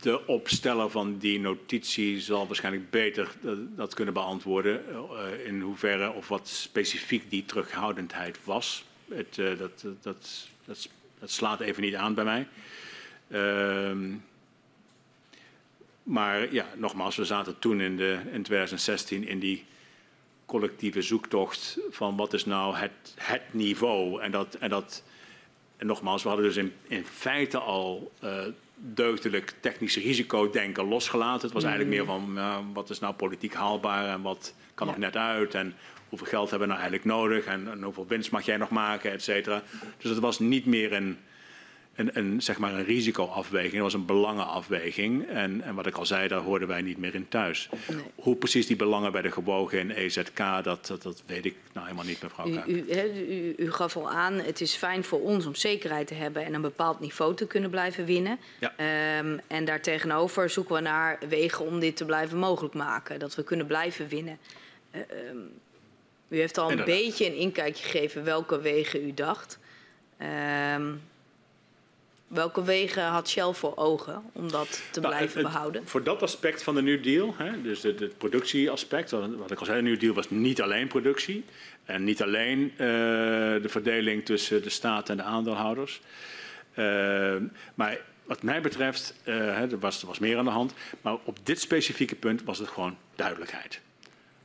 de opsteller van die notitie zal waarschijnlijk beter dat kunnen beantwoorden. Uh, in hoeverre of wat specifiek die terughoudendheid was. Het, uh, dat, dat, dat, slaat even niet aan bij mij. Uh, maar ja, nogmaals, we zaten toen in, de, in 2016 in die collectieve zoektocht van wat is nou het, het niveau. En, dat, en, dat, en nogmaals, we hadden dus in, in feite al uh, deugdelijk technische risicodenken losgelaten. Het was eigenlijk meer van uh, wat is nou politiek haalbaar en wat kan ja. nog net uit en hoeveel geld hebben we nou eigenlijk nodig en, en hoeveel winst mag jij nog maken, et cetera. Dus het was niet meer een een, een, zeg maar een risicoafweging, dat was een belangenafweging. En, en wat ik al zei, daar hoorden wij niet meer in thuis. Nee. Hoe precies die belangen werden gewogen in EZK, dat, dat, dat weet ik nou helemaal niet, mevrouw u, u, u, u, gaf al aan, het is fijn voor ons om zekerheid te hebben en een bepaald niveau te kunnen blijven winnen. Ja. Um, en daartegenover zoeken we naar wegen om dit te blijven mogelijk maken, dat we kunnen blijven winnen. Uh, um, u heeft al een Inderdaad. beetje een inkijkje gegeven welke wegen u dacht. Um, Welke wegen had Shell voor ogen om dat te nou, blijven het, behouden? Voor dat aspect van de New Deal, hè, dus het, productieaspect, wat ik al zei, de New Deal was niet alleen productie en niet alleen uh, de verdeling tussen de staat en de aandeelhouders. Uh, maar wat mij betreft, uh, er, was, er was meer aan de hand, maar op dit specifieke punt was het gewoon duidelijkheid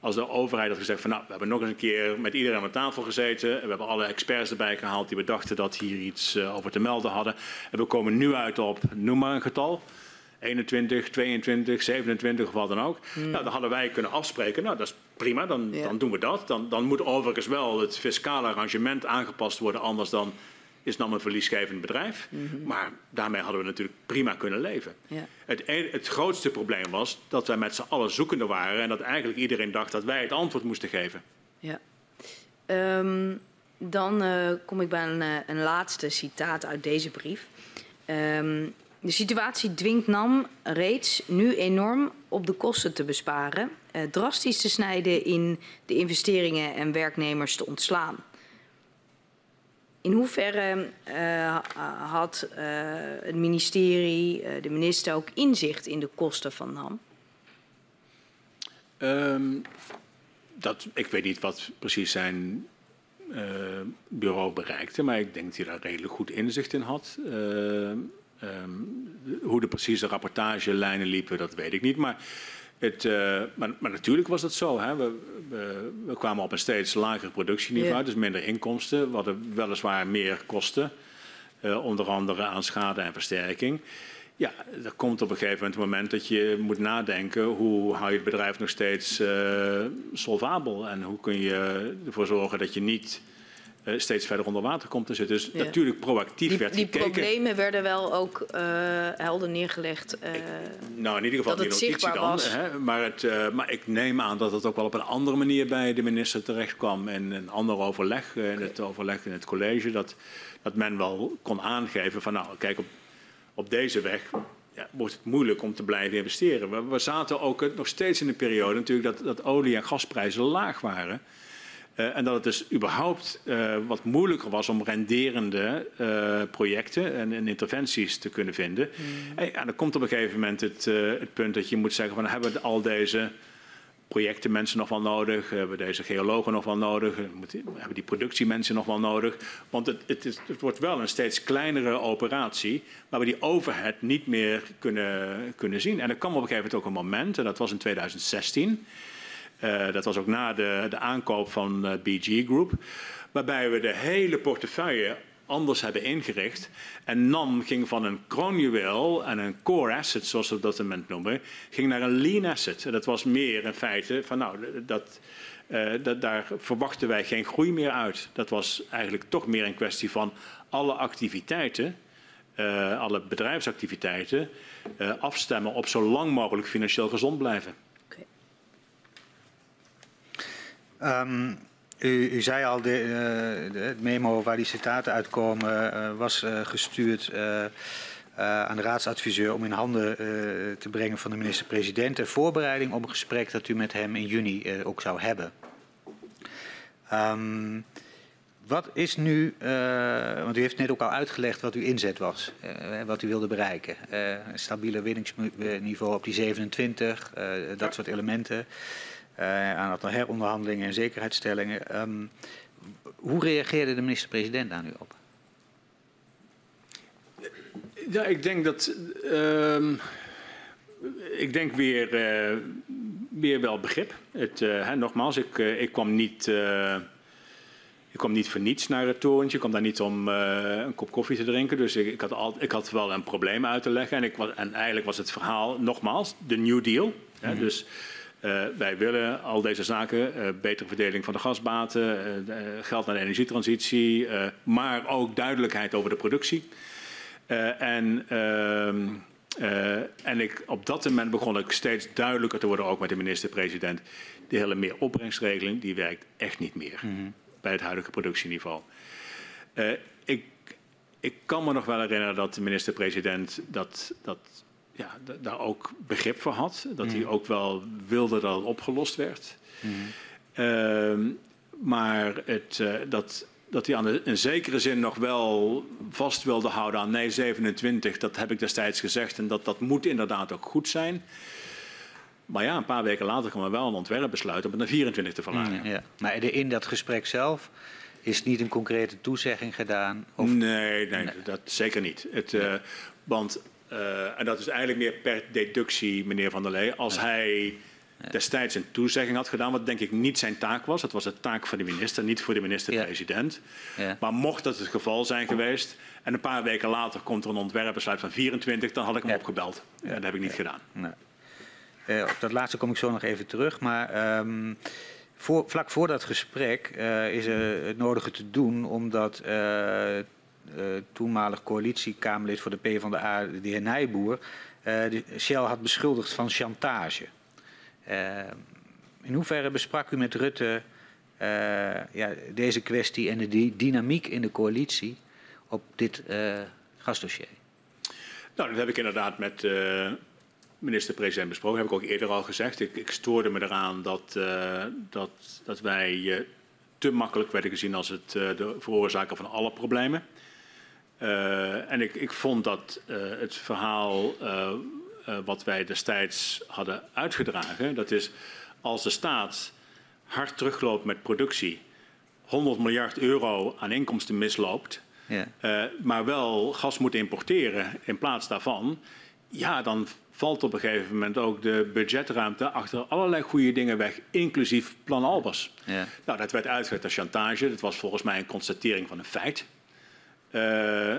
als de overheid had gezegd van nou, we hebben nog eens een keer met iedereen aan de tafel gezeten. We hebben alle experts erbij gehaald die we dachten dat hier iets uh, over te melden hadden. En we komen nu uit op, noem maar een getal. 21, 22, 27 of wat dan ook. Hmm. Nou, dan hadden wij kunnen afspreken. Nou, dat is prima, dan, ja. dan doen we dat. Dan, dan moet overigens wel het fiscale arrangement aangepast worden. Anders dan is dan een verliesgevend bedrijf. Mm -hmm. Maar daarmee hadden we natuurlijk prima kunnen leven. Ja. Het, het, grootste probleem was dat wij met z'n allen zoekende waren en dat eigenlijk iedereen dacht dat wij het antwoord moesten geven. Ja. Um, dan uh, kom ik bij een, uh, een, laatste citaat uit deze brief. Um, De situatie dwingt NAM reeds nu enorm op de kosten te besparen, eh, drastisch te snijden in de investeringen en werknemers te ontslaan. In hoeverre uh, had uh, het ministerie, uh, de minister ook inzicht in de kosten van NAM? Um, dat, ik weet niet wat precies zijn bureau bereikte, maar ik denk dat hij daar redelijk goed inzicht in had. Um, hoe de precieze rapportagelijnen liepen, dat weet ik niet. Maar het, uh, maar, maar, natuurlijk was dat zo. Hè. We, we, we, kwamen op een steeds lager productieniveau, yeah. dus minder inkomsten. We hadden weliswaar meer kosten, uh, onder andere aan schade en versterking. Ja, er komt op een gegeven moment een moment dat je moet nadenken hoe hou je het bedrijf nog steeds uh, solvabel en hoe kun je ervoor zorgen dat je niet uh, steeds verder onder water komt te zitten. Dus ja. natuurlijk proactief die, werd die gekeken. Die problemen werden wel ook uh, helder neergelegd. Uh, ik, nou, in ieder geval die notitie dan. Hè, maar, het, maar, ik neem aan dat het ook wel op een andere manier bij de minister terecht kwam. En een ander overleg, okay. in het overleg in het college, dat, dat men wel kon aangeven van nou, kijk, op, op deze weg ja, wordt het moeilijk om te blijven investeren. We, we zaten ook nog steeds in een periode natuurlijk dat, dat olie- en gasprijzen laag waren. Uh, en dat het dus überhaupt uh, wat moeilijker was om renderende uh, projecten en, en, interventies te kunnen vinden. Mm. En, en dan komt op een gegeven moment het, het, punt dat je moet zeggen van hebben we al deze projecten mensen nog wel nodig? Hebben we deze geologen nog wel nodig? Hebben die productiemensen nog wel nodig? Want het, het, is, het wordt wel een steeds kleinere operatie waar we die overhead niet meer kunnen, kunnen zien. En er kwam op een gegeven moment ook een moment, en dat was in 2016... Uh, dat was ook na de, de aankoop van uh, BG Group. Waarbij we de hele portefeuille anders hebben ingericht. En NAM ging van een kroonjuweel en een core asset, zoals we dat moment noemen, ging naar een lean asset. En dat was meer in feite van nou, dat, uh, dat, daar verwachten wij geen groei meer uit. Dat was eigenlijk toch meer een kwestie van alle activiteiten, alle bedrijfsactiviteiten, afstemmen op zo lang mogelijk financieel gezond blijven. Um, u, u, zei al, de, uh, de, het memo waar die citaten uitkomen uh, was uh, gestuurd aan de raadsadviseur om in handen te brengen van de minister-president. Ter voorbereiding op een gesprek dat u met hem in juni ook zou hebben. Um, wat is nu, want u heeft net ook al uitgelegd wat uw inzet was, wat u wilde bereiken. een stabiele winningsniveau op die 27, dat soort elementen. Uh, aan aantal heronderhandelingen en zekerheidsstellingen. Um, hoe reageerde de minister-president daar nu op? Ja, ik denk dat. Uh, ik denk weer, uh, weer wel begrip. Het, uh, hè, nogmaals, ik, ik kwam niet. ik kwam niet voor niets naar het torentje. Ik kwam daar niet om een kop koffie te drinken. Dus ik, ik, had al, ik had wel een probleem uit te leggen. En, ik, en eigenlijk was het verhaal, nogmaals, de New Deal. Mm -hmm. hè, dus uh, wij willen al deze zaken, uh, betere verdeling van de gasbaten, uh, geld naar de energietransitie, maar ook duidelijkheid over de productie. en, ehm, en ik, op dat moment begon ik steeds duidelijker te worden, ook met de minister-president. De hele meer opbrengstregeling, die werkt echt niet meer mm -hmm. bij het huidige productieniveau. ik, ik kan me nog wel herinneren dat de minister-president dat, dat ja, daar ook begrip voor had. Dat mm. hij ook wel wilde dat het opgelost werd. Mm. Uh, maar het, uh, dat, dat hij aan de, in zekere zin nog wel vast wilde houden aan nee 27, dat heb ik destijds gezegd. En dat, dat moet inderdaad ook goed zijn. Maar ja, een paar weken later kwam er wel een ontwerpbesluit om het naar 24 te verlagen. Mm, ja. Maar in dat gesprek zelf is niet een concrete toezegging gedaan? Of... Nee, nee, nee, dat zeker niet. Het, nee. uh, want uh, en dat is eigenlijk meer per deductie, meneer Van der Lee. Als ja. hij destijds een toezegging had gedaan, wat denk ik niet zijn taak was. Dat was de taak van de minister, niet voor de minister-president. Ja. Ja. Maar mocht dat het geval zijn geweest en een paar weken later komt er een ontwerpbesluit van 24, dan had ik hem opgebeld. En dat heb ik niet gedaan. Nee. Uh, op dat laatste kom ik zo nog even terug. Maar um, voor, vlak voor dat gesprek uh, is er het nodige te doen, omdat uh, toenmalig coalitiekamerlid voor de PvdA, de heer Nijboer, uh, Shell had beschuldigd van chantage. Uh, in hoeverre besprak u met Rutte ja, deze kwestie en de dynamiek in de coalitie op dit gasdossier? Nou, dat heb ik inderdaad met uh, minister-president besproken. Dat heb ik ook eerder al gezegd. Ik, ik stoorde me eraan dat, dat, dat wij te makkelijk werden gezien als het, de veroorzaker van alle problemen. En ik, ik vond dat het verhaal wat wij destijds hadden uitgedragen, dat is als de staat hard terugloopt met productie, 100 miljard euro aan inkomsten misloopt, ja. maar wel gas moet importeren in plaats daarvan, ja, dan valt op een gegeven moment ook de budgetruimte achter allerlei goede dingen weg, inclusief Plan Albers. Ja. Nou, dat werd uitgelegd als chantage. Dat was volgens mij een constatering van een feit. Uh,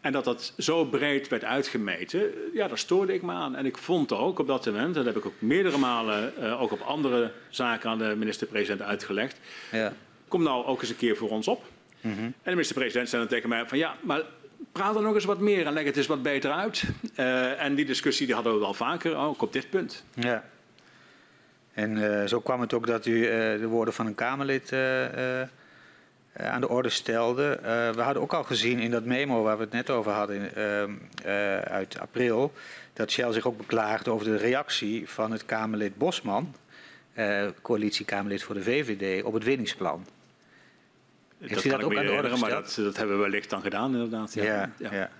en dat dat zo breed werd uitgemeten, ja, daar stoorde ik me aan. En ik vond ook op dat moment, dat heb ik ook meerdere malen uh, ook op andere zaken aan de minister-president uitgelegd. Ja. Kom nou ook eens een keer voor ons op. Mm -hmm. En de minister-president zei dan tegen mij van ja, maar praat er nog eens wat meer en leg het eens wat beter uit. Uh, en die discussie die hadden we wel vaker, ook op dit punt. Ja. En zo kwam het ook dat u de woorden van een Kamerlid aan de orde stelde. Uh, we hadden ook al gezien in dat memo waar we het net over hadden uh, uit april, dat Shell zich ook beklaagde over de reactie van het Kamerlid Bosman, coalitiekamerlid voor de VVD, op het winningsplan. Heeft dat u dat ook aan de orde? Maar dat, dat, hebben we wellicht dan gedaan inderdaad. Ja, ja, ja. ja.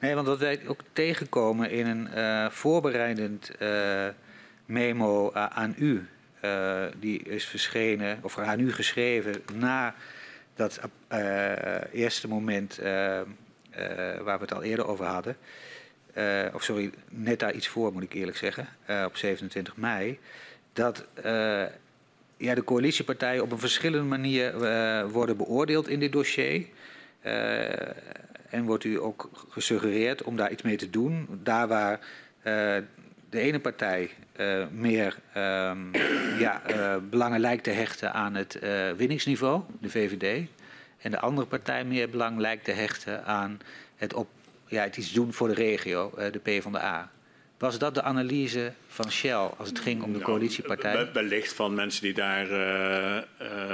Nee, want wat wij ook tegenkomen in een voorbereidend memo aan u, die is verschenen, of aan u geschreven na dat uh, eerste moment uh, uh, waar we het al eerder over hadden, of sorry, net daar iets voor moet ik eerlijk zeggen, op 27 mei, dat ja, de coalitiepartijen op een verschillende manier worden beoordeeld in dit dossier. en wordt u ook gesuggereerd om daar iets mee te doen. Daar waar de ene partij uh, meer um, ja, uh, belangen lijkt te hechten aan het uh, winningsniveau, de VVD. En de andere partij meer belang lijkt te hechten aan het, op, ja, het iets doen voor de regio, de PvdA. Was dat de analyse van Shell als het ging om de nou, coalitiepartij? Wellicht van mensen die daar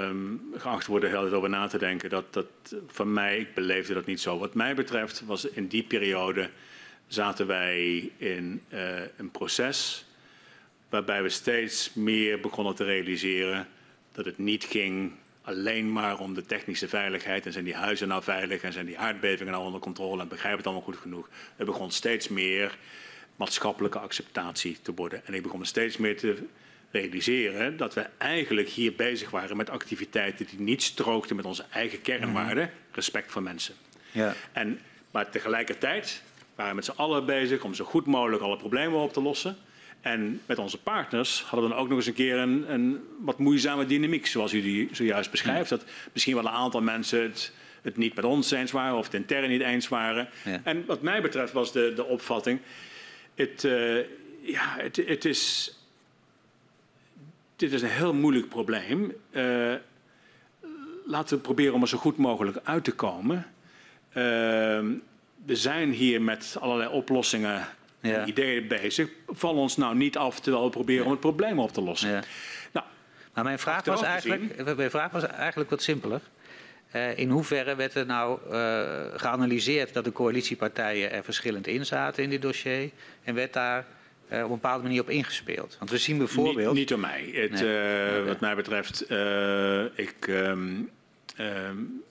um, geacht worden heel over na te denken. Dat, dat, van mij, ik beleefde dat niet zo. Wat mij betreft was in die periode zaten wij in uh, een proces waarbij we steeds meer begonnen te realiseren dat het niet ging alleen maar om de technische veiligheid en zijn die huizen nou veilig en zijn die aardbevingen nou onder controle en begrijp het allemaal goed genoeg. Er begon steeds meer maatschappelijke acceptatie te worden. En ik begon steeds meer te realiseren dat we eigenlijk hier bezig waren met activiteiten die niet strookten met onze eigen kernwaarden, mhm. respect voor mensen. Ja. En, maar tegelijkertijd waren we met z'n allen bezig om zo goed mogelijk alle problemen op te lossen. En met onze partners hadden we dan ook nog eens een keer een, een wat moeizame dynamiek, zoals u die zojuist beschrijft. Dat misschien wel een aantal mensen het, het niet met ons eens waren of het intern niet eens waren. Ja. En wat mij betreft was de, de opvatting, het, uh, ja, het, het is, dit is een heel moeilijk probleem. Uh, laten we proberen om er zo goed mogelijk uit te komen. Uh, we zijn hier met allerlei oplossingen ja. ideeën bezig. Vallen ons nou niet af terwijl we proberen om het probleem op te lossen. Nou, maar mijn vraag, was eigenlijk, mijn vraag was eigenlijk wat simpeler. Uh, in hoeverre werd er nou uh, geanalyseerd dat de coalitiepartijen er verschillend in zaten in dit dossier? En werd daar uh, op een bepaalde manier op ingespeeld? Want we zien bijvoorbeeld. Niet, niet door mij. Het, nee. Wat mij betreft, ik. Um, um,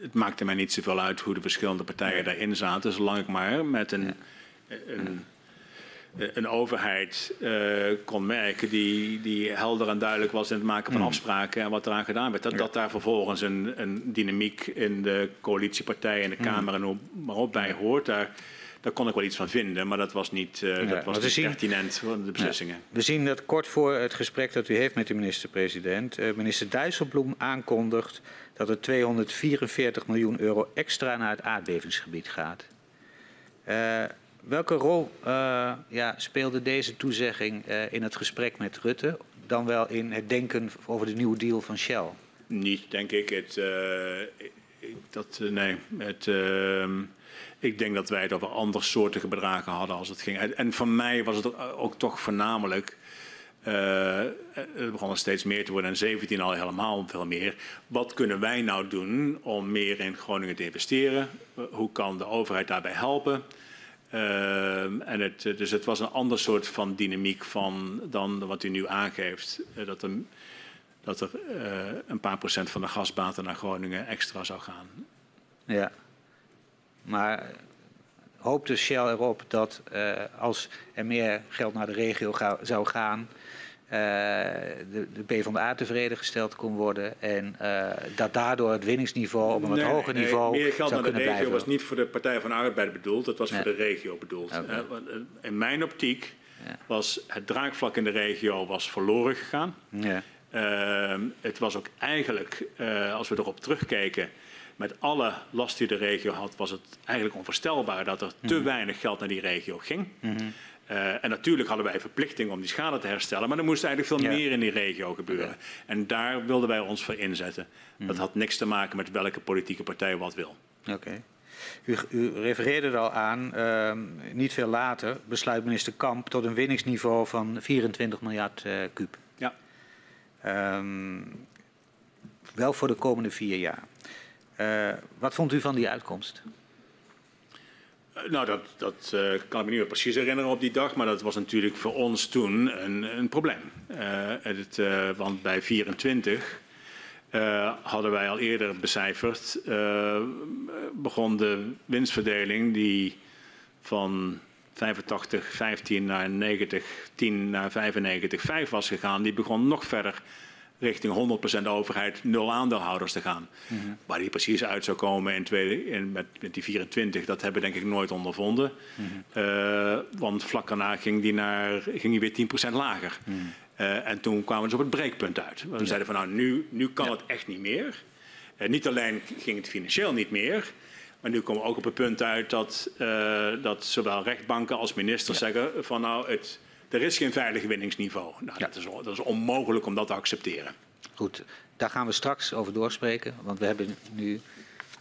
het maakte mij niet zoveel uit hoe de verschillende partijen daarin zaten, zolang ik maar met een een, een overheid uh, kon merken die, die helder en duidelijk was in het maken van mm. afspraken en wat eraan gedaan werd. Dat, dat daar vervolgens een, een dynamiek in de coalitiepartijen en de mm. Kamer en maar op bij hoort. Daar, daar kon ik wel iets van vinden, maar dat was niet, uh, ja, dat was niet zien, pertinent voor de beslissingen. Ja, we zien dat kort voor het gesprek dat u heeft met de minister-president, uh, minister Dijsselbloem aankondigt dat er 244 miljoen euro extra naar het aardbevingsgebied gaat. Uh, Welke rol uh, ja, speelde deze toezegging uh, in het gesprek met Rutte, dan wel in het denken over de nieuwe deal van Shell? Niet, denk ik. Het, uh, dat, nee, het, ik denk dat wij het over andersoortige bedragen hadden als het ging. En voor mij was het ook toch voornamelijk. Uh, er begonnen steeds meer te worden en 17 al helemaal veel meer. Wat kunnen wij nou doen om meer in Groningen te investeren? Hoe kan de overheid daarbij helpen? Ehm, en het, dus het was een ander soort van dynamiek van, dan wat u nu aangeeft. Uh, dat er, dat er uh, een paar procent van de gasbaten naar Groningen extra zou gaan. Ja, maar hoopte Shell erop dat als er meer geld naar de regio zou gaan, de, de PvdA tevreden gesteld kon worden en uh, dat daardoor het winningsniveau op een nee, wat hoger niveau meer geld naar de regio blijven. was niet voor de Partij van de Arbeid bedoeld, dat was nee. voor de regio bedoeld. Okay. in mijn optiek ja. was het draagvlak in de regio was verloren gegaan. Ja. het was ook eigenlijk, als we erop terugkijken, met alle last die de regio had, was het eigenlijk onvoorstelbaar dat er te Mhm. weinig geld naar die regio ging. Mm -hmm. Uh, en natuurlijk hadden wij verplichting om die schade te herstellen, maar er moest eigenlijk veel Ja. meer in die regio gebeuren. En daar wilden wij ons voor inzetten. Mhm. Dat had niks te maken met welke politieke partij wat wil. Oké. Okay. U, u, refereerde er al aan, uh, niet veel later besluit minister Kamp tot een winningsniveau van 24 miljard uh, kuub. Ja. Um, wel voor de komende vier jaar. Uh, wat vond u van die uitkomst? Uh, nou, dat, dat uh, kan ik me niet meer precies herinneren op die dag, maar dat was natuurlijk voor ons toen een, een probleem. Het, want bij 24 hadden wij al eerder becijferd, begon de winstverdeling die van 85, 15 naar 90, 10 naar 95, 5 was gegaan, die begon nog verder richting 100% overheid, nul aandeelhouders te gaan. Mm -hmm. Waar die precies uit zou komen in tweede, in, met, met, die 24, dat hebben we denk ik nooit ondervonden. Mm -hmm. uh, want vlak daarna ging die, naar, ging die weer 10% lager. Mm -hmm. uh, en toen kwamen we dus op het breekpunt uit. We ja. zeiden van nou, nu, nu kan ja. het echt niet meer. Uh, niet alleen ging het financieel niet meer, maar nu komen we ook op het punt uit dat, dat zowel rechtbanken als ministers ja. zeggen van nou, het er is geen veilig winningsniveau. Nou, ja. dat, is, dat, is, onmogelijk om dat te accepteren. Goed, daar gaan we straks over doorspreken. Want we hebben nu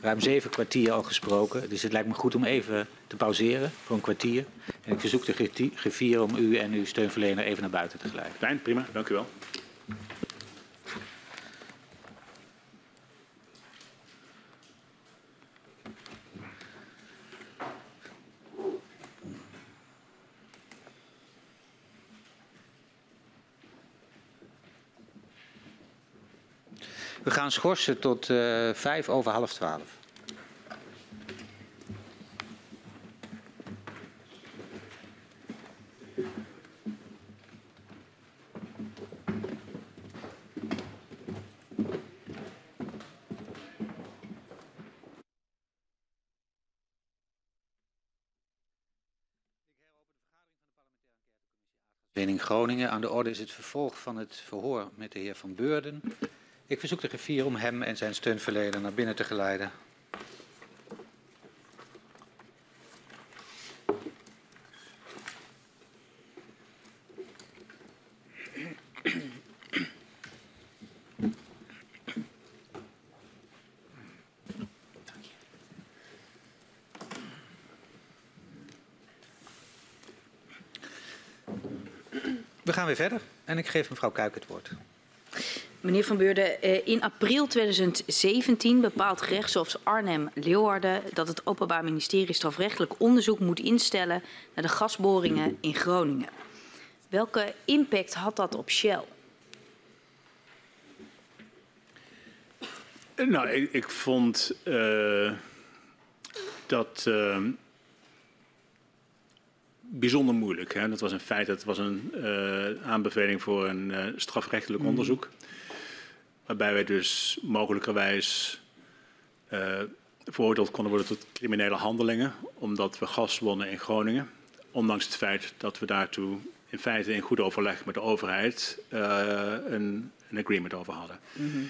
ruim zeven kwartier al gesproken. Dus het lijkt me goed om even te pauzeren voor een kwartier. En ik verzoek de griffier om u en uw steunverlener even naar buiten te glijden. Fijn, prima. Dank u wel. We gaan schorsen tot uh, vijf over half twaalf. In Groningen. Aan de orde is het vervolg van het verhoor met de heer Van Beurden. Ik verzoek de griffier om hem en zijn steunverlener naar binnen te geleiden. We gaan weer verder en ik geef mevrouw Kuik het woord. Meneer Van Beurden, in april 2017 bepaalt gerechtshof Arnhem-Leeuwarden dat het Openbaar Ministerie strafrechtelijk onderzoek moet instellen naar de gasboringen in Groningen. Welke impact had dat op Shell? Nou, ik, ik vond uh, dat uh, bijzonder moeilijk. Hè. Dat was in feite dat was een uh, aanbeveling voor een strafrechtelijk mm. onderzoek waarbij wij dus mogelijkerwijs uh, veroordeeld konden worden tot criminele handelingen, omdat we gas wonnen in Groningen. Ondanks het feit dat we daartoe in feite in goed overleg met de overheid uh, een, een, agreement over hadden. Mm -hmm.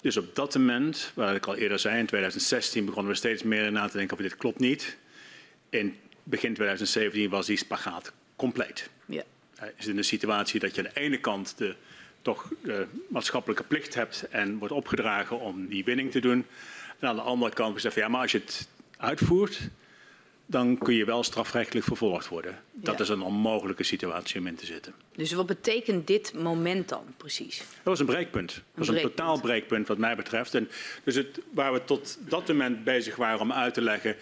Dus op dat moment, waar ik al eerder zei, in 2016 begonnen we steeds meer na te denken over dit klopt niet. In begin 2017 was die spagaat compleet. Yeah. Hij is in de situatie dat je aan de ene kant de toch de maatschappelijke plicht hebt en wordt opgedragen om die winning te doen. En aan de andere kant gezegd, ja, maar als je het uitvoert, dan kun je wel strafrechtelijk vervolgd worden. Dat Ja. is een onmogelijke situatie om in te zitten. Dus wat betekent dit moment dan precies? Dat was een breekpunt. Dat was een breekpunt. totaal breekpunt wat mij betreft. En dus het, waar we tot dat moment bezig waren om uit te leggen...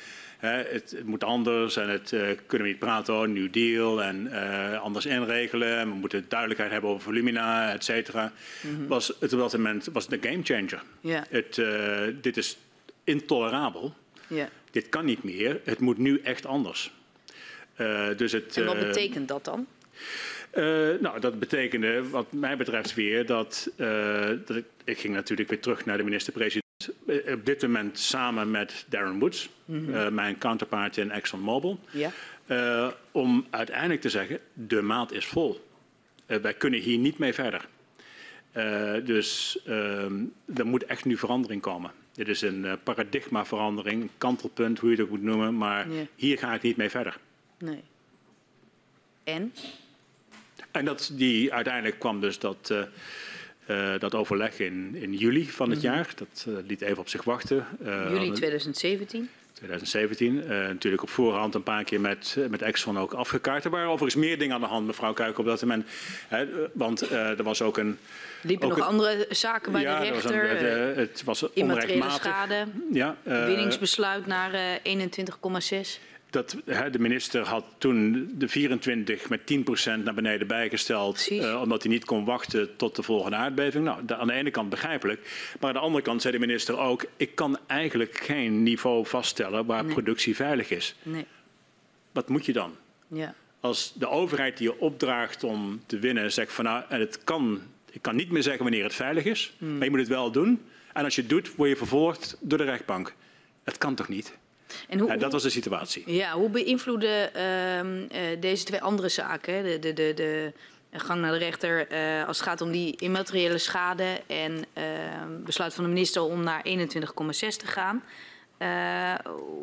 het, het, moet anders en het uh, kunnen we niet praten over een New Deal en uh, anders inregelen. We moeten duidelijkheid hebben over volumina, et cetera. Mm -hmm. Was het op dat moment was het een gamechanger. Yeah. Het, uh, dit is intolerabel. Yeah. Dit kan niet meer. Het moet nu echt anders. dus het, en wat betekent dat dan? Uh, nou, dat betekende wat mij betreft weer dat, uh, dat ik, ik, ging natuurlijk weer terug naar de minister-president. Op dit moment samen met Darren Woods, mm -hmm. uh, mijn counterpart in ExxonMobil. Ja. om uiteindelijk te zeggen, de maat is vol. wij kunnen hier niet mee verder. dus er moet echt nu verandering komen. Dit is een paradigmaverandering, een kantelpunt, hoe je het ook moet noemen. Maar Ja. hier ga ik niet mee verder. Nee. En? En dat, die, uiteindelijk kwam dus dat, uh, uh, dat overleg in, in juli van het jaar. Dat uh, liet even op zich wachten. Juli 2017? 2017. natuurlijk op voorhand een paar keer met, met Exxon ook afgekaart. Er waren overigens meer dingen aan de hand, mevrouw Kuiken, op dat moment. Hè, want er was ook een... Liepen nog een, andere zaken bij ja, de rechter? Was een, het was immateriële schade, ja, winningsbesluit naar 21,6. Dat, hè, de minister had toen de 24 met 10% naar beneden bijgesteld. Uh, omdat hij niet kon wachten tot de volgende aardbeving. Nou, de, aan de ene kant begrijpelijk. Maar aan de andere kant zei de minister ook... ik kan eigenlijk geen niveau vaststellen waar Nee. productie veilig is. Nee. Wat moet je dan? Ja. Als de overheid die je opdraagt om te winnen zegt van... nou, en het kan, ik kan niet meer zeggen wanneer het veilig is. Hmm. Maar je moet het wel doen. En als je het doet, word je vervolgd door de rechtbank. Het kan toch niet? En hoe, Ja, dat was de situatie. Ja, hoe beïnvloeden ehm, eh, deze twee andere zaken, de, de, de, de gang naar de rechter, eh, als het gaat om die immateriële schade en ehm, besluit van de minister om naar 21,6 te gaan, eh,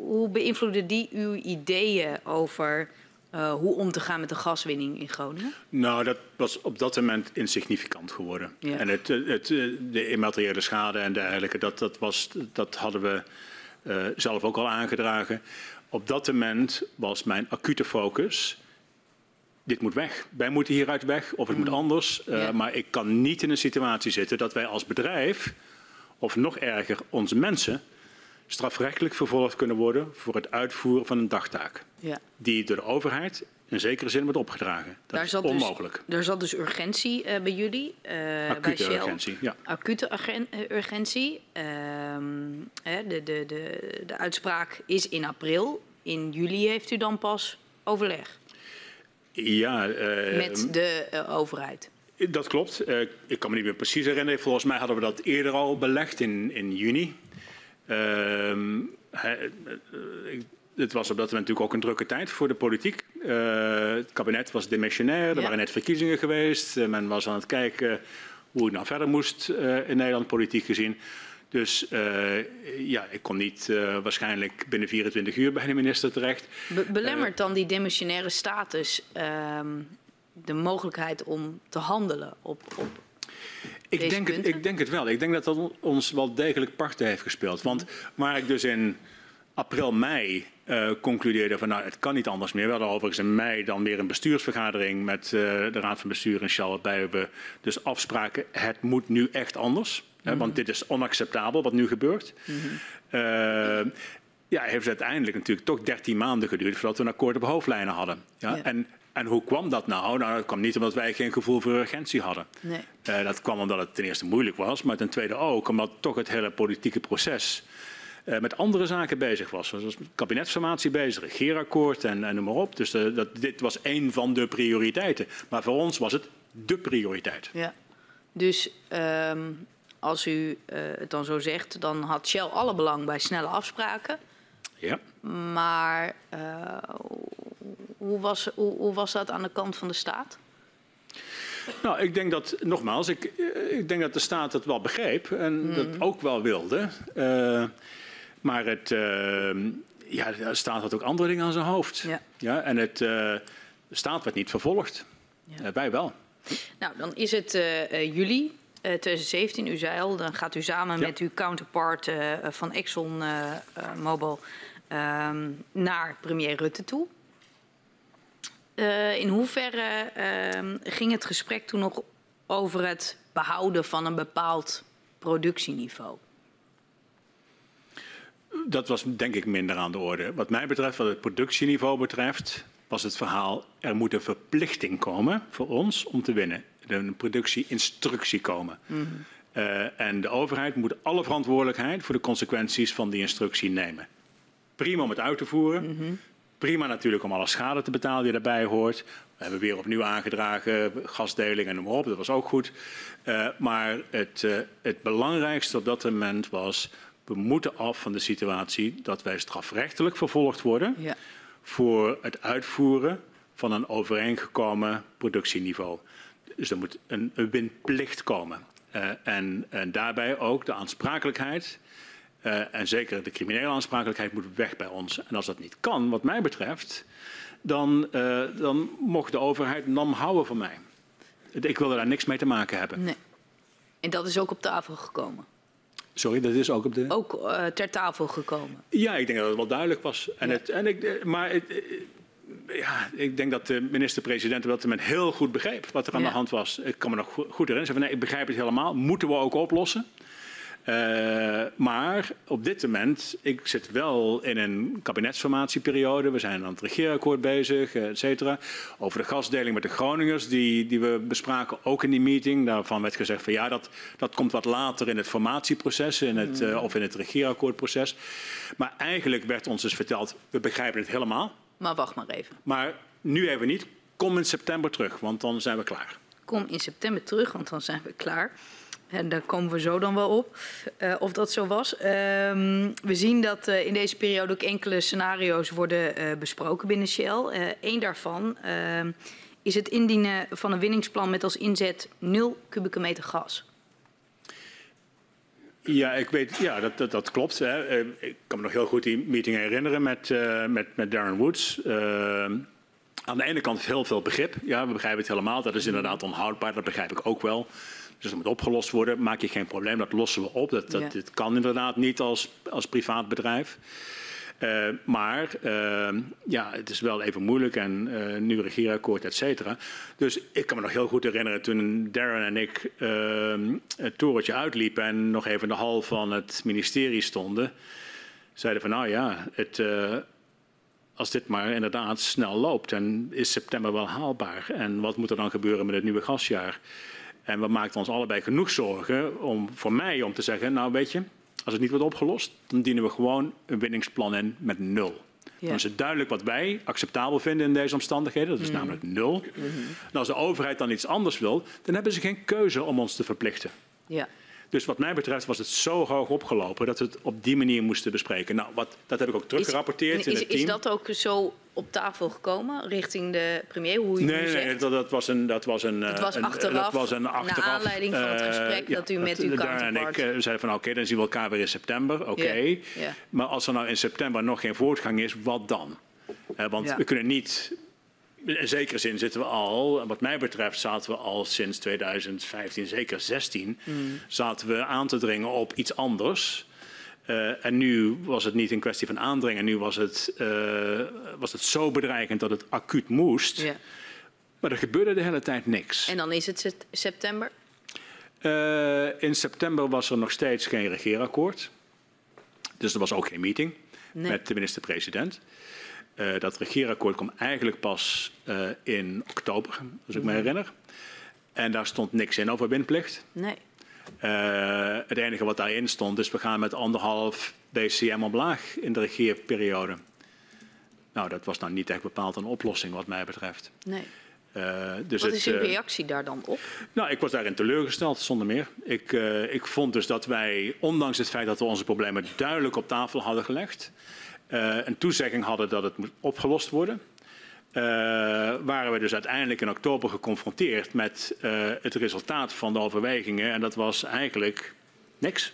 hoe beïnvloeden die uw ideeën over hoe om te gaan met de gaswinning in Groningen? Nou, dat was op dat moment insignificant geworden. Ja. En het, het, de immateriële schade en dergelijke, dat, dat, was, dat hadden we uh, zelf ook al aangedragen. Op dat moment was mijn acute focus. Dit moet weg. Wij moeten hieruit weg of het moet anders. Uh, Ja. Maar ik kan niet in een situatie zitten dat wij als bedrijf, of nog erger, onze mensen, strafrechtelijk vervolgd kunnen worden voor het uitvoeren van een dagtaak. Ja. Die door de overheid in zekere zin wordt opgedragen. Dat Daar is zat dus- onmogelijk. Er zat dus urgentie eh, bij jullie, eh, bij Acute Shell. urgentie, ja. Acute eh, Ehm, hè, de, de, de, de uitspraak is in april. In juli heeft u dan pas overleg Ja, uh, met de uh, overheid. Dat klopt. Uh, ik kan me niet meer precies herinneren. Volgens mij hadden we dat eerder al belegd in, in juni. Ehm, het was op dat moment natuurlijk ook een drukke tijd voor de politiek. Het kabinet was demissionair, er Ja. waren net verkiezingen geweest. Men was aan het kijken hoe het nou verder moest in Nederland, politiek gezien. Dus ja, ik kon niet waarschijnlijk binnen 24 uur bij de minister terecht. Be belemmert dan die demissionaire status ehm, de mogelijkheid om te handelen op, op Ik denk, het, ik denk het wel. Ik denk dat dat ons wel degelijk parten heeft gespeeld. Want waar ik dus in april, mei uh, concludeerde van nou, het kan niet anders meer. We hadden overigens in mei dan weer een bestuursvergadering met uh, de Raad van Bestuur in Shell. Waarbij we dus afspraken, het moet nu echt anders. Mm -hmm. want dit is onacceptabel wat nu gebeurt. Mm -hmm. uh, ja, heeft uiteindelijk natuurlijk toch 13 maanden geduurd voordat we een akkoord op hoofdlijnen hadden. Ja? Ja. En, en hoe kwam dat nou? Nou, dat kwam niet omdat wij geen gevoel voor urgentie hadden. Nee. Uh, dat kwam omdat het ten eerste moeilijk was, maar ten tweede ook omdat toch het hele politieke proces uh, met andere zaken bezig was. Zoals kabinetsformatie bezig, regeerakkoord en, en noem maar op. Dus dat, dit was één van de prioriteiten. Maar voor ons was het de prioriteit. Ja. Dus um, als u uh, het dan zo zegt, dan had Shell alle belang bij snelle afspraken. Ja. Maar uh, hoe, was, hoe, hoe, was dat aan de kant van de staat? Nou, ik denk dat, nogmaals, ik, ik denk dat de staat het wel begreep en mm. dat ook wel wilde. Uh, maar het, ja, de staat had ook andere dingen aan zijn hoofd. Ja. Ja, en het, de staat werd niet vervolgd. Ja. wij wel. Nou, dan is het juli 2017, u zei al, dan gaat u samen Ja. met uw counterpart uh, van Exxon uh, Mobil um, naar premier Rutte toe. Uh, in hoeverre uh, ging het gesprek toen nog over het behouden van een bepaald productieniveau? dat was denk ik minder aan de orde. Wat mij betreft, wat het productieniveau betreft, was het verhaal: er moet een verplichting komen voor ons om te winnen. Een productieinstructie komen. Mm uh, en de overheid moet alle verantwoordelijkheid voor de consequenties van die instructie nemen. Prima om het uit te voeren. Mm -hmm. Prima natuurlijk om alle schade te betalen die daarbij hoort. We hebben weer opnieuw aangedragen, gasdeling en noem maar op. Dat was ook goed. Uh, maar het, uh, het belangrijkste op dat moment was we moeten af van de situatie dat wij strafrechtelijk vervolgd worden ja. voor het uitvoeren van een overeengekomen productieniveau. Dus er moet een, een winplicht komen. Uh, en, en, daarbij ook de aansprakelijkheid, uh, en zeker de criminele aansprakelijkheid, moet weg bij ons. En als dat niet kan, wat mij betreft, dan, uh, dan mocht de overheid nam houden van mij. Ik wilde daar niks mee te maken hebben. Nee. En dat is ook op tafel gekomen? Sorry, dat is ook op de... Ook ter tafel gekomen? Ja, ik denk dat het wel duidelijk was. En ja. het, en ik, eh, maar het, eh, ja, ik denk dat de minister-president wel met heel goed begreep wat er aan ja. de hand was. Ik kan me nog goed herinneren. Van, nee, ik begrijp het helemaal. Moeten we ook oplossen. Uh, maar op dit moment, ik zit wel in een kabinetsformatieperiode. We zijn aan het regeerakkoord bezig, et cetera. Over de gasdeling met de Groningers, die, die we bespraken ook in die meeting. Daarvan werd gezegd van ja, dat, dat komt wat later in het formatieproces in het, uh, of in het regeerakkoordproces. Maar eigenlijk werd ons dus verteld, we begrijpen het helemaal. Maar wacht maar even. Maar nu even niet. Kom in september terug, want dan zijn we klaar. Kom in september terug, want dan zijn we klaar. En daar komen we zo dan wel op, uh, of dat zo was. Uh, we zien dat uh, in deze periode ook enkele scenario's worden uh, besproken binnen Shell. Eén daarvan ehm, is het indienen van een winningsplan met als inzet 0 kubieke meter gas. Ja, ik weet, ja dat, dat, dat klopt. Hè. Ik kan me nog heel goed die meeting herinneren met, met, met Darren Woods. Ehm, aan de ene kant heel veel begrip. Ja, we begrijpen het helemaal. Dat is inderdaad onhoudbaar, dat begrijp ik ook wel. Dus dat moet opgelost worden. Maak je geen probleem, dat lossen we op. Dat, dat, ja. kan inderdaad niet als, als privaat bedrijf. Uh, maar uh, ja, het is wel even moeilijk en uh, nu regeerakkoord, et cetera. Dus ik kan me nog heel goed herinneren toen Darren en ik het torentje uitliepen en nog even in de hal van het ministerie stonden. Zeiden van nou ja, het, als dit maar inderdaad snel loopt, dan is september wel haalbaar. En wat moet er dan gebeuren met het nieuwe gasjaar? En we maakten ons allebei genoeg zorgen om, voor mij om te zeggen, nou weet je, als het niet wordt opgelost, dan dienen we gewoon een winningsplan in met nul. Ja. Dan is het duidelijk wat wij acceptabel vinden in deze omstandigheden. Dat is mm. namelijk nul. Mm -hmm. En als de overheid dan iets anders wil, dan hebben ze geen keuze om ons te verplichten. Ja. Dus wat mij betreft was het zo hoog opgelopen dat we het op die manier moesten bespreken. Nou, wat, dat heb ik ook teruggerapporteerd is, in het team. Is dat ook zo op tafel gekomen richting de premier? Hoe u nee, nee, nee dat, dat, was een, dat was een. Het was een, achteraf. Dat was een achteraf. Naar aanleiding van het gesprek uh, dat u ja, met uw counterpart. En ik uh, zeiden van oké, okay, dan zien we elkaar weer in september. Oké. Okay. Yeah. Yeah. Maar als er nou in september nog geen voortgang is, wat dan? Uh, want ja. we kunnen niet in zekere zin zitten we al, wat mij betreft zaten we al sinds 2015, zeker 16, mm. zaten we aan te dringen op iets anders. Uh, en nu was het niet een kwestie van aandringen, nu was het, uh, was het zo bedreigend dat het acuut moest. Ja. Maar er gebeurde de hele tijd niks. En dan is het september? Uh, in september was er nog steeds geen regeerakkoord. Dus er was ook geen meeting nee. met de minister-president. Dat regeerakkoord kwam eigenlijk pas in oktober, als ik me herinner. En daar stond niks in over windplicht. Nee. Uh, het enige wat daarin stond is we gaan met anderhalf BCM omlaag in de regeerperiode. Nou, dat was nou niet echt bepaald een oplossing wat mij betreft. Nee. Uh, dus Wat is uw reactie daar dan op? Nou, ik was daarin teleurgesteld, zonder meer. Ik, uh, ik vond dus dat wij, ondanks het feit dat we onze problemen duidelijk op tafel hadden gelegd, een toezegging hadden dat het moet opgelost worden. Uh, waren we dus uiteindelijk in oktober geconfronteerd met uh, het resultaat van de overwegingen. En dat was eigenlijk niks.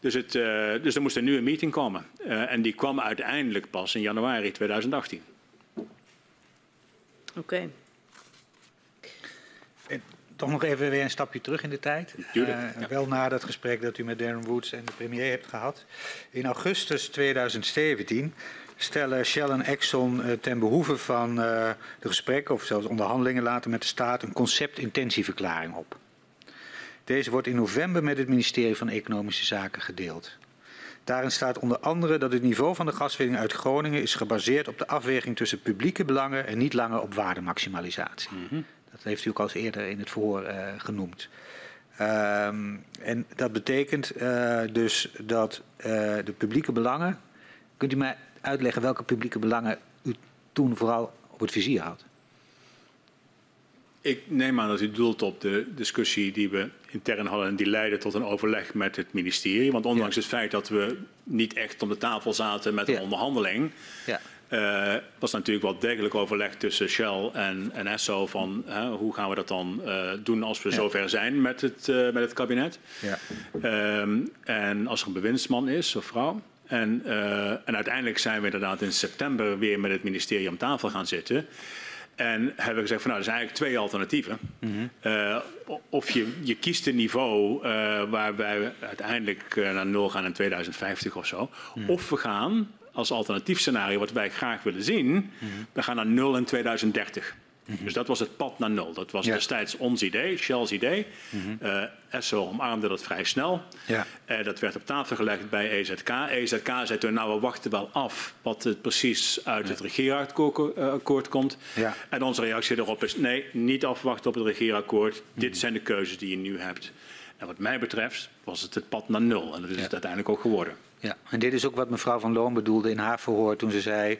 Dus, het, uh, dus er moest een nieuwe meeting komen. en die kwam uiteindelijk pas in januari 2018. Oké. Okay toch nog even weer een stapje terug in de tijd. Tuurlijk, uh, ja. Wel na dat gesprek dat u met Darren Woods en de premier hebt gehad. In augustus 2017 stellen Shell en Exxon uh, ten behoeve van uh, de gesprekken of zelfs onderhandelingen later met de staat een conceptintentieverklaring op. Deze wordt in november met het ministerie van Economische Zaken gedeeld. Daarin staat onder andere dat het niveau van de gaswinning uit Groningen is gebaseerd op de afweging tussen publieke belangen en niet langer op waardemaximalisatie. Dat heeft u ook al eerder in het verhoor uh, genoemd. Um, en dat betekent uh, dus dat de publieke belangen. Kunt u mij uitleggen welke publieke belangen u toen vooral op het vizier had? Ik neem aan dat u doelt op de discussie die we intern hadden en die leidde tot een overleg met het ministerie. Want ondanks ja. het feit dat we niet echt om de tafel zaten met een ja. onderhandeling, ja. uh, was natuurlijk wel degelijk overleg tussen Shell en, en Esso van hoe gaan we dat dan uh, doen als we zover zijn met het, met het kabinet. Um, en als er een bewindsman is of vrouw. En, en uiteindelijk zijn we inderdaad in september weer met het ministerie om tafel gaan zitten. En hebben we gezegd van nou, er zijn eigenlijk twee alternatieven. Mm -hmm. uh, of je, je kiest een niveau uh, waarbij we uiteindelijk uh, naar nul gaan in 2050 of zo. Mm -hmm. Of we gaan als alternatief scenario, wat wij graag willen zien, mm -hmm. we gaan naar nul in 2030. Dus dat was het pad naar nul. Dat was ja. destijds ons idee, Shell's idee. Mm -hmm. uh, Esso omarmde dat vrij snel. Ja. Uh, dat werd op tafel gelegd bij EZK. EZK zei toen, nou we wachten wel af wat het precies uit ja. het regeerakkoord komt. Ja. En onze reactie erop is, nee, niet afwachten op het regeerakkoord. Mm -hmm. Dit zijn de keuzes die je nu hebt. En wat mij betreft was het het pad naar nul. En dat is het uiteindelijk ook geworden. Ja, en dit is ook wat mevrouw Van Loon bedoelde in haar verhoor toen ze zei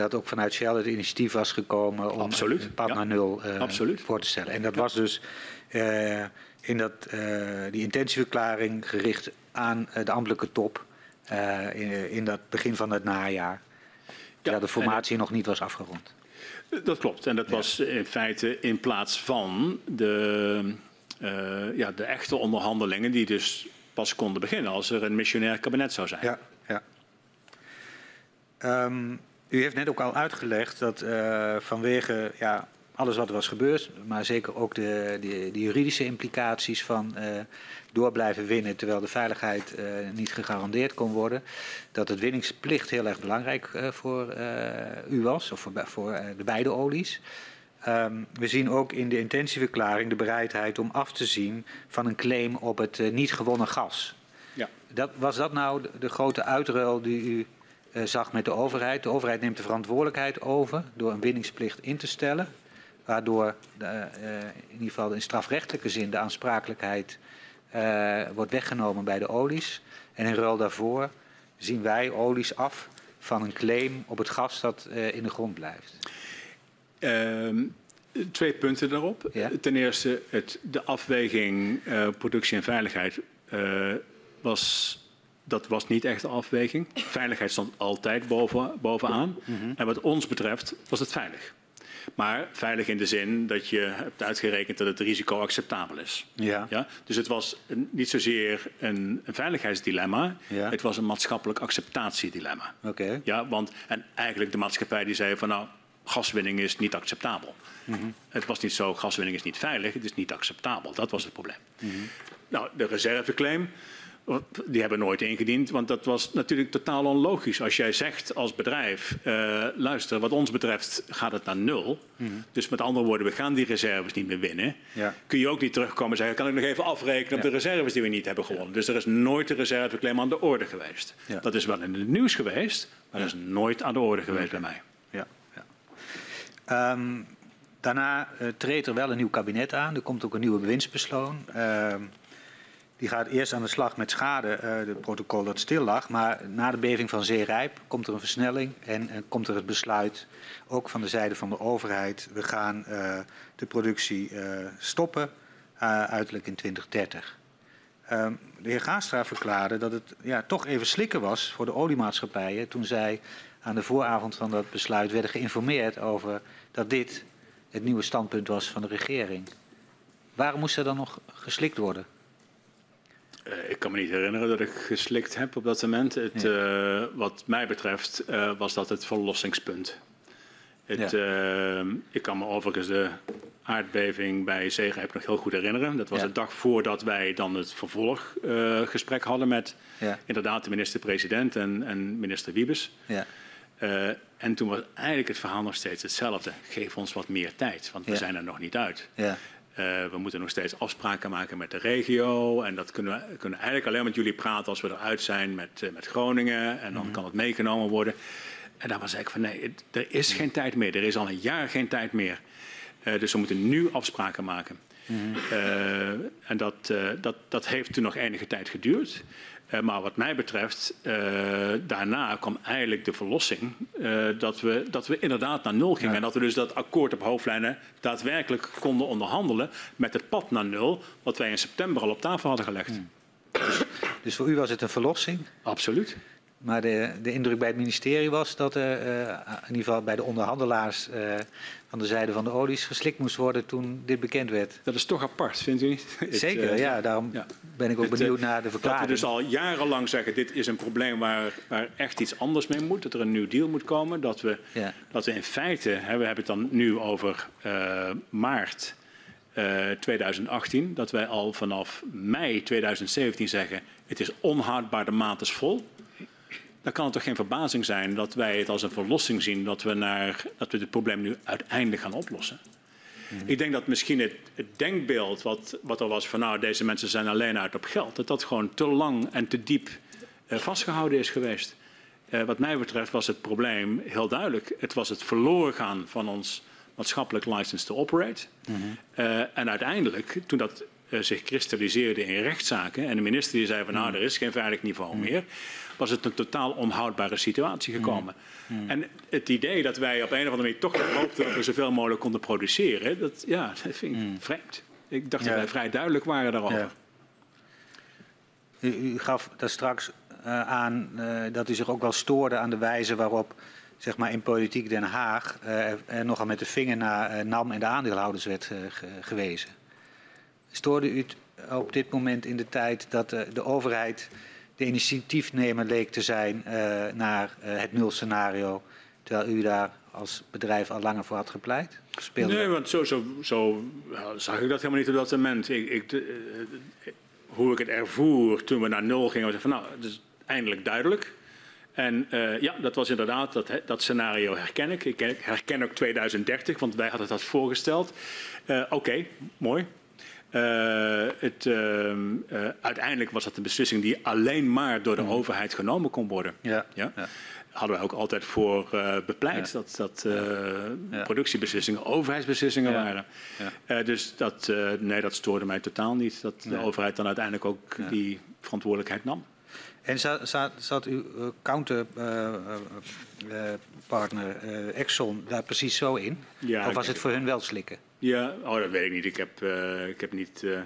dat ook vanuit Shell het initiatief was gekomen om Absoluut. een pad ja. naar nul Absoluut. voor te stellen. En dat ja. was dus uh, in dat, uh, die intentieverklaring gericht aan de ambtelijke top in, in, dat begin van het najaar. Ja, de formatie nog niet was afgerond. Dat klopt. En dat ja. was in feite in plaats van de, ja, de echte onderhandelingen die dus pas konden beginnen als er een missionair kabinet zou zijn. Ja, ja. Um, u heeft net ook al uitgelegd dat uh, vanwege ja, alles wat er was gebeurd, maar zeker ook de, de, de juridische implicaties van uh, door blijven winnen terwijl de veiligheid uh, niet gegarandeerd kon worden, dat het winningsplicht heel erg belangrijk voor u was, of voor, voor de beide olies. Um, we zien ook in de intentieverklaring de bereidheid om af te zien van een claim op het niet gewonnen gas. Ja. Dat, was dat nou de, de grote uitruil die u zag met de overheid. De overheid neemt de verantwoordelijkheid over door een winningsplicht in te stellen. Waardoor de, uh, in ieder geval in strafrechtelijke zin de aansprakelijkheid uh, wordt weggenomen bij de olies. En in ruil daarvoor zien wij olies af van een claim op het gas dat in de grond blijft. Uh, twee punten daarop. Ja? Ten eerste, het, de afweging productie en veiligheid was dat was niet echt de afweging. Veiligheid stond altijd boven, bovenaan. Mm -hmm. En wat ons betreft was het veilig. Maar veilig in de zin dat je hebt uitgerekend dat het risico acceptabel is. Ja. Ja? Dus het was een, niet zozeer een, een veiligheidsdilemma, ja. het was een maatschappelijk acceptatiedilemma. Okay. Ja, want, en eigenlijk de maatschappij die zei van nou, gaswinning is niet acceptabel. Mm -hmm. Het was niet zo, gaswinning is niet veilig, het is niet acceptabel. Dat was het probleem. Mm -hmm. Nou, de reserveclaim die hebben nooit ingediend, want dat was natuurlijk totaal onlogisch. Als jij zegt als bedrijf, uh, luister, wat ons betreft gaat het naar nul. Mm -hmm. Dus met andere woorden, we gaan die reserves niet meer winnen. Ja. Kun je ook niet terugkomen en zeggen, kan ik nog even afrekenen op de reserves die we niet hebben gewonnen. Ja. Dus er is nooit een reserveclaim aan de orde geweest. Dat is wel in het nieuws geweest, maar dat is nooit aan de orde geweest bij mij. Ja. Um, daarna uh, treedt er wel een nieuw kabinet aan. Er komt ook een nieuwe bewindsbesloon. Uh, die gaat eerst aan de slag met schade, uh, het protocol dat stil lag. Maar na de beving van Zeerijp komt er een versnelling en, en komt er het besluit, ook van de zijde van de overheid, we gaan uh, de productie stoppen, uiterlijk in 2030. Um, de heer Gaastra verklaarde dat het ja, toch even slikken was voor de oliemaatschappijen toen zij aan de vooravond van dat besluit werden geïnformeerd over dat dit het nieuwe standpunt was van de regering. Waarom moest er dan nog geslikt worden? Uh, ik kan me niet herinneren dat ik geslikt heb op dat moment. Het, ja. uh, wat mij betreft uh, was dat het verlossingspunt. Het, ja. ik kan me overigens de aardbeving bij Zeegrijp nog heel goed herinneren. Dat was ja. de dag voordat wij dan het vervolggesprek hadden met inderdaad de minister-president en, en, minister Wiebes. en toen was eigenlijk het verhaal nog steeds hetzelfde. Geef ons wat meer tijd, want we zijn er nog niet uit. We moeten nog steeds afspraken maken met de regio. En dat kunnen we kunnen eigenlijk alleen met jullie praten als we eruit zijn met, met Groningen. En dan mhm. kan het meegenomen worden. En daar was ik van nee, er is geen tijd meer. Er is al een jaar geen tijd meer. dus we moeten nu afspraken maken. Uh, en dat, dat, dat heeft toen nog enige tijd geduurd. Uh, maar wat mij betreft, daarna kwam eigenlijk de verlossing dat, we, dat we inderdaad naar nul gingen. En dat we dus dat akkoord op hoofdlijnen daadwerkelijk konden onderhandelen met het pad naar nul, wat wij in september al op tafel hadden gelegd. Dus, dus voor u was het een verlossing? Absoluut. Maar de, de indruk bij het ministerie was dat er uh, in ieder geval bij de onderhandelaars uh, van de zijde van de olies geslikt moest worden toen dit bekend werd. Dat is toch apart, vindt u niet? *laughs* Zeker, uh, ja. Daarom ja. ben ik ook benieuwd naar de verklaring. Dat we dus al jarenlang zeggen, dit is een probleem waar, waar echt iets anders mee moet. Dat er een nieuw deal moet komen. Dat we, ja. dat we in feite, hè, we hebben het dan nu over maart 2018. Dat wij al vanaf mei 2017 zeggen, het is onhoudbaar, de maat is vol dan kan het toch geen verbazing zijn dat wij het als een verlossing zien dat we, naar, dat we dit probleem nu uiteindelijk gaan oplossen. Mhm. Ik denk dat misschien het, het, denkbeeld wat, wat er was van nou deze mensen zijn alleen uit op geld, dat dat gewoon te lang en te diep uh, vastgehouden is geweest. Uh, wat mij betreft was het probleem heel duidelijk. Het was het verloren gaan van ons maatschappelijk license to operate. Mm -hmm. uh, en uiteindelijk, toen dat zich kristalliseerde in rechtszaken en de minister die zei van nou er is geen veilig niveau mm -hmm. meer, was het een totaal onhoudbare situatie gekomen. Mm. Mm. En het idee dat wij op een of andere manier toch hoopten dat we zoveel mogelijk konden produceren, dat, ja, dat vind ik mm. vreemd. Ik dacht dat wij vrij duidelijk waren daarover. Ja. U, u, gaf daar straks uh, aan uh, dat u zich ook wel stoorde aan de wijze waarop zeg maar, in politiek Den Haag uh, er nogal met de vinger naar NAM en de aandeelhouders werd ge gewezen. Stoorde u het op dit moment in de tijd dat de overheid de initiatiefnemer leek te zijn uh, naar uh, het nulscenario, terwijl u daar als bedrijf al langer voor had gepleit? Speelde nee, want zo, zo, zo zag ik dat helemaal niet op dat moment. Ik, ik, uh, hoe ik het ervoer toen we naar nul gingen, was van nou, het is eindelijk duidelijk. En ja, dat was inderdaad, dat, dat scenario herken ik. Ik herken ook 2030, want wij hadden dat voorgesteld. Oké, okay, mooi. Uh, het, uh, uh, uiteindelijk was dat een beslissing die alleen maar door de mm. overheid genomen kon worden. Ja. ja? ja. Hadden we ook altijd voor eh, bepleit ja. dat, dat productiebeslissingen overheidsbeslissingen waren. dus dat, nee, dat stoorde mij totaal niet. Dat de overheid dan uiteindelijk ook die verantwoordelijkheid nam. En zat, zat, zat uw counterpartner Exxon daar precies zo in? of was het voor hun wel slikken? Ja, oh, dat weet ik niet. Ik heb, uh, ik heb niet uh,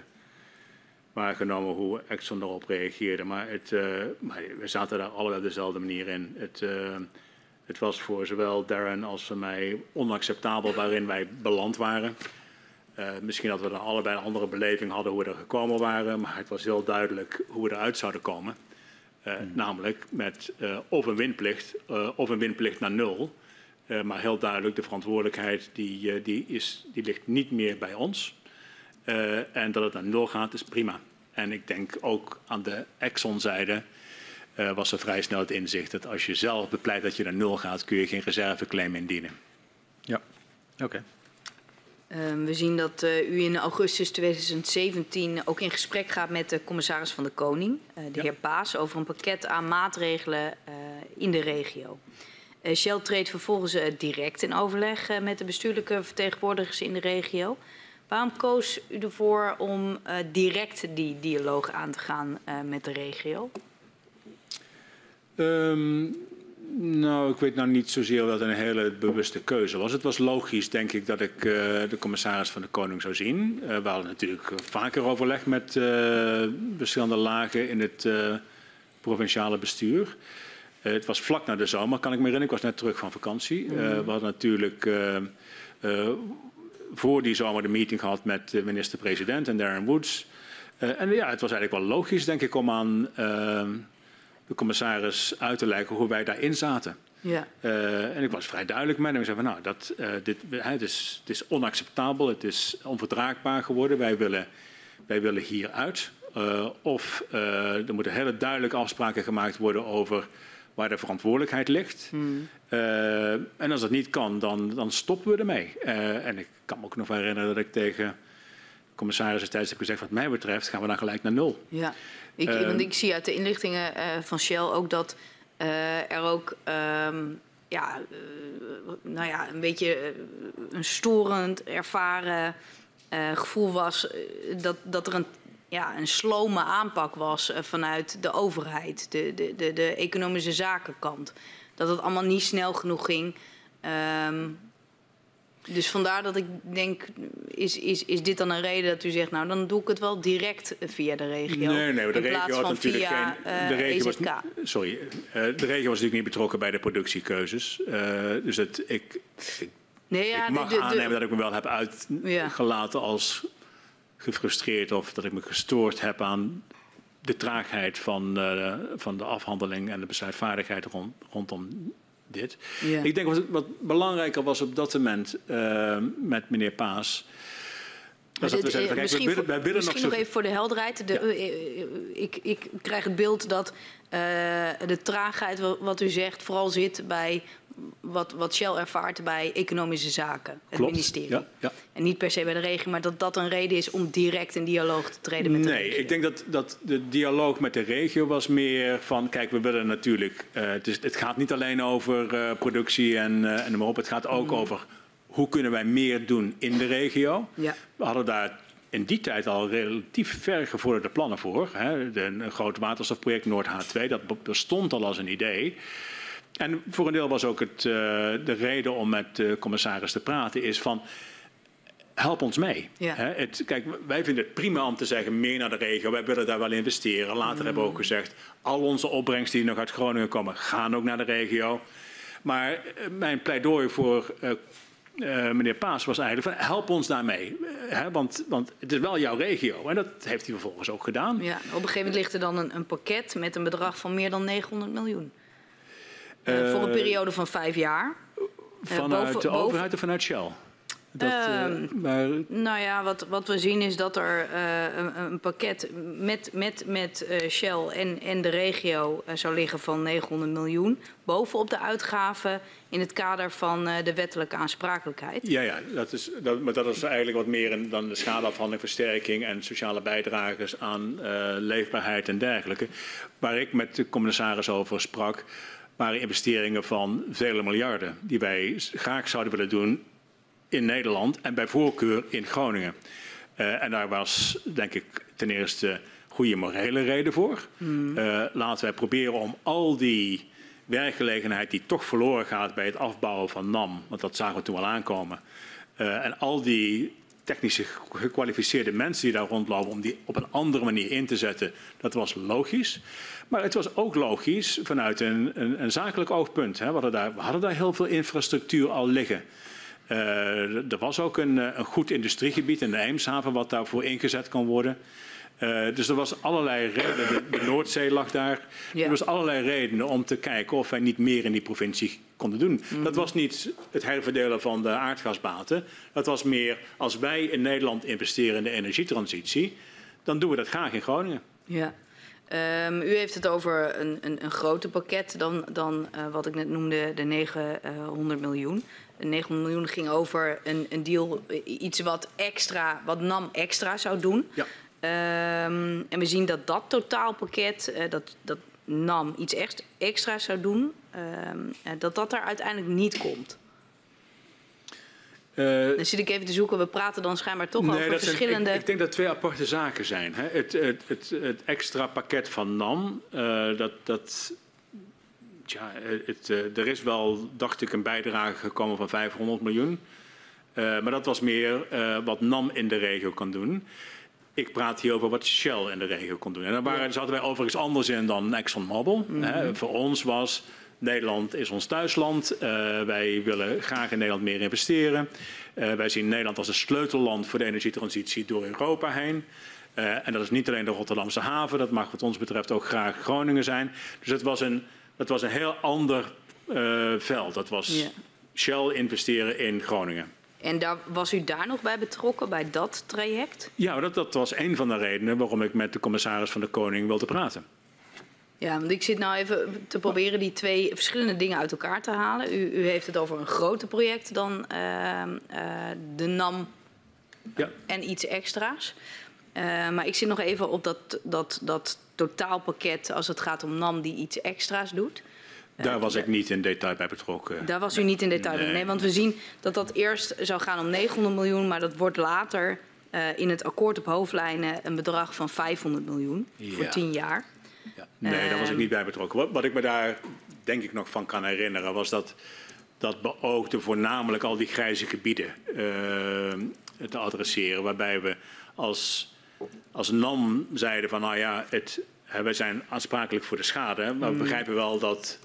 waargenomen hoe Exxon erop reageerde. Maar, het, uh, maar we zaten daar allebei op dezelfde manier in. Het, het was voor zowel Darren als voor mij onacceptabel waarin wij beland waren. misschien dat we dan allebei een andere beleving hadden hoe we er gekomen waren. Maar het was heel duidelijk hoe we eruit zouden komen. Hmm. Namelijk met of een windplicht of een windplicht naar nul. Uh, maar heel duidelijk, de verantwoordelijkheid die, uh, die, is, die ligt niet meer bij ons. Uh, en dat het naar nul gaat, is prima. En ik denk ook aan de Exxon-zijde was er vrij snel het inzicht dat als je zelf bepleit dat je naar nul gaat, kun je geen reserveclaim indienen. Ja, oké. Okay. Ehm, we zien dat u in augustus 2017 ook in gesprek gaat met de commissaris van de Koning, de ja. heer Paas, over een pakket aan maatregelen in de regio. Eh, Shell treedt vervolgens eh, direct in overleg eh, met de bestuurlijke vertegenwoordigers in de regio. Waarom koos u ervoor om direct die dialoog aan te gaan met de regio? Um, nou, ik weet nou niet zozeer dat een hele bewuste keuze was. Het was logisch, denk ik, dat ik de commissaris van de Koning zou zien. Uh, we hadden natuurlijk vaker overleg met verschillende lagen in het provinciale bestuur. Eh, het was vlak na de zomer, kan ik me herinneren. Ik was net terug van vakantie. Mm. we hadden natuurlijk eh, voor die zomer de meeting gehad met de minister-president en Darren Woods. en ja, het was eigenlijk wel logisch, denk ik, om aan de commissaris uit te leggen hoe wij daarin zaten. Ja. Uh, en ik was vrij duidelijk met hem. Ik zei van nou, dat, dit, het, is, het is onacceptabel, het is onverdraagbaar geworden. Wij willen, wij willen hieruit. Of er moeten hele duidelijke afspraken gemaakt worden over waar de verantwoordelijkheid ligt. Hmm. Uh, en als dat niet kan, dan, dan stoppen we ermee. Uh, en ik kan me ook nog herinneren dat ik tegen commissaris destijds heeft gezegd, wat mij betreft gaan we dan gelijk naar nul. Ja, ik, Ehm. want ik zie uit de inlichtingen eh, van Shell ook dat eh, er ook ehm, ja, eh, nou ja, een beetje eh, een storend ervaren eh, gevoel was eh, dat, dat er een, ja, een slome aanpak was eh, vanuit de overheid, de, de, de, de economische zakenkant. Dat het allemaal niet snel genoeg ging. Ehm, dus vandaar dat ik denk, is, is, is dit dan een reden dat u zegt, nou dan doe ik het wel direct via de regio. Nee, nee, de regio had natuurlijk via geen. De eh, regio was, EZK. niet- sorry, eh, de regio was natuurlijk niet betrokken bij de productiekeuzes. Eh, dus het, ik, ik, Nee, ja, ik mag de- de- de- aannemen dat ik me wel heb Ja. uitgelaten als gefrustreerd of dat ik me gestoord heb aan de traagheid van, eh, van de afhandeling en de besluitvaardigheid rond, rondom dit. Ja. Ik denk wat, wat belangrijker was op dat moment eh, met meneer Paas. was dat we zeiden, eh, misschien willen, voor- wij willen nog misschien zo... nog even voor de helderheid. De, ik, ik krijg het beeld dat de traagheid, wa- wat u zegt, vooral zit bij wat, wat Shell ervaart bij economische zaken, het Klopt, ministerie. ja, ja. En niet per se bij de regio, maar dat dat een reden is om direct in dialoog te treden met de Nee, regio. ik denk dat, dat de dialoog met de regio was meer van... kijk, we willen natuurlijk... eh, het, is, het gaat niet alleen over eh, productie en, eh en noem maar op. Het gaat ook Mm. over hoe kunnen wij meer doen in de regio. Ja. We hadden daar in die tijd al relatief ver gevorderde plannen voor. Hè. De, een groot waterstofproject Noord H2, dat be- bestond al als een idee. En voor een deel was ook het, eh, de reden om met de commissaris te praten... is van, help ons mee. Ja. Het, kijk, wij vinden het prima om te zeggen meer naar de regio. Wij willen daar wel investeren. Later hebben we ook gezegd, al onze opbrengsten die nog uit Groningen komen, gaan ook naar de regio. Maar eh, mijn pleidooi voor eh, meneer Paas was eigenlijk van help ons daarmee. Want, want het is wel jouw regio. En dat heeft hij vervolgens ook gedaan. Ja, op een gegeven moment ligt er dan een, een pakket met een bedrag van meer dan 900 miljoen. Eh, voor een periode van vijf jaar. Eh, Vanuit boven- de boven- overheid of vanuit Shell? Dat, eh, Ehm, maar, Nou ja, wat, wat we zien is dat er een, een pakket met, met, met Shell en, en de regio zou liggen van 900 miljoen. Bovenop de uitgaven in het kader van de wettelijke aansprakelijkheid. Ja, ja dat is, dat, maar dat is eigenlijk wat meer dan de schadeafhandeling, versterking en sociale bijdragers aan leefbaarheid en dergelijke. Waar ik met de commissaris over sprak, waren investeringen van vele miljarden die wij graag zouden willen doen in Nederland en bij voorkeur in Groningen. Eh, en daar was, denk ik, ten eerste goede morele reden voor. Eh, laten wij proberen om al die werkgelegenheid die toch verloren gaat bij het afbouwen van NAM, want dat zagen we toen al aankomen, eh, en al die technisch gekwalificeerde mensen die daar rondlopen, om die op een andere manier in te zetten, dat was logisch. Maar het was ook logisch vanuit een, een, een zakelijk oogpunt. Hè. We, hadden daar, we hadden daar heel veel infrastructuur al liggen. Eh, er was ook een, eh, een goed industriegebied in de Eemshaven wat daarvoor ingezet kon worden. Eh, dus er was allerlei redenen. De, de Noordzee lag daar. Ja. Er was allerlei redenen om te kijken of wij niet meer in die provincie konden doen. Dat was niet het herverdelen van de aardgasbaten. Dat was meer als wij in Nederland investeren in de energietransitie, dan doen we dat graag in Groningen. Ja. Ehm, u heeft het over een, een, een groter pakket dan, dan eh, wat ik net noemde, de 900 miljoen. De 900 miljoen ging over een, een deal, iets wat extra, wat NAM extra zou doen. Ja. Ehm, en we zien dat dat totaalpakket, eh, dat, dat NAM iets extra zou doen, ehm, eh, dat dat er uiteindelijk niet komt. Eh, Dan zit ik even te zoeken, we praten dan schijnbaar toch over dat zijn- verschillende... ik, ik denk dat twee aparte zaken zijn. Hè. Het, het, het, het extra pakket van NAM, eh, dat, dat, tja, het, eh, er is wel, dacht ik, een bijdrage gekomen van 500 miljoen. Eh, maar dat was meer eh, wat NAM in de regio kan doen. Ik praat hier over wat Shell in de regio kon doen. En daar waren, zaten wij overigens anders in dan ExxonMobil. hè. Voor ons was Nederland is ons thuisland. Eh, wij willen graag in Nederland meer investeren. Eh, wij zien Nederland als een sleutelland voor de energietransitie door Europa heen. Eh, en dat is niet alleen de Rotterdamse haven, dat mag wat ons betreft ook graag Groningen zijn. Dus het was een, het was een heel ander veld. Dat was Ja. Shell investeren in Groningen. En daar, was u daar nog bij betrokken, bij dat traject? Ja, dat, dat was een van de redenen waarom ik met de commissaris van de Koning wilde praten. Ja, want ik zit nou even te proberen die twee verschillende dingen uit elkaar te halen. U, u heeft het over een groter project dan ehm, eh, de NAM Ja. en iets extra's. Uh, maar ik zit nog even op dat, dat, dat totaalpakket als het gaat om NAM die iets extra's doet. Daar was ik niet in detail bij betrokken. Daar was u niet in detail bij. Nee. Nee, want we zien dat dat eerst zou gaan om 900 miljoen, maar dat wordt later uh, in het akkoord op hoofdlijnen een bedrag van 500 miljoen Ja. voor 10 jaar. Ja. Nee, daar was ik Ehm. niet bij betrokken. Wat, wat ik me daar denk ik nog van kan herinneren was dat dat beoogde voornamelijk al die grijze gebieden eh, te adresseren. Waarbij we als, als NAM zeiden van nou ja, het, wij zijn aansprakelijk voor de schade. Maar we begrijpen wel dat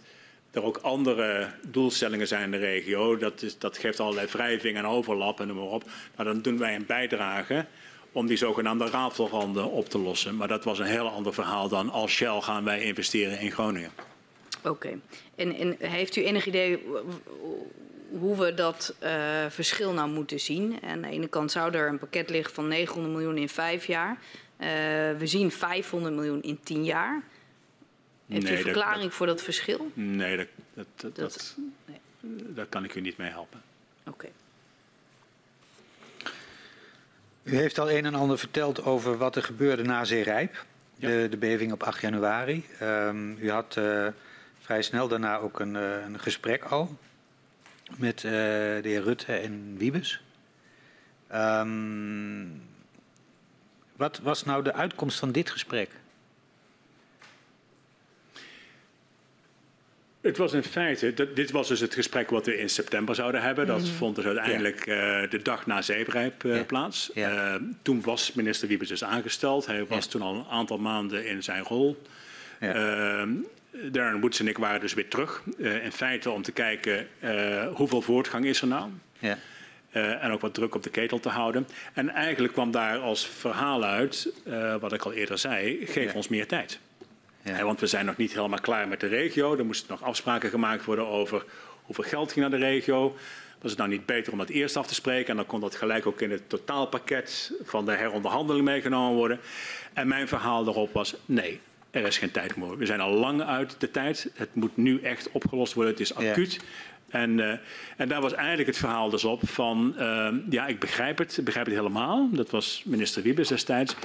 er ook andere doelstellingen zijn in de regio. Dat, is, dat geeft allerlei wrijving en overlap en noem maar op. Nou, dan doen wij een bijdrage om die zogenaamde rafelranden op te lossen. Maar dat was een heel ander verhaal dan als Shell gaan wij investeren in Groningen. Oké. En, en heeft u enig idee hoe we dat uh, verschil nou moeten zien? Aan de ene kant zou er een pakket liggen van 900 miljoen in vijf jaar. Uh, we zien 500 miljoen in tien jaar. Heeft Nee, u een dat- verklaring dat- voor dat verschil? Nee, dat, dat, dat, Dat- dat, nee. daar kan ik u niet mee helpen. Oké. U heeft al een en ander verteld over wat er gebeurde na Zeerijp, Ja. de, de beving op 8 januari. Um, u had uh, vrij snel daarna ook een, uh, een gesprek al met uh, de heer Rutte en Wiebes. Um, wat was nou de uitkomst van dit gesprek? Het was in feite, dat, dit was dus het gesprek wat we in september zouden hebben. Dat vond dus uiteindelijk ja. uh, de dag na Zeebrijp uh, ja. plaats. Ja. Uh, toen was minister Wiebes dus aangesteld. Hij was toen al een aantal maanden in zijn rol. Darren Woods en ik waren dus weer terug. In feite om te kijken hoeveel voortgang is er nou. Ja. Uh, en ook wat druk op de ketel te houden. En eigenlijk kwam daar als verhaal uit, uh, wat ik al eerder zei, geef ja. ons meer tijd. Ja. Want we zijn nog niet helemaal klaar met de regio. Er moesten nog afspraken gemaakt worden over hoeveel geld ging naar de regio. Was het nou niet beter om dat eerst af te spreken? En dan kon dat gelijk ook in het totaalpakket van de heronderhandeling meegenomen worden. En mijn verhaal daarop was, nee, er is geen tijd meer. We zijn al lang uit de tijd. Het moet nu echt opgelost worden. Het is acuut. Ja. En, uh, en daar was eigenlijk het verhaal dus op van, uh, ja, ik begrijp het, ik begrijp het helemaal. Dat was minister Wiebes destijds.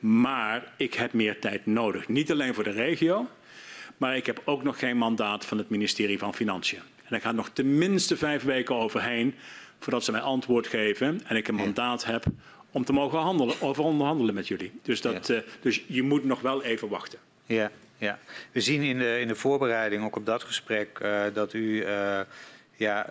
Maar ik heb meer tijd nodig. Niet alleen voor de regio, maar ik heb ook nog geen mandaat van het ministerie van Financiën. En daar gaat nog tenminste vijf weken overheen voordat ze mij antwoord geven en ik een mandaat heb om te mogen handelen, over onderhandelen met jullie. Dus, dat, ja. uh, dus je moet nog wel even wachten. Ja, ja. we zien in de, in de voorbereiding ook op dat gesprek uh, dat u uh, ja,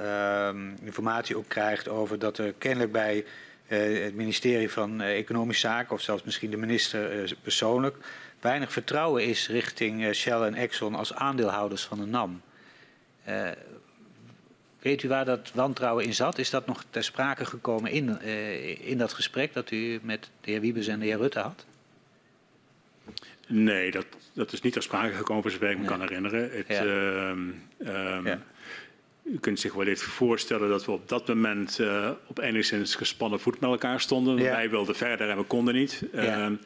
informatie ook krijgt over dat er kennelijk bij het ministerie van uh, Economische Zaken, of zelfs misschien de minister uh, persoonlijk, weinig vertrouwen is richting Shell en Exxon als aandeelhouders van de NAM. weet u waar dat wantrouwen in zat? Is dat nog ter sprake gekomen in, in dat gesprek dat u met de heer Wiebes en de heer Rutte had? Nee, dat, dat is niet ter sprake gekomen, voor zover ik me nee. kan herinneren. Het, ja. um, ja. U kunt zich wel eens voorstellen dat we op dat moment uh, op enigszins gespannen voet met elkaar stonden. Ja. Wij wilden verder en we konden niet. Ja. Uh,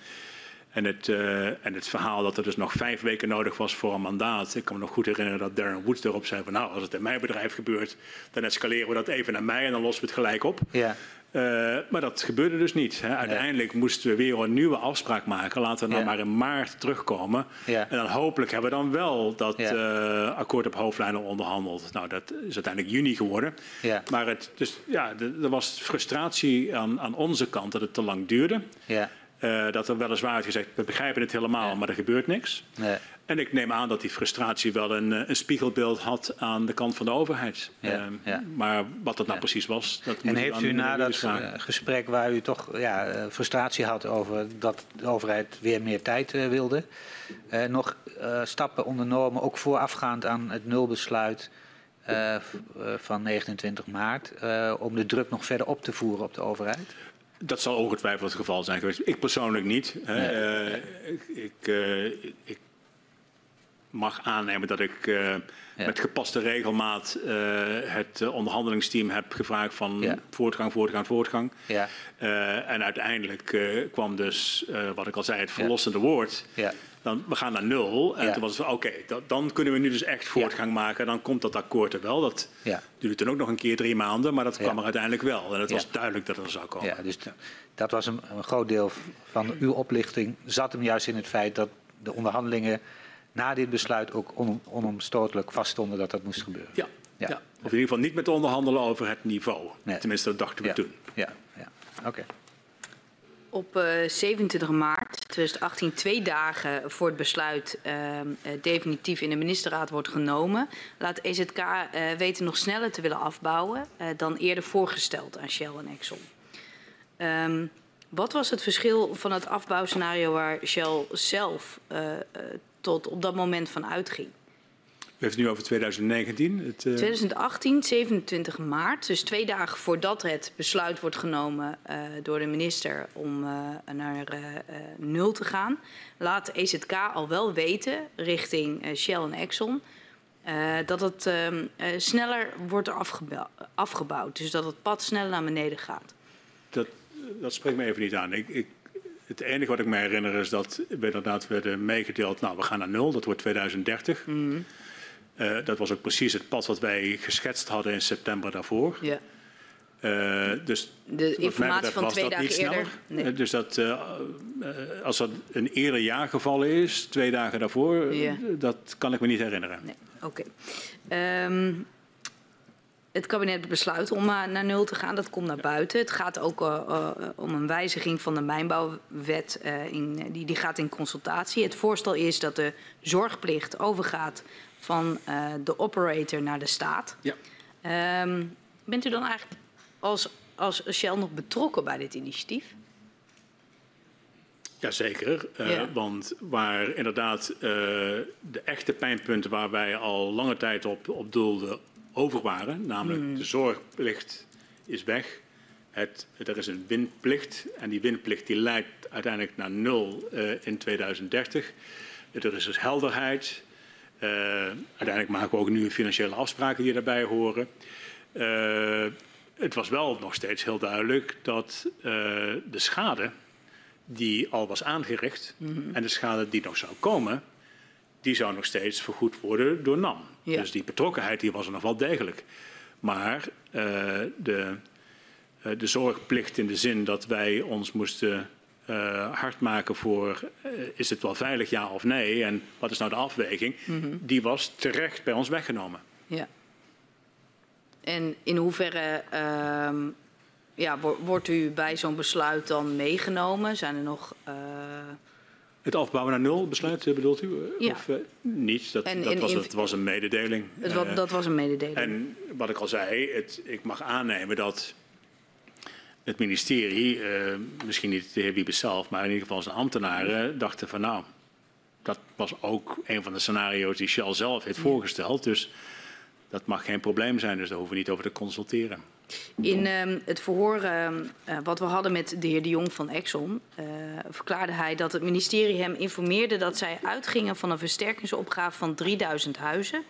en, het, uh, en het verhaal dat er dus nog vijf weken nodig was voor een mandaat. Ik kan me nog goed herinneren dat Darren Woods erop zei van nou, als het in mijn bedrijf gebeurt, dan escaleren we dat even naar mij en dan lossen we het gelijk op. Ja. Uh, maar dat gebeurde dus niet. Hè. Uiteindelijk ja. moesten we weer een nieuwe afspraak maken. Laten we dan ja. maar in maart terugkomen. Ja. En dan hopelijk hebben we dan wel dat uh, akkoord op hoofdlijnen onderhandeld. Nou, dat is uiteindelijk juni geworden. Maar het, dus, ja, er was frustratie aan, aan onze kant dat het te lang duurde. Uh, dat er weliswaar werd gezegd, we begrijpen het helemaal, maar er gebeurt niks. Nee. En ik neem aan dat die frustratie wel een, een spiegelbeeld had aan de kant van de overheid. Ja, uh, ja. Maar wat dat nou ja. precies was, dat En heeft u na dat vragen. gesprek waar u toch ja, frustratie had over dat de overheid weer meer tijd uh, wilde, uh, nog stappen ondernomen, ook voorafgaand aan het nulbesluit van 29 maart, om de druk nog verder op te voeren op de overheid? Dat zal ongetwijfeld het geval zijn geweest. Ik persoonlijk niet. Nee. Ik, ik, ik, mag aannemen dat ik uh, ja. met gepaste regelmaat uh, het onderhandelingsteam heb gevraagd van ja. voortgang, voortgang, voortgang. Ja. en uiteindelijk kwam dus, wat ik al zei, het verlossende woord. Dan, we gaan naar nul. En toen was het van, oké, okay, dan kunnen we nu dus echt voortgang maken. Dan komt dat akkoord er wel. Dat duurde toen ook nog een keer drie maanden, maar dat kwam er uiteindelijk wel. En het was duidelijk dat het er zou komen. Ja, dus dat was een, een groot deel van uw oplichting. Zat hem juist in het feit dat de onderhandelingen na dit besluit ook on, onomstotelijk vaststonden dat dat moest gebeuren. Ja. Ja. ja. Of in ieder geval niet met onderhandelen over het niveau. Nee. Tenminste, dat dachten we ja. toen. Ja, ja. oké. Op uh, 27 maart 2018, twee dagen voor het besluit uh, definitief in de ministerraad wordt genomen, laat EZK uh, weten nog sneller te willen afbouwen uh, dan eerder voorgesteld aan Shell en Exxon. Um, wat was het verschil van het afbouwscenario waar Shell zelf tot op dat moment van uitging. U heeft het nu over 2019? Het, uh... 2018, 27 maart. Dus twee dagen voordat het besluit wordt genomen uh, door de minister om uh, naar nul te gaan, laat EZK al wel weten richting Shell en Exxon dat het ehm, sneller wordt afgebouwd, afgebouwd. Dus dat het pad sneller naar beneden gaat. Dat, dat spreekt me even niet aan. Ik, ik het enige wat ik me herinner is dat we inderdaad werden meegedeeld, nou we gaan naar nul, dat wordt 2030. Mm. Uh, dat was ook precies het pad wat wij geschetst hadden in september daarvoor. Ja. Uh, dus de informatie van twee dagen eerder. Nee. Uh, dus dat uh, als dat een eerder jaargeval is, twee dagen daarvoor, dat kan ik me niet herinneren. Nee. Oké. Okay. Um, ehm, het kabinet besluit om uh, naar nul te gaan. Dat komt naar buiten. Het gaat ook uh, uh, om een wijziging van de mijnbouwwet. In, die, die gaat in consultatie. Het voorstel is dat de zorgplicht overgaat van de operator naar de staat. Ja. Um, bent u dan eigenlijk als, als Shell nog betrokken bij dit initiatief? Jazeker, uh, ja. want waar inderdaad uh, de echte pijnpunten waar wij al lange tijd op, op doelden over waren. Namelijk mm. de zorgplicht is weg. Het, er is een winplicht en die winplicht die leidt uiteindelijk naar nul uh, in 2030. Er is dus helderheid. Uh, uiteindelijk maken we ook nu financiële afspraken die daarbij horen. Uh, het was wel nog steeds heel duidelijk dat de schade die al was aangericht mm -hmm. en de schade die nog zou komen, die zou nog steeds vergoed worden door NAM. Ja. Dus die betrokkenheid die was er nog wel degelijk. Maar uh, de, uh, de zorgplicht in de zin dat wij ons moesten uh, hard maken voor is het wel veilig ja of nee en wat is nou de afweging, mm -hmm. die was terecht bij ons weggenomen. Ja. En in hoeverre uh, ja, wordt u bij zo'n besluit dan meegenomen? Zijn er nog het afbouwen naar nul besluit eh, bedoelt u? Ja. Of uh, niet? Dat, en, dat, was, het was een mededeling. Het, wat, dat was een mededeling. En wat ik al zei, het, ik mag aannemen dat het ministerie, uh, misschien niet de heer Wiebes zelf, maar in ieder geval zijn ambtenaren, dachten van nou, dat was ook een van de scenario's die Shell zelf heeft voorgesteld. Dus dat mag geen probleem zijn, dus daar hoeven we niet over te consulteren. In uh, het verhoor uh, wat we hadden met de heer De Jong van Exxon uh, verklaarde hij dat het ministerie hem informeerde dat zij uitgingen van een versterkingsopgave van 3000 huizen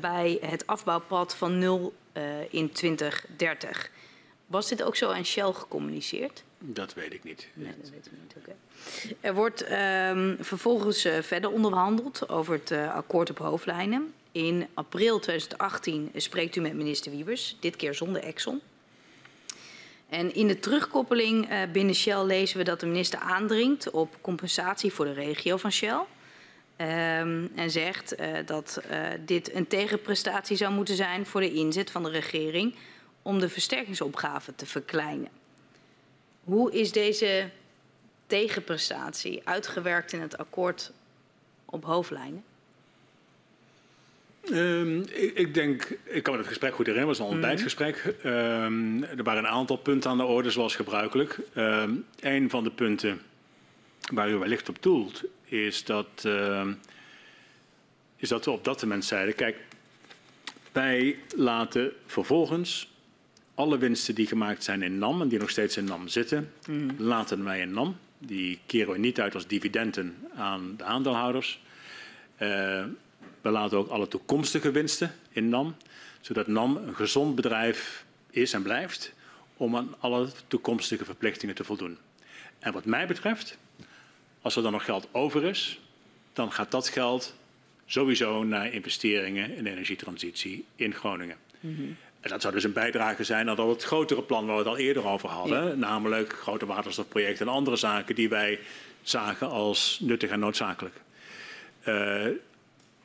bij het afbouwpad van nul in 2030. Was dit ook zo aan Shell gecommuniceerd? Dat weet ik niet. Nee, dat weet ik niet. Okay. Er wordt ehm, vervolgens verder onderhandeld over het akkoord op hoofdlijnen. In april 2018 spreekt u met minister Wiebers, dit keer zonder Exxon. En in de terugkoppeling uh, binnen Shell lezen we dat de minister aandringt op compensatie voor de regio van Shell. Um, en zegt uh, dat uh, dit een tegenprestatie zou moeten zijn voor de inzet van de regering om de versterkingsopgave te verkleinen. Hoe is deze tegenprestatie uitgewerkt in het akkoord op hoofdlijnen? Um, ik, ik, denk, ik kan me het gesprek goed herinneren, het was een mhm. ontbijtgesprek. Um, er waren een aantal punten aan de orde, zoals gebruikelijk. Um, een van de punten waar u wellicht op doelt, is dat, is dat we op dat moment zeiden: kijk, wij laten vervolgens alle winsten die gemaakt zijn in NAM en die nog steeds in NAM zitten, mm. laten wij in NAM. Die keren we niet uit als dividenden aan de aandeelhouders. Uh, laten ook alle toekomstige winsten in NAM, zodat NAM een gezond bedrijf is en blijft om aan alle toekomstige verplichtingen te voldoen. En wat mij betreft, als er dan nog geld over is, dan gaat dat geld sowieso naar investeringen in energietransitie in Groningen. Mm -hmm. En dat zou dus een bijdrage zijn aan het grotere plan waar we het al eerder over hadden. Ja. Namelijk grote waterstofprojecten en andere zaken die wij zagen als nuttig en noodzakelijk. Uh,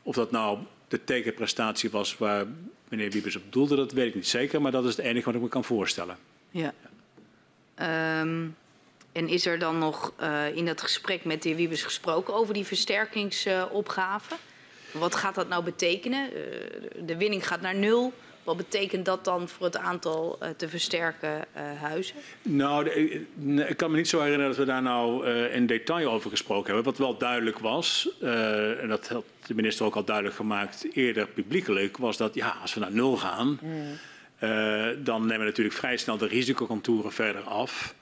of dat nou de tegenprestatie was waar meneer Wiebes op doelde, dat weet ik niet zeker. Maar dat is het enige wat ik me kan voorstellen. Ja. Um, en is er dan nog uh, in dat gesprek met de heer Wiebes gesproken over die versterkingsopgave? Wat gaat dat nou betekenen? Uh, de winning gaat naar nul. Wat betekent dat dan voor het aantal uh, te versterken uh, huizen? Nou, de, ik kan me niet zo herinneren dat we daar nou uh, in detail over gesproken hebben. Wat wel duidelijk was, en dat had de minister ook al duidelijk gemaakt eerder publiekelijk, was dat ja, als we naar nul gaan, mm. dan nemen we natuurlijk vrij snel de risicocontouren verder af.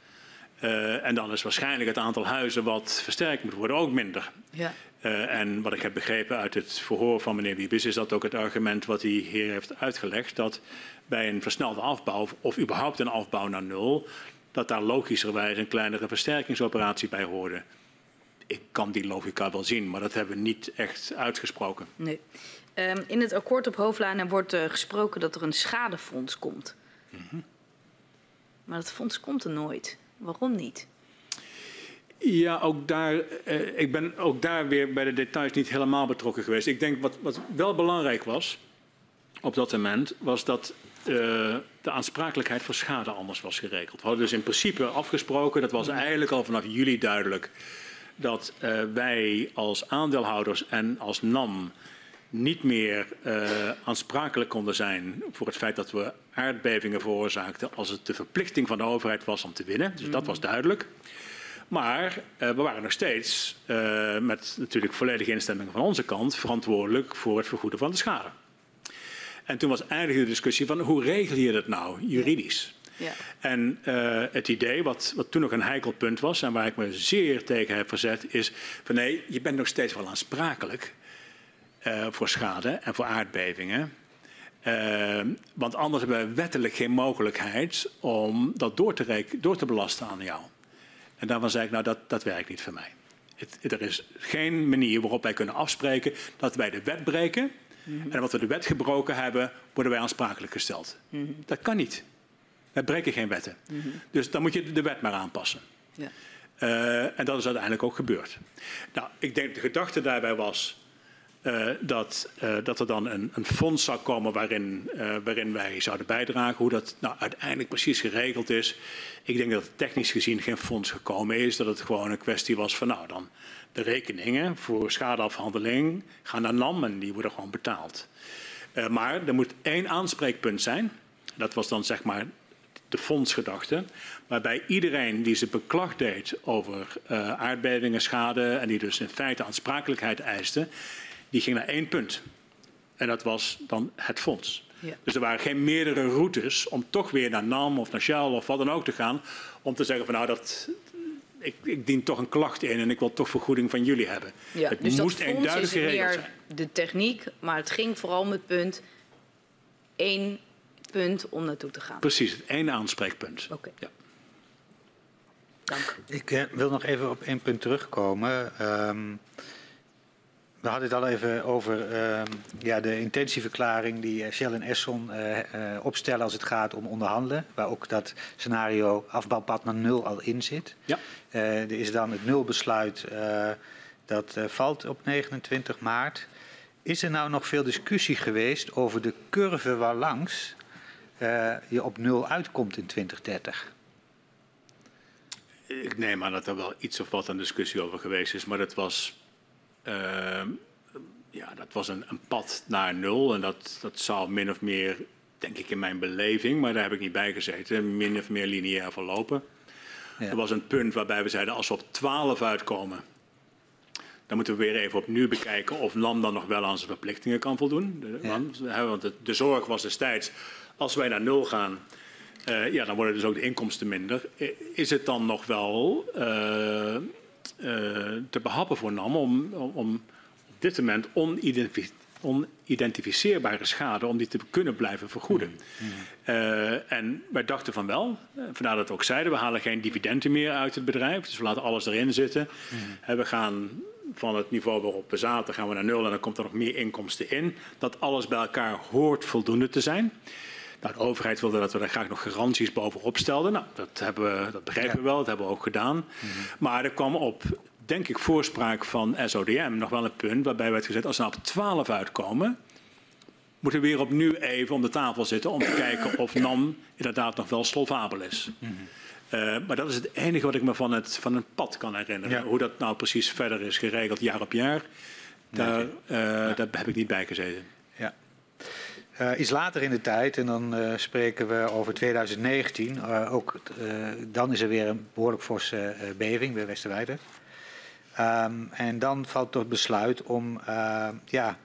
Uh, en dan is waarschijnlijk het aantal huizen wat versterkt moet worden ook minder. Ja. Uh, en wat ik heb begrepen uit het verhoor van meneer Wiebes is dat ook het argument wat hij hier heeft uitgelegd, dat bij een versnelde afbouw of überhaupt een afbouw naar nul, dat daar logischerwijs een kleinere versterkingsoperatie bij hoorde. Ik kan die logica wel zien, maar dat hebben we niet echt uitgesproken. Nee. Um, in het akkoord op hoofdlijnen wordt uh, gesproken dat er een schadefonds komt. Mm -hmm. Maar dat fonds komt er nooit. Waarom niet? Ja, ook daar, eh, ik ben ook daar weer bij de details niet helemaal betrokken geweest. Ik denk wat, wat wel belangrijk was op dat moment, was dat uh, de aansprakelijkheid voor schade anders was geregeld. We hadden dus in principe afgesproken, dat was eigenlijk al vanaf juli duidelijk, dat uh, wij als aandeelhouders en als NAM niet meer uh, aansprakelijk konden zijn voor het feit dat we aardbevingen veroorzaakten als het de verplichting van de overheid was om te winnen. Dus dat was duidelijk. Maar uh, we waren nog steeds, uh, met natuurlijk volledige instemming van onze kant, verantwoordelijk voor het vergoeden van de schade. En toen was eigenlijk de discussie van hoe regel je dat nou juridisch? Ja. En uh, het idee, wat, wat toen nog een heikel punt was en waar ik me zeer tegen heb verzet, is van nee, je bent nog steeds wel aansprakelijk uh, voor schade en voor aardbevingen. Uh, want anders hebben we wettelijk geen mogelijkheid om dat door te, door te belasten aan jou. En daarvan zei ik, nou dat, dat werkt niet voor mij. Het, er is geen manier waarop wij kunnen afspreken dat wij de wet breken. Mm -hmm. En wat we de wet gebroken hebben, worden wij aansprakelijk gesteld. Mm -hmm. Dat kan niet. Wij breken geen wetten. Mm -hmm. Dus dan moet je de wet maar aanpassen. Ja. Uh, en dat is uiteindelijk ook gebeurd. Nou, ik denk de gedachte daarbij was uh, dat, uh, dat er dan een, een, fonds zou komen waarin, uh, waarin wij zouden bijdragen. Hoe dat nou uiteindelijk precies geregeld is. Ik denk dat het technisch gezien geen fonds gekomen is. Dat het gewoon een kwestie was van nou dan de rekeningen voor schadeafhandeling gaan naar NAM en die worden gewoon betaald. maar er moet één aanspreekpunt zijn. Dat was dan zeg maar de fondsgedachte. Waarbij iedereen die zijn beklag deed over aardbevingen, schade en die dus in feite aansprakelijkheid eiste die ging naar één punt. En dat was dan het fonds. Ja. Dus er waren geen meerdere routes om toch weer naar NAM of naar Shell of wat dan ook te gaan. Om te zeggen van nou dat, ik, ik dien toch een klacht in en ik wil toch vergoeding van jullie hebben. Ja, het dus moest eenduidig geregeld zijn. De techniek, maar het ging vooral om het punt één punt om naartoe te gaan. Precies, het één aanspreekpunt. Oké. Okay. Ja. Dank. Ik uh, wil nog even op één punt terugkomen. Um, we hadden het al even over uh, ja, de intentieverklaring die Shell en Esson uh, uh, opstellen als het gaat om onderhandelen. Waar ook dat scenario afbouwpad naar nul al in zit. Ja. er is dan het nulbesluit dat valt op 29 maart. Is er nou nog veel discussie geweest over de curve waarlangs je op nul uitkomt in 2030? Ik neem aan dat er wel iets of wat aan discussie over geweest is, maar dat was ja, dat was een, een, pad naar nul. En dat, dat zou min of meer, denk ik in mijn beleving, maar daar heb ik niet bij gezeten, min of meer lineair verlopen. Ja. Er was een punt waarbij we zeiden, als we op 12 uitkomen, dan moeten we weer even opnieuw bekijken of LAM dan nog wel aan zijn verplichtingen kan voldoen. De, ja. Want de, de, zorg was destijds, als wij naar nul gaan, uh, ja, dan worden dus ook de inkomsten minder. Is het dan nog wel uh, te behappen voor NAM om, om op dit moment onidentificeerbare schade om die te kunnen blijven vergoeden. Mm. Uh, en wij dachten van wel, eh, vandaar dat we ook zeiden, we halen geen dividenden meer uit het bedrijf, dus we laten alles erin zitten. Mm. we gaan van het niveau waarop we zaten, gaan we naar nul en dan komt er nog meer inkomsten in. Dat alles bij elkaar hoort voldoende te zijn. Nou, de overheid wilde dat we daar graag nog garanties bovenop stelden. Nou, dat, hebben we, dat begrijpen we wel, dat hebben we ook gedaan. Mm Maar er kwam op denk ik, voorspraak van SODM nog wel een punt waarbij werd gezet, als we nou op 12 uitkomen, moeten we weer opnieuw even om de tafel zitten om te kijken of NAM inderdaad nog wel solvabel is. Mm -hmm. uh, maar dat is het enige wat ik me van het, van het pad kan herinneren. Ja. Hoe dat nou precies verder is geregeld jaar op jaar, daar, uh, ja. daar heb ik niet bij gezeten. Uh, iets later in de tijd, en dan uh, spreken we over 2019, uh, ook, dan is er weer een behoorlijk forse beving bij Westerwijde. Um, en dan valt tot besluit om ja,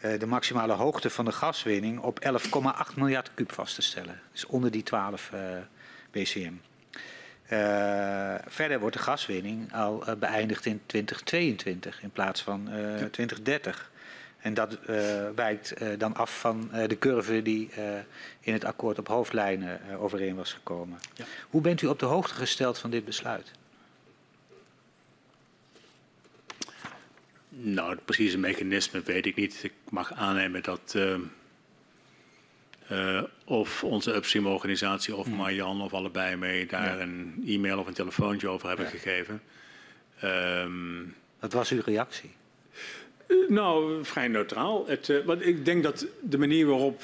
de maximale hoogte van de gaswinning op 11,8 miljard kub vast te stellen. Dus onder die 12 uh, BCM. verder wordt de gaswinning al beëindigd in 2022 in plaats van 2030. En dat wijkt dan af van de curve die in het akkoord op hoofdlijnen overeen was gekomen. Ja. Hoe bent u op de hoogte gesteld van dit besluit? Nou, het precieze mechanisme weet ik niet. Ik mag aannemen dat uh, uh, of onze upstream-organisatie of hmm. Marjan of allebei mee daar ja. een e-mail of een telefoontje over hebben ja. gegeven. Um, Wat was uw reactie? Uh, nou, vrij neutraal. Het, want ik denk dat de manier waarop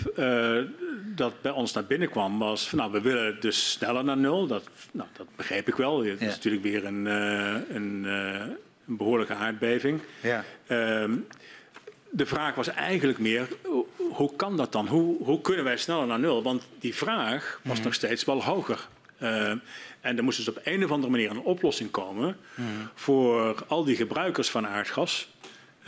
dat bij ons naar binnen kwam was van nou, we willen dus sneller naar nul. Dat, nou, dat begreep ik wel. Het is natuurlijk weer een, een een behoorlijke aardbeving. Ja. Um, de vraag was eigenlijk meer, hoe kan dat dan? Hoe, hoe kunnen wij sneller naar nul? Want die vraag was mm. nog steeds wel hoger. Uh, en er moest dus op een of andere manier een oplossing komen mm. voor al die gebruikers van aardgas.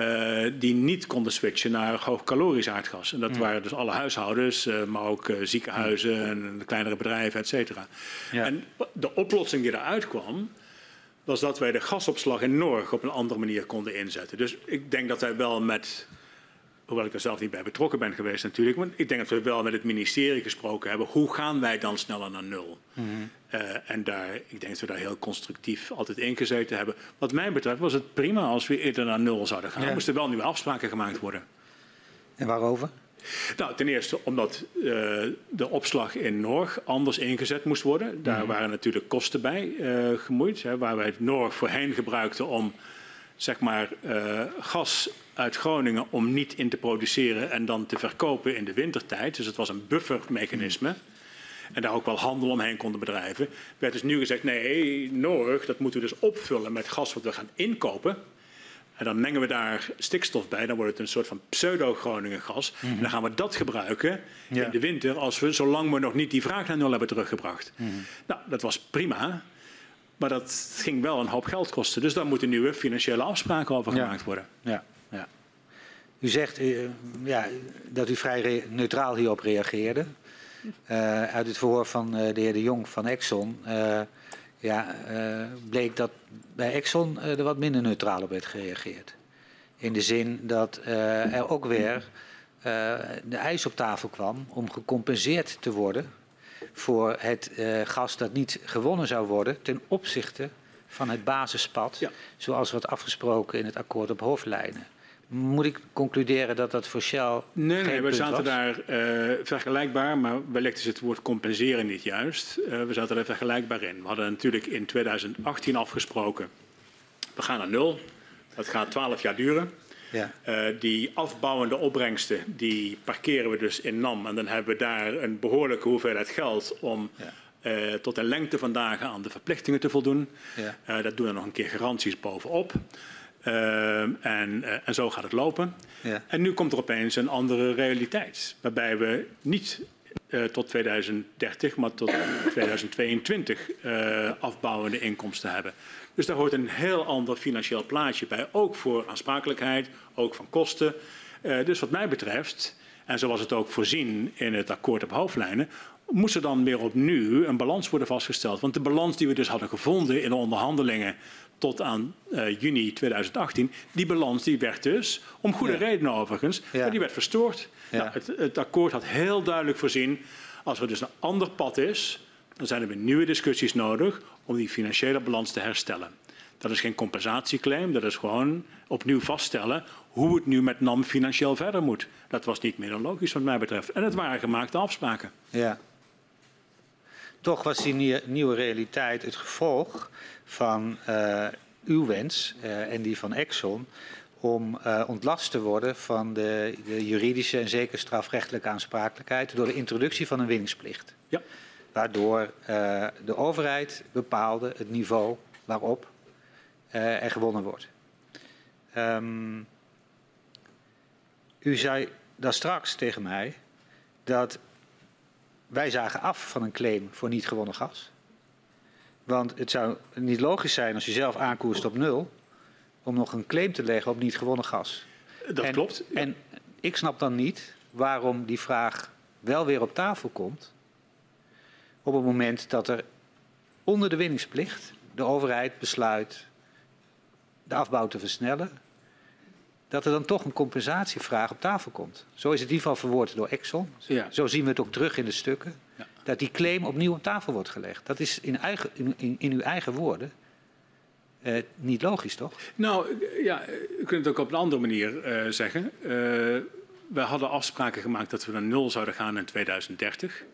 Uh, die niet konden switchen naar hoogcalorisch aardgas. En dat mm. waren dus alle huishoudens, uh, maar ook uh, ziekenhuizen en kleinere bedrijven, et cetera. Ja. En de oplossing die eruit kwam, was dat wij de gasopslag in Norg op een andere manier konden inzetten. Dus ik denk dat wij wel met, hoewel ik er zelf niet bij betrokken ben geweest natuurlijk, maar ik denk dat we wel met het ministerie gesproken hebben. Hoe gaan wij dan sneller naar nul? Mm -hmm. uh, en daar, ik denk dat we daar heel constructief altijd in gezeten hebben. Wat mij betreft was het prima als we eerder naar nul zouden gaan. Ja. Er moesten wel nieuwe afspraken gemaakt worden. En waarover? Nou, ten eerste omdat uh, de opslag in Norg anders ingezet moest worden. Daar mm. waren natuurlijk kosten bij uh, gemoeid. Hè, waar wij het Norg voorheen gebruikten om zeg maar, uh, gas uit Groningen om niet in te produceren en dan te verkopen in de wintertijd. Dus het was een buffermechanisme. En daar ook wel handel omheen konden bedrijven. Werd dus nu gezegd: nee, Norg, dat moeten we dus opvullen met gas wat we gaan inkopen. En dan mengen we daar stikstof bij. Dan wordt het een soort van pseudo-Groningen gas. Mm -hmm. En dan gaan we dat gebruiken ja. in de winter, als we, zolang we nog niet die vraag naar nul hebben teruggebracht. Mm -hmm. Nou, dat was prima. Maar dat ging wel een hoop geld kosten. Dus daar moeten nieuwe financiële afspraken over ja. gemaakt worden. Ja, ja. U zegt uh, ja, dat u vrij neutraal hierop reageerde. Uh, uit het verhoor van uh, de heer De Jong van Exxon ja, bleek dat bij Exxon er wat minder neutraal op werd gereageerd. In de zin dat er ook weer de eis op tafel kwam om gecompenseerd te worden voor het gas dat niet gewonnen zou worden ten opzichte van het basispad, ja. zoals wordt afgesproken in het akkoord op hoofdlijnen. Moet ik concluderen dat dat voor Shell. Nee, nee we zaten was? daar uh, vergelijkbaar, maar wellicht is het woord compenseren niet juist. Uh, we zaten daar vergelijkbaar in. We hadden natuurlijk in 2018 afgesproken. We gaan naar nul. Dat gaat 12 jaar duren. Ja. Uh, die afbouwende opbrengsten, die parkeren we dus in NAM. En dan hebben we daar een behoorlijke hoeveelheid geld om. Ja. Uh, tot een lengte van dagen aan de verplichtingen te voldoen. Ja. Uh, dat doen we nog een keer garanties bovenop. En, en, zo gaat het lopen. Ja. En nu komt er opeens een andere realiteit. Waarbij we niet uh, tot 2030, maar tot 2022 afbouwende inkomsten hebben. Dus daar hoort een heel ander financieel plaatje bij. Ook voor aansprakelijkheid, ook van kosten. dus wat mij betreft, en zoals het ook voorzien in het akkoord op hoofdlijnen, moest er dan weer opnieuw een balans worden vastgesteld. Want de balans die we dus hadden gevonden in de onderhandelingen tot aan uh, juni 2018. Die balans die werd dus, om goede ja. redenen overigens, ja. maar die werd verstoord. Ja. Nou, het, het, akkoord had heel duidelijk voorzien, als er dus een ander pad is, dan zijn er weer nieuwe discussies nodig om die financiële balans te herstellen. Dat is geen compensatieclaim, dat is gewoon opnieuw vaststellen hoe het nu met NAM financieel verder moet. Dat was niet meer dan logisch wat mij betreft. En het waren gemaakte afspraken. Ja. Toch was die nieuwe realiteit het gevolg van uh, uw wens uh, en die van Exxon om uh, ontlast te worden van de, de, juridische en zeker strafrechtelijke aansprakelijkheid door de introductie van een winningsplicht. Ja. Waardoor de overheid bepaalde het niveau waarop er gewonnen wordt. Um, u zei daar straks tegen mij dat wij zagen af van een claim voor niet gewonnen gas. Want het zou niet logisch zijn als je zelf aankoerst op nul, om nog een claim te leggen op niet gewonnen gas. Dat en, klopt. Ja. En ik snap dan niet waarom die vraag wel weer op tafel komt. Op het moment dat er onder de winningsplicht de overheid besluit de afbouw te versnellen, dat er dan toch een compensatievraag op tafel komt. Zo is het in ieder geval verwoord door Exxon. Ja. Zo zien we het ook terug in de stukken. Ja. Dat die claim opnieuw op tafel wordt gelegd. Dat is in, eigen, in, in, in uw eigen woorden uh, niet logisch, toch? Nou, ja, u kunt het ook op een andere manier uh, zeggen. Uh, we hadden afspraken gemaakt dat we naar nul zouden gaan in 2030.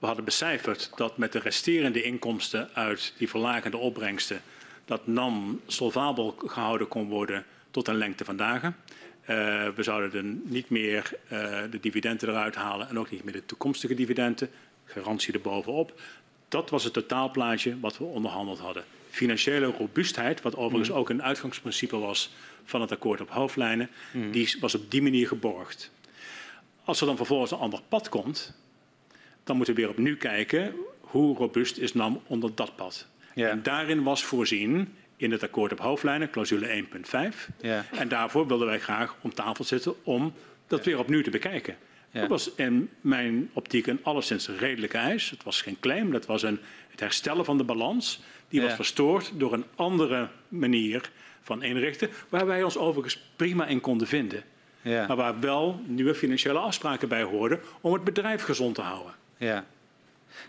We hadden becijferd dat met de resterende inkomsten uit die verlagende opbrengsten... dat NAM solvabel gehouden kon worden tot een lengte van dagen. Uh, we zouden er niet meer uh, de dividenden eruit halen en ook niet meer de toekomstige dividenden. Garantie erbovenop. Dat was het totaalplaatje wat we onderhandeld hadden. Financiële robuustheid, wat overigens mm. ook een uitgangsprincipe was van het akkoord op hoofdlijnen, mm. die was op die manier geborgd. Als er dan vervolgens een ander pad komt, dan moeten we weer opnieuw kijken hoe robuust is NAM onder dat pad. Ja. En daarin was voorzien in het akkoord op hoofdlijnen, clausule 1.5. Ja. En daarvoor wilden wij graag om tafel zitten om dat ja. weer opnieuw te bekijken. Ja. Dat was in mijn optiek een alleszins redelijke eis. Het was geen claim, dat was een, het herstellen van de balans. Die was verstoord door een andere manier van inrichten, waar wij ons overigens prima in konden vinden. Maar waar wel nieuwe financiële afspraken bij hoorden om het bedrijf gezond te houden. Ja.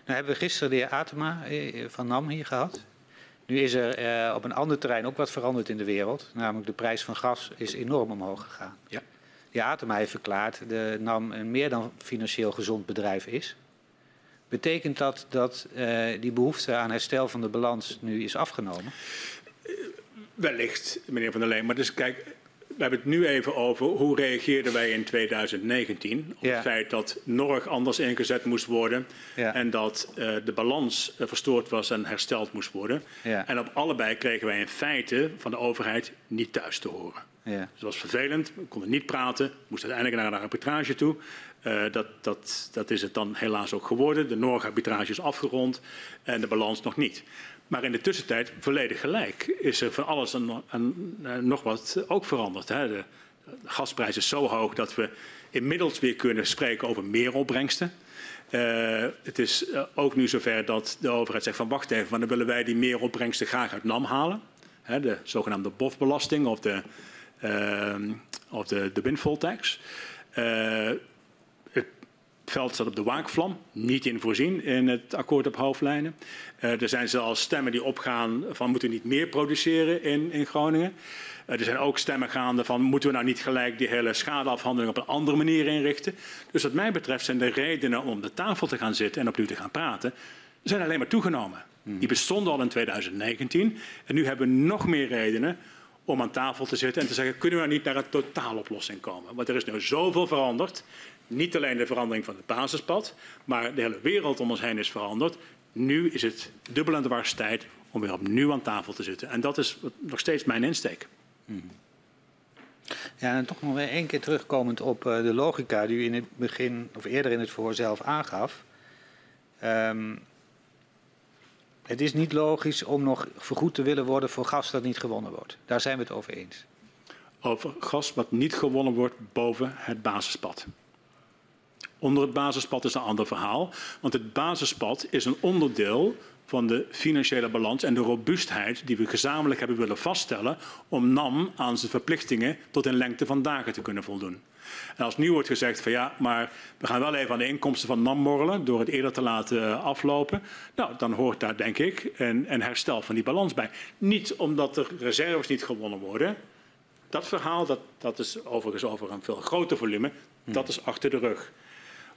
Nou hebben we gisteren de heer Atema eh, van NAM hier gehad. Nu is er uh, op een ander terrein ook wat veranderd in de wereld. Namelijk de prijs van gas is enorm omhoog gegaan. Ja. De Atema heeft verklaard de NAM een meer dan financieel gezond bedrijf is. Betekent dat dat uh, die behoefte aan herstel van de balans nu is afgenomen? Uh, wellicht, meneer Van der Leen. Maar dus kijk, we hebben het nu even over hoe reageerden wij in 2019 op ja. het feit dat Norg anders ingezet moest worden ja. en dat uh, de balans uh, verstoord was en hersteld moest worden. Ja. En op allebei kregen wij in feite van de overheid niet thuis te horen. Ja. Dus dat was vervelend, we konden niet praten, moesten uiteindelijk naar de arbitrage toe. Uh, dat, dat, dat is het dan helaas ook geworden. De Norg-arbitrage is afgerond en de balans nog niet. Maar in de tussentijd, volledig gelijk, is er van alles en, en nog wat ook veranderd. Hè. De, gasprijs is zo hoog dat we inmiddels weer kunnen spreken over meer opbrengsten. Uh, het is uh, ook nu zover dat de overheid zegt van wacht even, want dan willen wij die meer opbrengsten graag uit NAM halen. Hè, de zogenaamde BOF-belasting of de, uh, of de, de. Het veld staat op de waakvlam, niet in voorzien in het akkoord op hoofdlijnen. Uh, er zijn zelfs stemmen die opgaan van moeten we niet meer produceren in, in Groningen. Uh, er zijn ook stemmen gaande van moeten we nou niet gelijk die hele schadeafhandeling op een andere manier inrichten. Dus wat mij betreft zijn de redenen om de tafel te gaan zitten en opnieuw te gaan praten, zijn alleen maar toegenomen. Hmm. Die bestonden al in 2019 en nu hebben we nog meer redenen om aan tafel te zitten en te zeggen kunnen we nou niet naar een totaaloplossing komen. Want er is nu zoveel veranderd. Niet alleen de verandering van het basispad, maar de hele wereld om ons heen is veranderd. Nu is het dubbel en dwars tijd om weer opnieuw aan tafel te zitten. En dat is nog steeds mijn insteek. Hmm. Ja, en toch nog weer één keer terugkomend op uh, de logica die u in het begin, of eerder in het voor zelf aangaf. Um, het is niet logisch om nog vergoed te willen worden voor gas dat niet gewonnen wordt. Daar zijn we het over eens. Over gas wat niet gewonnen wordt boven het basispad. Onder het basispad is een ander verhaal. Want het basispad is een onderdeel van de financiële balans en de robuustheid die we gezamenlijk hebben willen vaststellen om NAM aan zijn verplichtingen tot in lengte van dagen te kunnen voldoen. En als nu wordt gezegd van ja, maar we gaan wel even aan de inkomsten van NAM morrelen door het eerder te laten aflopen, nou dan hoort daar denk ik een, een herstel van die balans bij. Niet omdat er reserves niet gewonnen worden. Dat verhaal, dat, dat is overigens over een veel groter volume, dat is achter de rug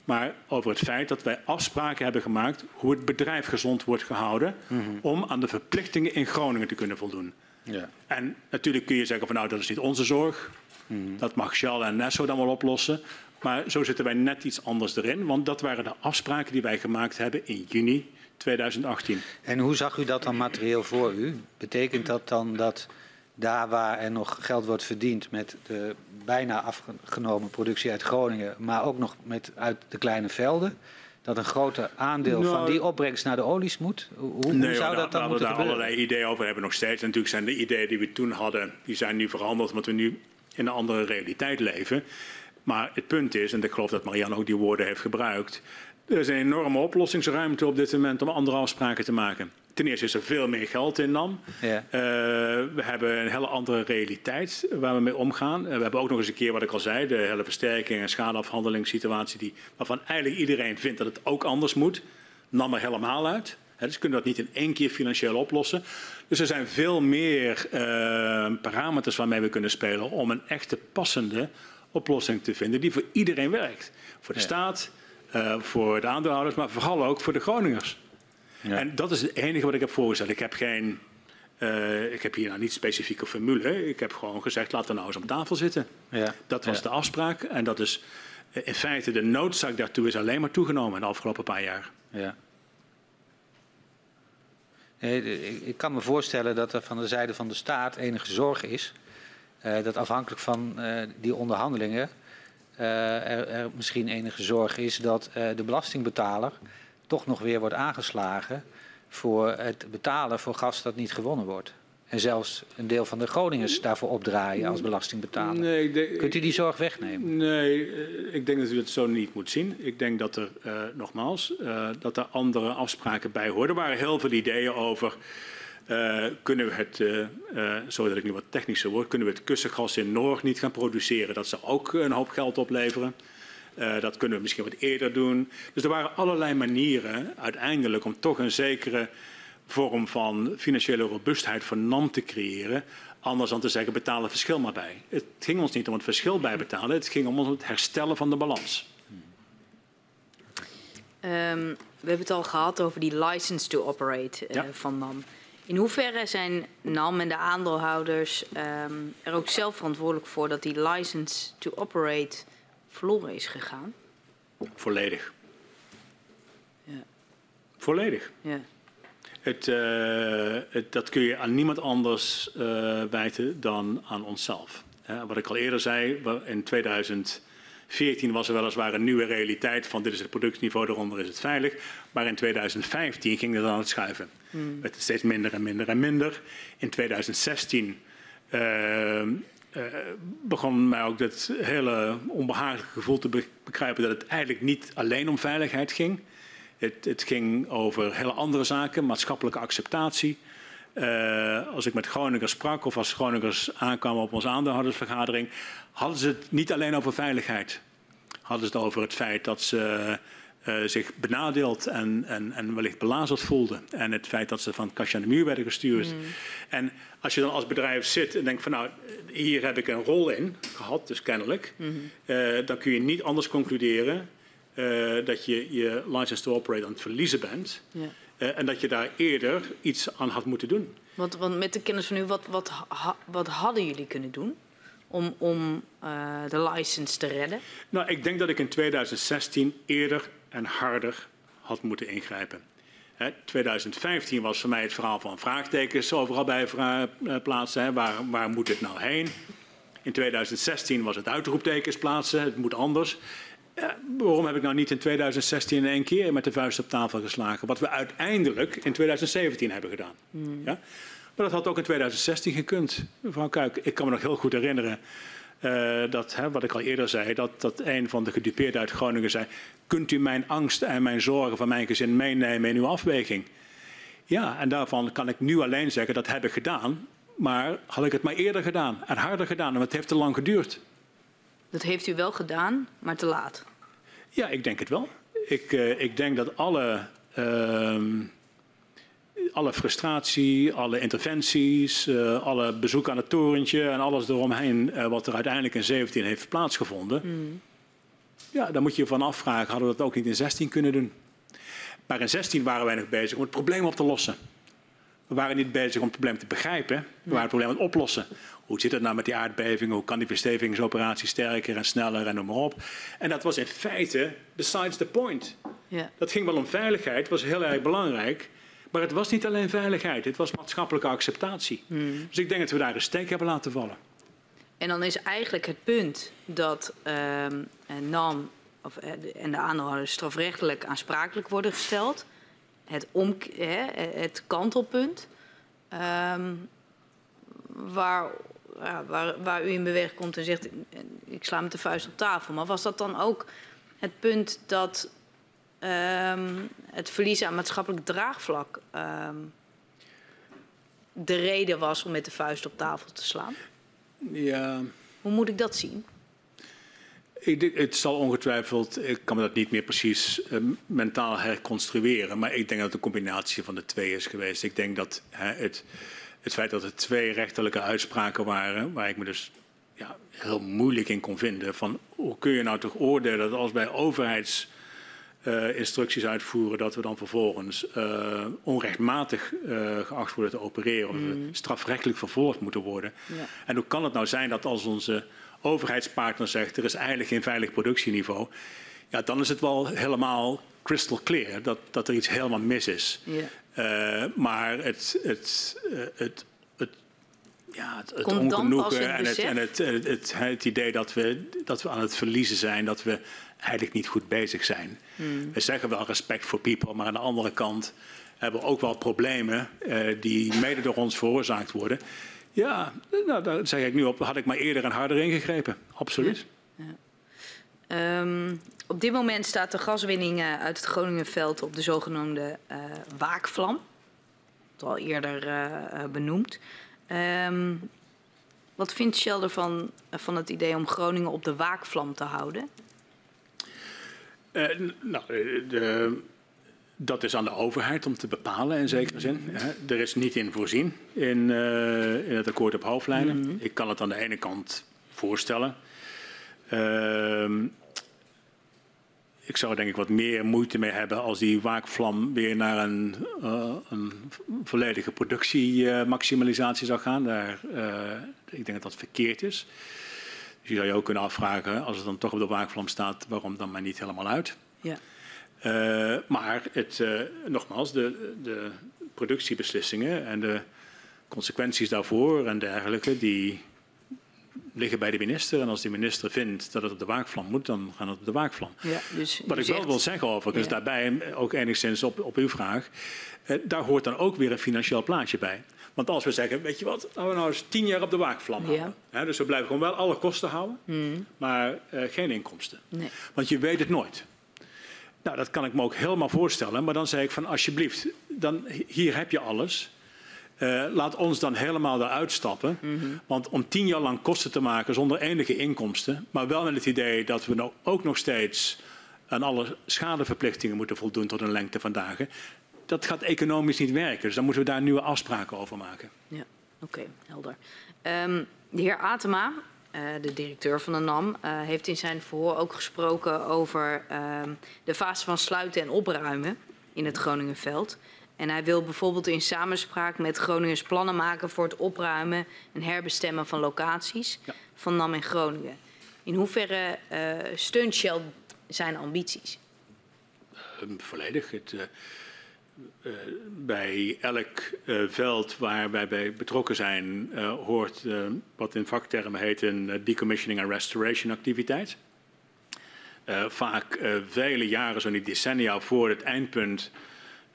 maar over het feit dat wij afspraken hebben gemaakt hoe het bedrijf gezond wordt gehouden mm -hmm. om aan de verplichtingen in Groningen te kunnen voldoen. Ja. En natuurlijk kun je zeggen van nou dat is niet onze zorg, mm -hmm. dat mag Shell en Nesso dan wel oplossen. Maar zo zitten wij net iets anders erin, want dat waren de afspraken die wij gemaakt hebben in juni 2018. En hoe zag u dat dan materieel voor u? Betekent dat dan dat daar waar er nog geld wordt verdiend met de bijna afgenomen productie uit Groningen, maar ook nog met, uit de kleine velden, dat een groter aandeel nou, van die opbrengst naar de olies moet? Hoe, nee, hoe zou dat dan moeten daar gebeuren? allerlei ideeën over hebben nog steeds. En natuurlijk zijn de ideeën die we toen hadden, die zijn nu veranderd, omdat we nu in een andere realiteit leven. Maar het punt is, en ik geloof dat Marianne ook die woorden heeft gebruikt, er is een enorme oplossingsruimte op dit moment om andere afspraken te maken. Ten eerste is er veel meer geld in NAM. Ja. Uh, we hebben een hele andere realiteit waar we mee omgaan. Uh, we hebben ook nog eens een keer, wat ik al zei, de hele versterking en schadeafhandelingssituatie, die, waarvan eigenlijk iedereen vindt dat het ook anders moet. NAM er helemaal uit. He, dus we kunnen dat niet in één keer financieel oplossen. Dus er zijn veel meer uh, parameters waarmee we kunnen spelen om een echte passende oplossing te vinden die voor iedereen werkt. Voor de ja. staat, voor de aandeelhouders, maar vooral ook voor de Groningers. Ja. En dat is het enige wat ik heb voorgesteld. Ik heb geen. Uh, ik heb hier nou niet specifieke formule. Ik heb gewoon gezegd, laten we nou eens om tafel zitten. Ja. Dat was ja. de afspraak. En dat is in feite de noodzaak daartoe is alleen maar toegenomen in de afgelopen paar jaar. Ja. Ik kan me voorstellen dat er van de zijde van de staat enige zorg is. Uh, dat afhankelijk van uh, die onderhandelingen er, er, misschien enige zorg is dat de belastingbetaler toch nog weer wordt aangeslagen voor het betalen voor gas dat niet gewonnen wordt. En zelfs een deel van de Groningers daarvoor opdraaien als belastingbetaler. Nee, denk, Kunt u die zorg wegnemen? Nee, ik denk dat u het zo niet moet zien. Ik denk dat er, uh, nogmaals, uh, dat er andere afspraken bij horen. Er waren heel veel ideeën over... Uh, kunnen we het, zodat ik nu wat technischer word, kunnen we het kussengas in Noord niet gaan produceren? Dat zou ook een hoop geld opleveren. Uh, dat kunnen we misschien wat eerder doen. Dus er waren allerlei manieren uiteindelijk om toch een zekere vorm van financiële robuustheid voor NAM te creëren. Anders dan te zeggen, betalen het verschil maar bij. Het ging ons niet om het verschil bij betalen, het ging om het herstellen van de balans. Um, we hebben het al gehad over die license to operate uh, ja. van NAM. In hoeverre zijn NAM en de aandeelhouders um, er ook zelf verantwoordelijk voor dat die license to operate verloren is gegaan? Volledig. Ja. Volledig. Ja. Het, uh, het, dat kun je aan niemand anders uh, wijten dan aan onszelf. Wat ik al eerder zei, in 2014 was er weliswaar een nieuwe realiteit van dit is het productniveau, daaronder is het veilig. Maar in 2015 ging het aan het schuiven. Hmm. Het steeds minder en minder en minder. In 2016 uh, begon mij ook dat hele onbehagelijke gevoel te begrijpen dat het eigenlijk niet alleen om veiligheid ging. Het, het ging over hele andere zaken, maatschappelijke acceptatie. Uh, als ik met Groningers sprak of als Groningers aankwamen op onze aandeelhoudersvergadering, hadden ze het niet alleen over veiligheid. Hadden ze het over het feit dat ze uh, zich benadeeld en, en, en wellicht belazerd voelden. En het feit dat ze van het kastje aan de muur werden gestuurd. Mm. En als je dan als bedrijf zit en denkt van nou, hier heb ik een rol in gehad, dus kennelijk. Mm. Uh, dan kun je niet anders concluderen dat je je license to operate aan het verliezen bent. Ja. En dat je daar eerder iets aan had moeten doen. Want, want met de kennis van u, wat, wat, wat hadden jullie kunnen doen? om, om uh, de license te redden? Nou, ik denk dat ik in 2016 eerder en harder had moeten ingrijpen. He, 2015 was voor mij het verhaal van vraagtekens overal bij uh, plaatsen. He, waar, waar moet het nou heen? In 2016 was het uitroeptekens plaatsen, het moet anders. Waarom heb ik nou niet in 2016 in één keer met de vuist op tafel geslagen? Wat we uiteindelijk in 2017 hebben gedaan. Mm. Ja? Maar dat had ook in 2016 gekund. Mevrouw Kuik, ik kan me nog heel goed herinneren. Uh, dat, hè, wat ik al eerder zei, dat, dat een van de gedupeerden uit Groningen zei: Kunt u mijn angst en mijn zorgen van mijn gezin meenemen in uw afweging? Ja, en daarvan kan ik nu alleen zeggen dat heb ik gedaan. Maar had ik het maar eerder gedaan en harder gedaan, en het heeft te lang geduurd. Dat heeft u wel gedaan, maar te laat. Ja, ik denk het wel. Ik, uh, ik denk dat alle, uh, alle frustratie, alle interventies, uh, alle bezoek aan het torentje en alles eromheen, uh, wat er uiteindelijk in 17 heeft plaatsgevonden. Mm. Ja, dan moet je je van afvragen, hadden we dat ook niet in 16 kunnen doen? Maar in 16 waren wij nog bezig om het probleem op te lossen. We waren niet bezig om het probleem te begrijpen, we waren het probleem aan het oplossen. Hoe zit het nou met die aardbevingen? Hoe kan die verstevigingsoperatie sterker en sneller en noem maar op? En dat was in feite besides the point. Ja. Dat ging wel om veiligheid, was heel erg belangrijk. Maar het was niet alleen veiligheid, het was maatschappelijke acceptatie. Hmm. Dus ik denk dat we daar een steek hebben laten vallen. En dan is eigenlijk het punt dat uh, NAM of, eh, en de aandeelhouders strafrechtelijk aansprakelijk worden gesteld. Het, om, hè, het kantelpunt. Um, waar waar, waar u in beweging komt en zegt: ik sla met de vuist op tafel. Maar was dat dan ook het punt dat um, het verlies aan maatschappelijk draagvlak um, de reden was om met de vuist op tafel te slaan? Ja. Hoe moet ik dat zien? Ik, het zal ongetwijfeld, ik kan me dat niet meer precies uh, mentaal herconstrueren, maar ik denk dat het een combinatie van de twee is geweest. Ik denk dat hè, het het feit dat er twee rechterlijke uitspraken waren, waar ik me dus ja, heel moeilijk in kon vinden. Van hoe kun je nou toch oordelen dat als wij overheidsinstructies uh, uitvoeren, dat we dan vervolgens uh, onrechtmatig uh, geacht worden te opereren of mm. strafrechtelijk vervolgd moeten worden. Ja. En hoe kan het nou zijn dat als onze overheidspartner zegt er is eigenlijk geen veilig productieniveau, ja, dan is het wel helemaal crystal clear dat, dat er iets helemaal mis is. Uh, maar het, het, uh, het, het, ja, het, het ongenoegen en, het, en het, het, het, idee dat we, dat we aan het verliezen zijn, dat we eigenlijk niet goed bezig zijn. Hmm. We zeggen wel respect voor people, maar aan de andere kant hebben we ook wel problemen uh, die mede door ons veroorzaakt worden. Ja, nou, daar zeg ik nu op, had ik maar eerder en harder ingegrepen. Absoluut. Ja. Ja. Um, op dit moment staat de gaswinning uh, uit het Groningenveld op de zogenoemde uh, waakvlam. Dat al eerder uh, benoemd. Um, wat vindt Shell ervan van het idee om Groningen op de waakvlam te houden? nou, de, dat is aan de overheid om te bepalen in zekere zin. Er is niet in voorzien in, in het akkoord op hoofdlijnen. Mm -hmm. Ik kan het aan de ene kant voorstellen. Ehm, ik zou denk ik wat meer moeite mee hebben als die waakvlam weer naar een, uh, een volledige productiemaximalisatie zou gaan. Daar, uh, ik denk dat dat verkeerd is. Dus je zou je ook kunnen afvragen, als het dan toch op de waakvlam staat, waarom dan maar niet helemaal uit? Ja. maar het, nogmaals, de, de productiebeslissingen en de consequenties daarvoor en dergelijke, die liggen bij de minister. En als die minister vindt dat het op de waakvlam moet, dan gaan het op de waakvlam. Ja, dus Wat ik wel wil zeggen overigens, ja. daarbij ook enigszins op, op uw vraag, eh, daar hoort dan ook weer een financieel plaatje bij. Want als we zeggen, weet je wat, laten we nou eens tien jaar op de waakvlam houden. Ja. dus we blijven gewoon wel alle kosten houden, mm. maar uh, geen inkomsten. Nee. Want je weet het nooit. Nou, dat kan ik me ook helemaal voorstellen. Maar dan zeg ik van alsjeblieft, dan, hier heb je alles. Uh, laat ons dan helemaal eruit stappen. Mm -hmm. Want om tien jaar lang kosten te maken zonder enige inkomsten, maar wel met het idee dat we nou ook nog steeds aan alle schadeverplichtingen moeten voldoen tot een lengte van dagen, dat gaat economisch niet werken. Dus dan moeten we daar nieuwe afspraken over maken. Ja, oké, okay, helder. Um, de heer Atema, uh, de directeur van de NAM, uh, heeft in zijn verhoor ook gesproken over de fase van sluiten en opruimen in het Groningenveld. En hij wil bijvoorbeeld in samenspraak met Groningers plannen maken voor het opruimen en herbestemmen van locaties ja. van NAM in Groningen. In hoeverre uh, steunt Shell zijn ambities? Uh, volledig. Het, uh, bij elk veld waar wij bij betrokken zijn, hoort wat in vaktermen heet een decommissioning en restoration activiteit. vaak vele jaren, zo niet decennia voor het eindpunt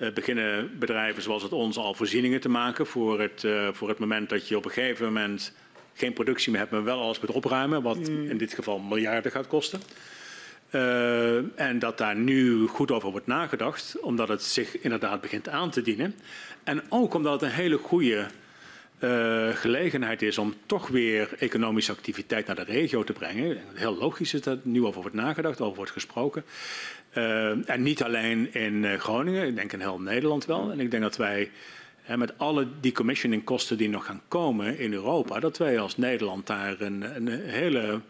uh, beginnen bedrijven zoals het ons al voorzieningen te maken voor het, uh, voor het moment dat je op een gegeven moment geen productie meer hebt, maar wel alles moet opruimen, wat in dit geval miljarden gaat kosten. Uh, en dat daar nu goed over wordt nagedacht, omdat het zich inderdaad begint aan te dienen. En ook omdat het een hele goede uh, gelegenheid is om toch weer economische activiteit naar de regio te brengen. Heel logisch is dat er nu over wordt nagedacht, over wordt gesproken. Uh, en niet alleen in Groningen, ik denk in heel Nederland wel. En ik denk dat wij met alle decommissioning kosten die nog gaan komen in Europa, dat wij als Nederland daar een, een hele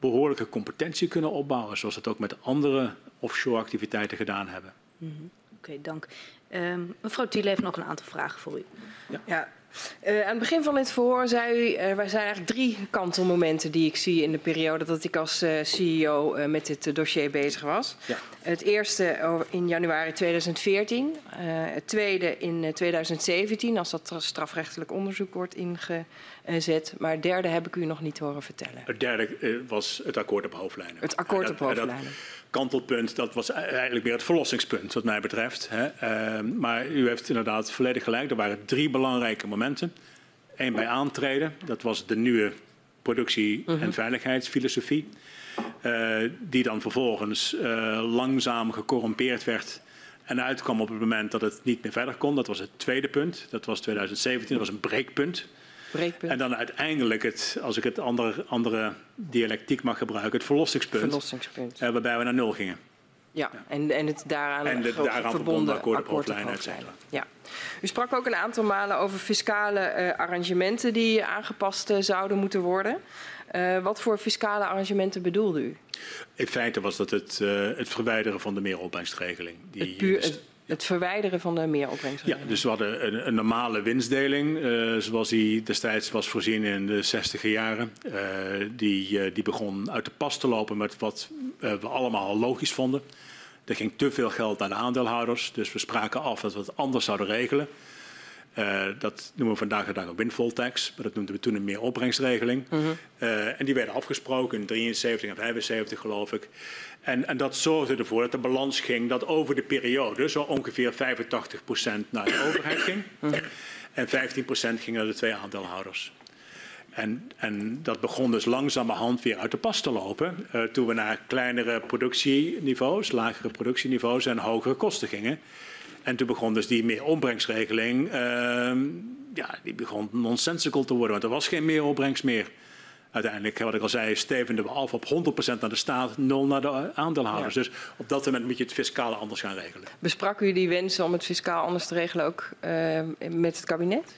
behoorlijke competentie kunnen opbouwen, zoals we het ook met andere offshore activiteiten gedaan hebben. Mm -hmm. Oké, okay, dank. Uh, mevrouw Thiele heeft nog een aantal vragen voor u. Ja. ja. Uh, aan het begin van dit verhoor zei u, uh, er zijn eigenlijk drie kantelmomenten die ik zie in de periode dat ik als uh, CEO met dit dossier bezig was. Ja. Het eerste in januari 2014, het tweede in 2017 als dat strafrechtelijk onderzoek wordt ingezet. Maar het derde heb ik u nog niet horen vertellen. Het derde was het akkoord op hoofdlijnen. Het akkoord op hoofdlijnen kantelpunt, dat was eigenlijk weer het verlossingspunt wat mij betreft. Hè. Uh, maar u heeft inderdaad volledig gelijk. Er waren drie belangrijke momenten. Eén bij aantreden, dat was de nieuwe productie- en mhm. veiligheidsfilosofie. Uh, die dan vervolgens uh, langzaam gecorrumpeerd werd en uitkwam op het moment dat het niet meer verder kon. Dat was het tweede punt. Dat was 2017, dat was een breekpunt. Breekpunt. En dan uiteindelijk, het, als ik het andere, andere dialectiek mag gebruiken, het verlossingspunt. Verlossingspunt. Uh, waarbij we naar nul gingen. Ja, en, en het daaraan, en de, daaraan verbonden akkoord op hoofdlijnen, Ja. U sprak ook een aantal malen over fiscale uh, arrangementen die aangepast uh, zouden moeten worden. Uh, wat voor fiscale arrangementen bedoelde u? In feite was dat het, het verwijderen van de meeropbrengstregeling. Die het, puur, het, het, verwijderen van de meeropbrengstregeling? Ja, dus we hadden een, een normale winstdeling, zoals die destijds was voorzien in de 60 jaren. die, die begon uit de pas te lopen met wat we allemaal logisch vonden. Er ging te veel geld naar de aandeelhouders, dus we spraken af dat we het anders zouden regelen. Dat noemen we vandaag de dag een windfall tax, maar dat noemden we toen een meer opbrengstregeling. Uh, en die werden afgesproken in 73 en 75 geloof ik. En, en, dat zorgde ervoor dat de balans ging dat over de periode zo ongeveer 85% naar de overheid ging. -huh. En 15% ging naar de twee aandeelhouders. En, en, dat begon dus langzamerhand weer uit de pas te lopen. Uh, toen we naar kleinere productieniveaus, lagere productieniveaus en hogere kosten gingen. En toen begon dus die meer opbrengstregeling, uh, ja, die begon nonsensical te worden. Want er was geen meer opbrengst meer. Uiteindelijk, wat ik al zei, stevenden we af op 100% naar de staat, 0 naar de aandeelhouders. Ja. Dus op dat moment moet je het fiscale anders gaan regelen. Besprak u die wensen om het fiscaal anders te regelen ook uh, met het kabinet?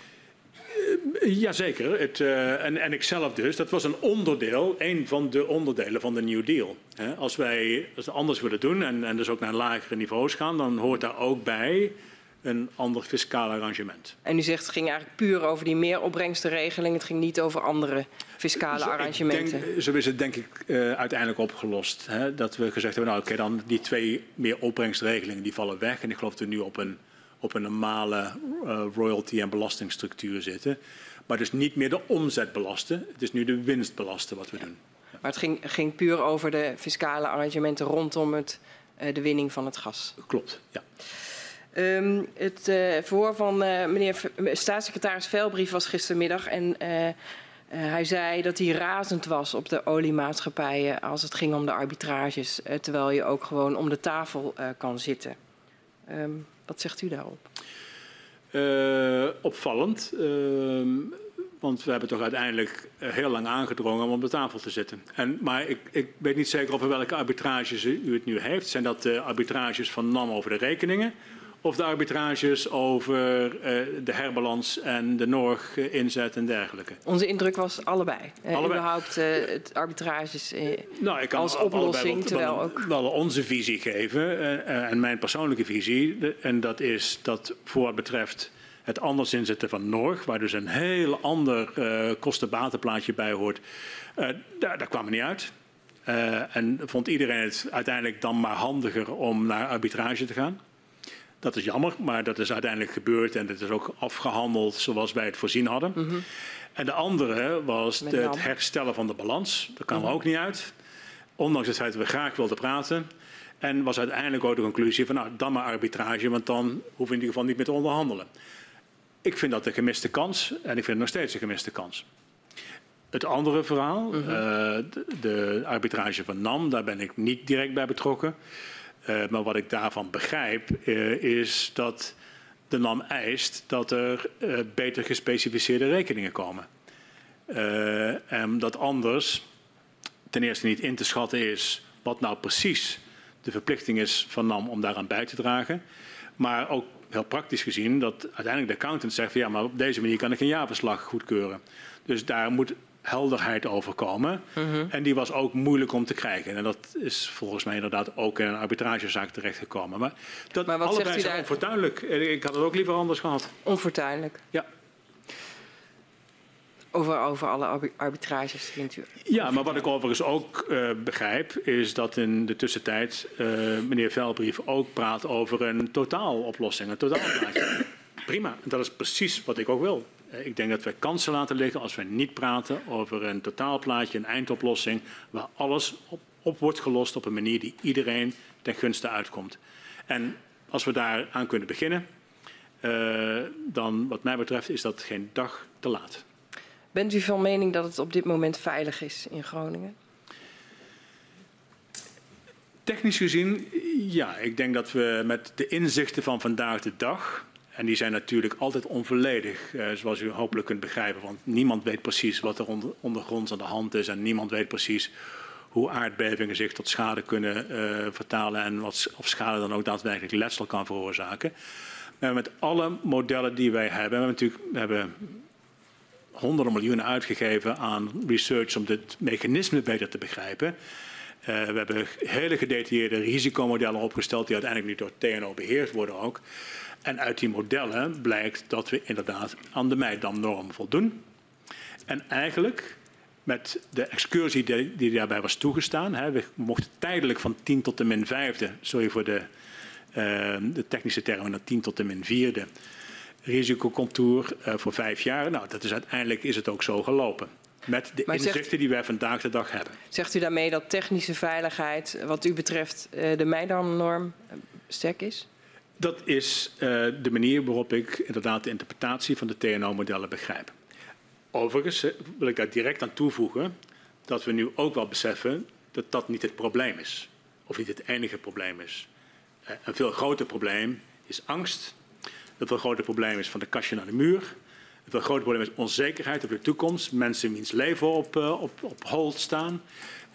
Uh, Jazeker. Het, uh, en, en ikzelf dus. Dat was een onderdeel, een van de onderdelen van de New Deal. He, als wij het anders willen doen en, en dus ook naar lagere niveaus gaan, dan hoort daar ook bij een ander fiscaal arrangement. En u zegt het ging eigenlijk puur over die meeropbrengstenregeling. Het ging niet over andere fiscale zo, arrangementen. Denk, zo is het denk ik uh, uiteindelijk opgelost. Hè? Dat we gezegd hebben, nou oké, okay, dan die twee meeropbrengstregelingen die vallen weg. En ik geloof dat we nu op een op een normale uh, royalty- en belastingstructuur zitten. Maar dus niet meer de omzet belasten. Het is nu de winst belasten wat we doen. Maar het ging, ging puur over de fiscale arrangementen rondom het, uh, de winning van het gas. Klopt, ja. Um, het uh, verhoor van uh, meneer staatssecretaris Velbrief was gistermiddag en uh, hij zei dat hij razend was op de oliemaatschappijen als het ging om de arbitrages, terwijl je ook gewoon om de tafel kan zitten. Um, wat zegt u daarop? Opvallend. Uh, want we hebben toch uiteindelijk heel lang aangedrongen om op de tafel te zitten. En, maar ik, ik weet niet zeker over welke arbitrages u het nu heeft. Zijn dat de arbitrages van NAM over de rekeningen? Of de arbitrages over uh, de herbalans en de Norg uh, inzet en dergelijke? Onze indruk was allebei. Uh, allebei. Überhaupt het arbitrages nou, ik kan als oplossing. Wel, terwijl ook... wel onze visie geven en mijn persoonlijke visie. En dat is dat voor wat betreft het anders inzetten van Norg, waar dus een heel ander kosten-batenplaatje bij hoort, daar, daar kwam het niet uit. En vond iedereen het uiteindelijk dan maar handiger om naar arbitrage te gaan. Dat is jammer, maar dat is uiteindelijk gebeurd en het is ook afgehandeld zoals wij het voorzien hadden. Mm -hmm. En de andere was de, het herstellen van de balans. Dat kwam mm -hmm. er ook niet uit. Ondanks het feit dat we graag wilden praten. En was uiteindelijk ook de conclusie van nou, dan maar arbitrage, want dan hoeven we in ieder geval niet meer te onderhandelen. Ik vind dat een gemiste kans en ik vind het nog steeds een gemiste kans. het andere verhaal, Mhm. uh, de, de, arbitrage van NAM, daar ben ik niet direct bij betrokken. Uh, maar wat ik daarvan begrijp uh, is dat de NAM eist dat er beter gespecificeerde rekeningen komen. en dat anders ten eerste niet in te schatten is wat nou precies de verplichting is van NAM om daaraan bij te dragen. Maar ook heel praktisch gezien dat uiteindelijk de accountant zegt van ja, maar op deze manier kan ik een jaarverslag goedkeuren. Dus daar moet helderheid over komen. Mm -hmm. En die was ook moeilijk om te krijgen. En dat is volgens mij inderdaad ook in een arbitragezaak terechtgekomen. Maar, dat maar wat allebei zegt u daar? onfortuinlijk. Ik had het ook liever anders gehad. Onfortuinlijk. Ja. Over, over alle arbitrages vindt u? Ja, maar wat ik overigens ook uh, begrijp is dat in de tussentijd uh, meneer Velbrief ook praat over een totaaloplossing, een totaalplaatje. *clears throat* Prima, dat is precies wat ik ook wil. Uh, ik denk dat wij kansen laten liggen als wij niet praten over een totaalplaatje, een eindoplossing, waar alles op, op wordt gelost op een manier die iedereen ten gunste uitkomt. En als we daar aan kunnen beginnen, dan wat mij betreft is dat geen dag te laat. Bent u van mening dat het op dit moment veilig is in Groningen? Technisch gezien, ja. Ik denk dat we met de inzichten van vandaag de dag, en die zijn natuurlijk altijd onvolledig, eh, zoals u hopelijk kunt begrijpen, want niemand weet precies wat er onder, ondergronds aan de hand is en niemand weet precies hoe aardbevingen zich tot schade kunnen uh, vertalen en wat, of schade dan ook daadwerkelijk letsel kan veroorzaken. Met alle modellen die wij hebben, we hebben natuurlijk we hebben honderden miljoenen uitgegeven aan research om dit mechanisme beter te begrijpen. Uh, we hebben hele gedetailleerde risicomodellen opgesteld die uiteindelijk nu door TNO beheerd worden ook. En uit die modellen blijkt dat we inderdaad aan de Meidam-norm voldoen. En eigenlijk met de excursie die, die daarbij was toegestaan, hè, we mochten tijdelijk van 10 tot de min vijfde, sorry voor de, uh, de technische termen, naar 10 tot de min vierde risicocontour uh, voor vijf jaar. Nou, dat is uiteindelijk is het ook zo gelopen. Met de Maar inzichten zegt- die wij vandaag de dag hebben. Zegt u daarmee dat technische veiligheid, wat u betreft, eh, de Meidam-norm eh, sterk is? Dat is uh, de manier waarop ik inderdaad de interpretatie van de TNO-modellen begrijp. Overigens eh, wil ik daar direct aan toevoegen dat we nu ook wel beseffen dat dat niet het probleem is. Of niet het enige probleem is. Uh, een veel groter probleem is angst. Een veel groter probleem is van de kastje naar de muur. Een veel groter probleem is onzekerheid over de toekomst. Mensen wiens leven op, uh, op, op hold staan.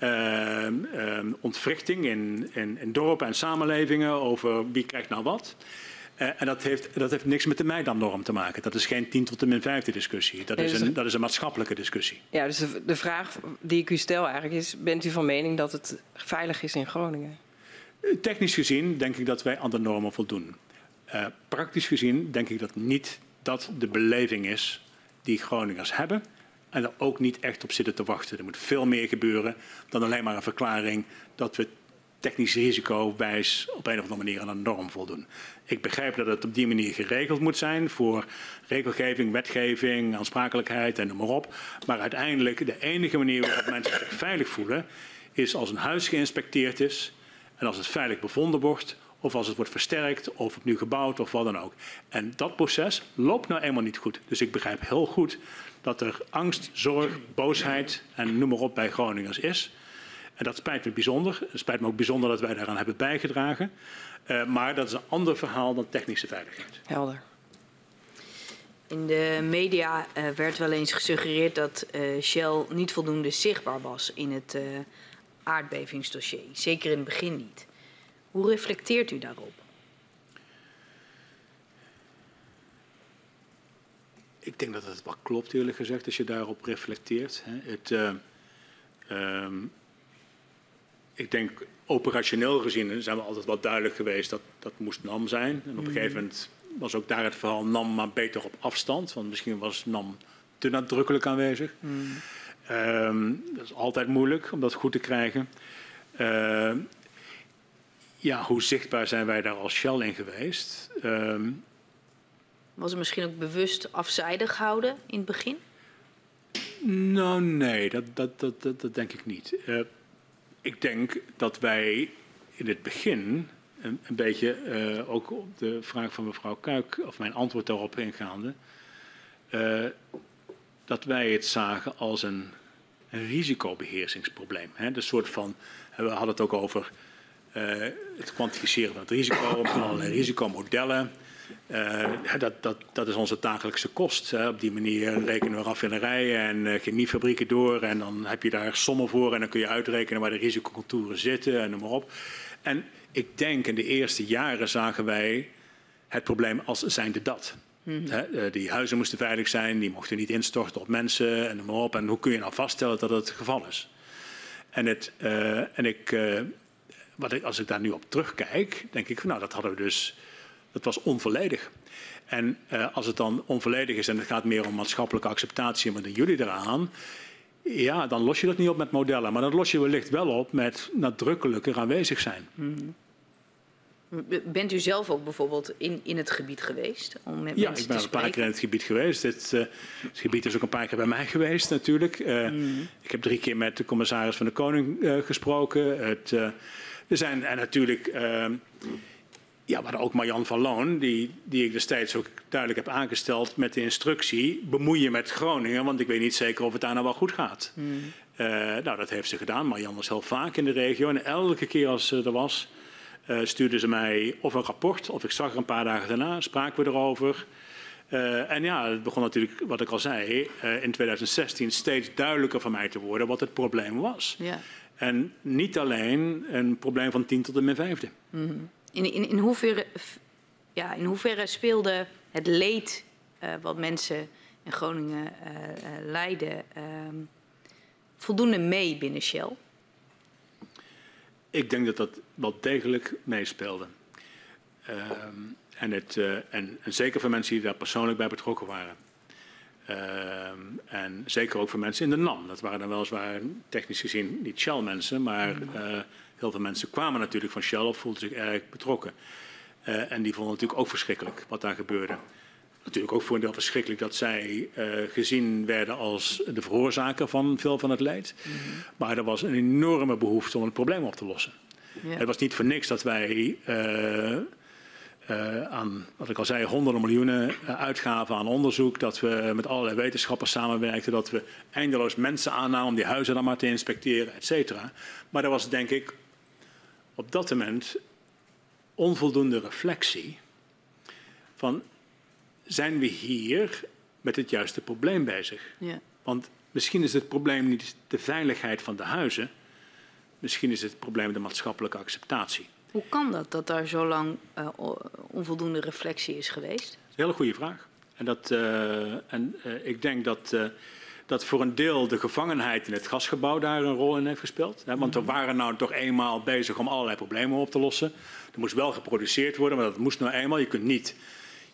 Uh, uh, ontwrichting in, in, in dorpen en samenlevingen over wie krijgt nou wat. Uh, en dat heeft, dat heeft niks met de Meidam-norm te maken. Dat is geen 10 tot de min vijfde discussie. Dat is, een, dat is een maatschappelijke discussie. Ja, dus de, de vraag die ik u stel eigenlijk is, bent u van mening dat het veilig is in Groningen? Uh, technisch gezien denk ik dat wij aan de normen voldoen. Uh, praktisch gezien denk ik dat niet dat de beleving is die Groningers hebben en er ook niet echt op zitten te wachten. Er moet veel meer gebeuren dan alleen maar een verklaring dat we technisch risicowijs op een of andere manier aan een norm voldoen. Ik begrijp dat het op die manier geregeld moet zijn voor regelgeving, wetgeving, aansprakelijkheid en noem maar op. Maar uiteindelijk de enige manier waarop mensen zich veilig voelen is als een huis geïnspecteerd is en als het veilig bevonden wordt of als het wordt versterkt of opnieuw gebouwd of wat dan ook. En dat proces loopt nou eenmaal niet goed. Dus ik begrijp heel goed dat er angst, zorg, boosheid en noem maar op bij Groningers is. En dat spijt me bijzonder. Het spijt me ook bijzonder dat wij daaraan hebben bijgedragen. Uh, maar dat is een ander verhaal dan technische veiligheid. Helder. In de media uh, werd wel eens gesuggereerd dat uh, Shell niet voldoende zichtbaar was in het aardbevingsdossier. Zeker in het begin niet. Hoe reflecteert u daarop? Ik denk dat het wel klopt, eerlijk gezegd, als je daarop reflecteert. Het, uh, um, ik denk, operationeel gezien zijn we altijd wel duidelijk geweest dat dat moest NAM zijn. En op een gegeven moment was ook daar het verhaal NAM maar beter op afstand. Want misschien was NAM te nadrukkelijk aanwezig. Mm. Um, dat is altijd moeilijk om dat goed te krijgen. Ja, hoe zichtbaar zijn wij daar als Shell in geweest? Um, was het misschien ook bewust afzijdig houden in het begin? Nou, nee, dat, dat, dat, dat, dat denk ik niet. Uh, ik denk dat wij in het begin een, een beetje, uh, ook op de vraag van mevrouw Kuik, of mijn antwoord daarop ingaande, uh, dat wij het zagen als een een risicobeheersingsprobleem. Hè? De soort van, we hadden het ook over het kwantificeren van het risico, allerlei *clears throat* risicomodellen. Uh, dat, dat, dat is onze dagelijkse kost. Hè. Op die manier rekenen we raffinerijen en uh, chemiefabrieken door. En dan heb je daar sommen voor en dan kun je uitrekenen waar de risicocontouren zitten en noem maar op. En ik denk in de eerste jaren zagen wij het probleem als zijnde dat. Mm -hmm. die huizen moesten veilig zijn, die mochten niet instorten op mensen en noem maar op. En hoe kun je nou vaststellen dat dat het geval is? En, het, en ik, wat ik, als ik daar nu op terugkijk, denk ik, nou dat hadden we dus, dat was onvolledig. En uh, als het dan onvolledig is en het gaat meer om maatschappelijke acceptatie, maar dan jullie eraan, ja, dan los je dat niet op met modellen. Maar dan los je wellicht wel op met nadrukkelijker aanwezig zijn. Mm -hmm. Bent u zelf ook bijvoorbeeld in, in het gebied geweest? Om met ja, ik ben een paar keer in het gebied geweest. Dit, uh, het gebied is ook een paar keer bij mij geweest natuurlijk. Uh, mm. Ik heb drie keer met de commissaris van de Koning uh, gesproken. Het, er zijn en natuurlijk, ja, we hadden ook Marjan van Loon, die, die ik destijds ook duidelijk heb aangesteld met de instructie, bemoeien met Groningen, want ik weet niet zeker of het daar nou wel goed gaat. Mm. nou, dat heeft ze gedaan. Marjan was heel vaak in de regio en elke keer als ze er was uh, stuurden ze mij of een rapport, of ik zag er een paar dagen daarna, spraken we erover. Uh, en ja, het begon natuurlijk, wat ik al zei, uh, in 2016 steeds duidelijker voor mij te worden wat het probleem was. Ja. En niet alleen een probleem van 10 tot de min vijfde. Mm -hmm. in, in, in, hoeverre, ja, in hoeverre speelde het leed wat mensen in Groningen lijden voldoende mee binnen Shell? Ik denk dat dat wel degelijk meespeelde. Uh, en, het, uh, en, en, zeker voor mensen die daar persoonlijk bij betrokken waren. Uh, en zeker ook voor mensen in de NAM. Dat waren dan weliswaar technisch gezien niet Shell-mensen, maar uh, heel veel mensen kwamen natuurlijk van Shell of voelden zich erg betrokken. Uh, en die vonden natuurlijk ook verschrikkelijk wat daar gebeurde. Natuurlijk ook voor een deel verschrikkelijk dat zij uh, gezien werden als de veroorzaker van veel van het leid. Mm -hmm. Maar er was een enorme behoefte om het probleem op te lossen. Ja. Het was niet voor niks dat wij uh, uh, aan, wat ik al zei, honderden miljoenen uitgaven aan onderzoek. Dat we met allerlei wetenschappers samenwerkten. Dat we eindeloos mensen aannamen om die huizen dan maar te inspecteren, et cetera. Maar er was denk ik op dat moment onvoldoende reflectie van zijn we hier met het juiste probleem bezig. Ja. Want misschien is het probleem niet de veiligheid van de huizen, misschien is het probleem de maatschappelijke acceptatie. Hoe kan dat, dat daar zo lang uh, onvoldoende reflectie is geweest? Dat is een hele goede vraag. En, dat, uh, en uh, ik denk dat, dat voor een deel de gevangenheid in het gasgebouw daar een rol in heeft gespeeld. Hè? Want we waren nou toch eenmaal bezig om allerlei problemen op te lossen. Er moest wel geproduceerd worden, maar dat moest nou eenmaal. Je kunt niet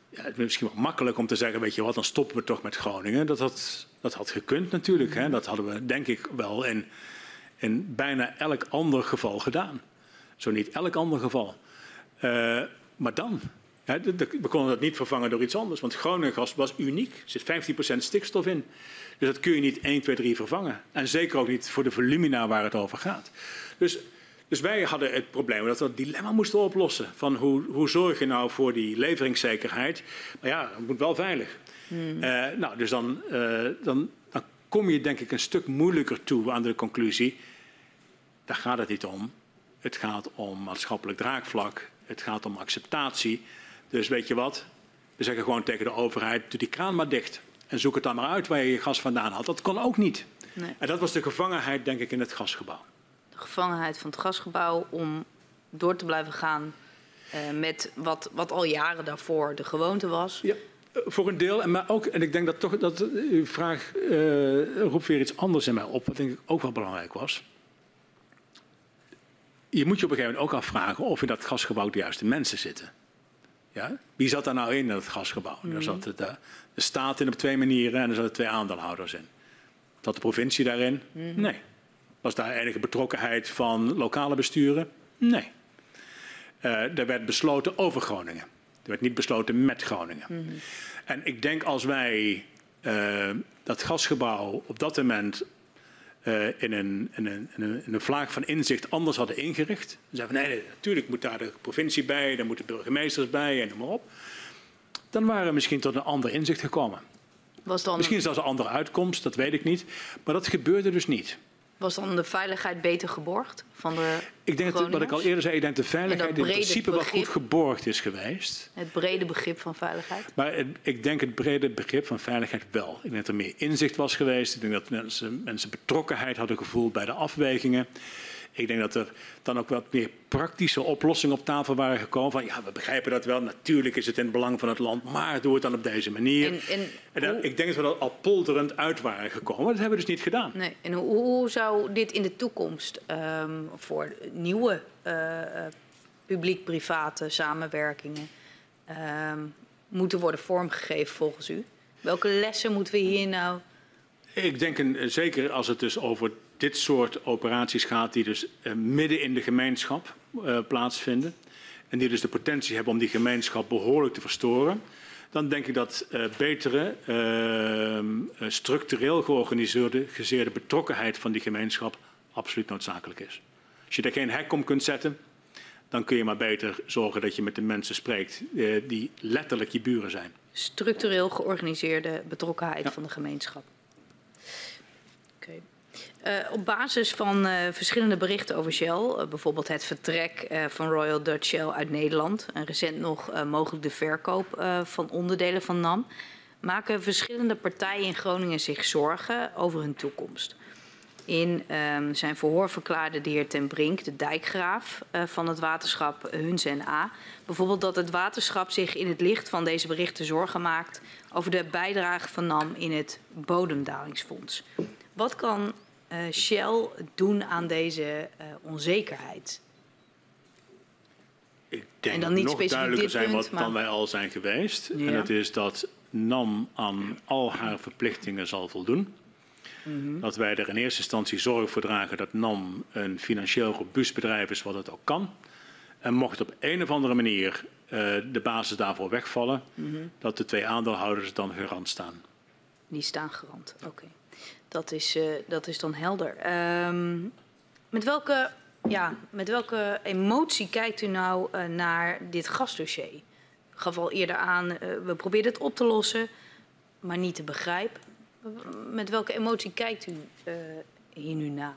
ja, het is misschien wel makkelijk om te zeggen, weet je wat, dan stoppen we toch met Groningen. Dat had, dat had gekund natuurlijk. Hè. Dat hadden we denk ik wel in, in bijna elk ander geval gedaan. Zo niet elk ander geval. Uh, maar dan, hè, we konden dat niet vervangen door iets anders. Want Groningen was uniek. Er zit 15% stikstof in. Dus dat kun je niet 1, 2, 3 vervangen. En zeker ook niet voor de volumina waar het over gaat. Dus dus wij hadden het probleem dat we het dilemma moesten oplossen. Van hoe, hoe zorg je nou voor die leveringszekerheid? Maar ja, het moet wel veilig. Hmm. Uh, nou, dus dan, uh, dan, dan kom je denk ik een stuk moeilijker toe aan de conclusie. Daar gaat het niet om. Het gaat om maatschappelijk draagvlak. Het gaat om acceptatie. Dus weet je wat? We zeggen gewoon tegen de overheid: doe die kraan maar dicht. En zoek het dan maar uit waar je je gas vandaan haalt. Dat kon ook niet. Nee. En dat was de gevangenheid, denk ik, in het gasgebouw gevangenheid van het gasgebouw om door te blijven gaan uh, met wat, wat al jaren daarvoor de gewoonte was. Ja. Eh, voor een deel, maar ook, en ik denk dat toch dat uw vraag uh, roept weer iets anders in mij op, wat denk ik ook wel belangrijk was. Je moet je op een gegeven moment ook afvragen of in dat gasgebouw de juiste mensen zitten. Ja? Wie zat daar nou in, in dat gasgebouw? Mm. Daar zat de, de staat in op twee manieren en er zaten twee aandeelhouders in. Zat de provincie daarin? Mm. Nee. Was daar enige betrokkenheid van lokale besturen? Nee. Uh, er werd besloten over Groningen. Er werd niet besloten met Groningen. Mm -hmm. En ik denk als wij uh, dat gasgebouw op dat moment uh, in, een, in, een, in, een, vlaag van inzicht anders hadden ingericht. Dan zeiden nee, nee, natuurlijk moet daar de provincie bij, daar moeten burgemeesters bij en noem maar op. Dan waren we misschien tot een ander inzicht gekomen. Was dan, Misschien zelfs een andere uitkomst, dat weet ik niet. Maar dat gebeurde dus niet. Was dan de veiligheid beter geborgd van de Ik denk dat, wat ik al eerder zei, ik denk dat de veiligheid in principe wel goed geborgd is geweest. Het brede begrip van veiligheid? Maar het- ik denk het brede begrip van veiligheid wel. Ik denk dat er meer inzicht was geweest. Ik denk dat mensen, mensen betrokkenheid hadden gevoeld bij de afwegingen. Ik denk dat er dan ook wat meer praktische oplossingen op tafel waren gekomen. Van ja, we begrijpen dat wel. Natuurlijk is het in het belang van het land, maar doe het dan op deze manier. En, en, En dan- ik denk dat we er al polderend uit waren gekomen. Maar dat hebben we dus niet gedaan. nee, en hoe, hoe zou dit in de toekomst ehm, voor nieuwe eh, eh, publiek-private samenwerkingen ehm, moeten worden vormgegeven volgens u? Welke lessen moeten we hier nou... Ik denk een, zeker als het dus over dit soort operaties gaat, die dus eh, midden in de gemeenschap eh, plaatsvinden. En die dus de potentie hebben om die gemeenschap behoorlijk te verstoren. Dan denk ik dat eh, betere, structureel georganiseerde georganiseerde betrokkenheid van die gemeenschap absoluut noodzakelijk is. Als je daar geen hek om kunt zetten, dan kun je maar beter zorgen dat je met de mensen spreekt die letterlijk je buren zijn. structureel georganiseerde betrokkenheid Ja. van de gemeenschap. Eh, op basis van eh, verschillende berichten over Shell, eh, bijvoorbeeld het vertrek van Royal Dutch Shell uit Nederland en recent nog mogelijk de verkoop van onderdelen van NAM, maken verschillende partijen in Groningen zich zorgen over hun toekomst. In ehm, zijn verhoor verklaarde de heer Ten Brink, de dijkgraaf van het waterschap Hunze en A, bijvoorbeeld dat het waterschap zich in het licht van deze berichten zorgen maakt over de bijdrage van NAM in het bodemdalingsfonds. Wat kan Shell doen aan deze eh, onzekerheid? Ik denk En dan niet nog duidelijker zijn punt, wat maar- dan wij al zijn geweest. Ja. En dat is dat NAM aan al haar verplichtingen zal voldoen. Mhm. Dat wij er in eerste instantie zorg voor dragen dat NAM een financieel robuust bedrijf is wat het ook kan. En mocht op een of andere manier eh, de basis daarvoor wegvallen, Mhm. dat de twee aandeelhouders dan garant staan. Die staan garant. Oké, dat, is, eh, dat is dan helder. Ehm, met, welke, ja, met welke emotie kijkt u nou eh, naar dit gasdossier? Ik gaf al eerder aan, eh, we probeerden het op te lossen, maar niet te begrijpen. Met welke emotie kijkt u hier nu naar?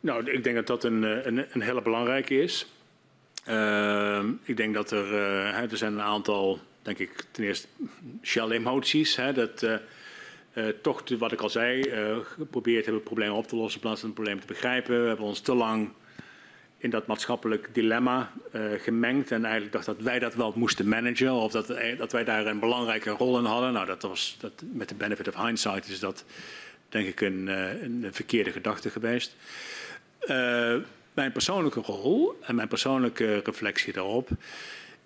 Nou, ik denk dat dat een, een, een hele belangrijke is. Ehm, ik denk dat er, er zijn een aantal, denk ik, ten eerste Shell-emoties. Dat eh, toch, wat ik al zei, eh, geprobeerd hebben problemen op te lossen in plaats van het probleem te begrijpen. We hebben ons te lang in dat maatschappelijk dilemma eh, gemengd en eigenlijk dacht dat wij dat wel moesten managen of dat, dat wij daar een belangrijke rol in hadden. Nou, dat was, dat, met de benefit of hindsight is dat denk ik een, een verkeerde gedachte geweest. Mijn persoonlijke rol en mijn persoonlijke reflectie daarop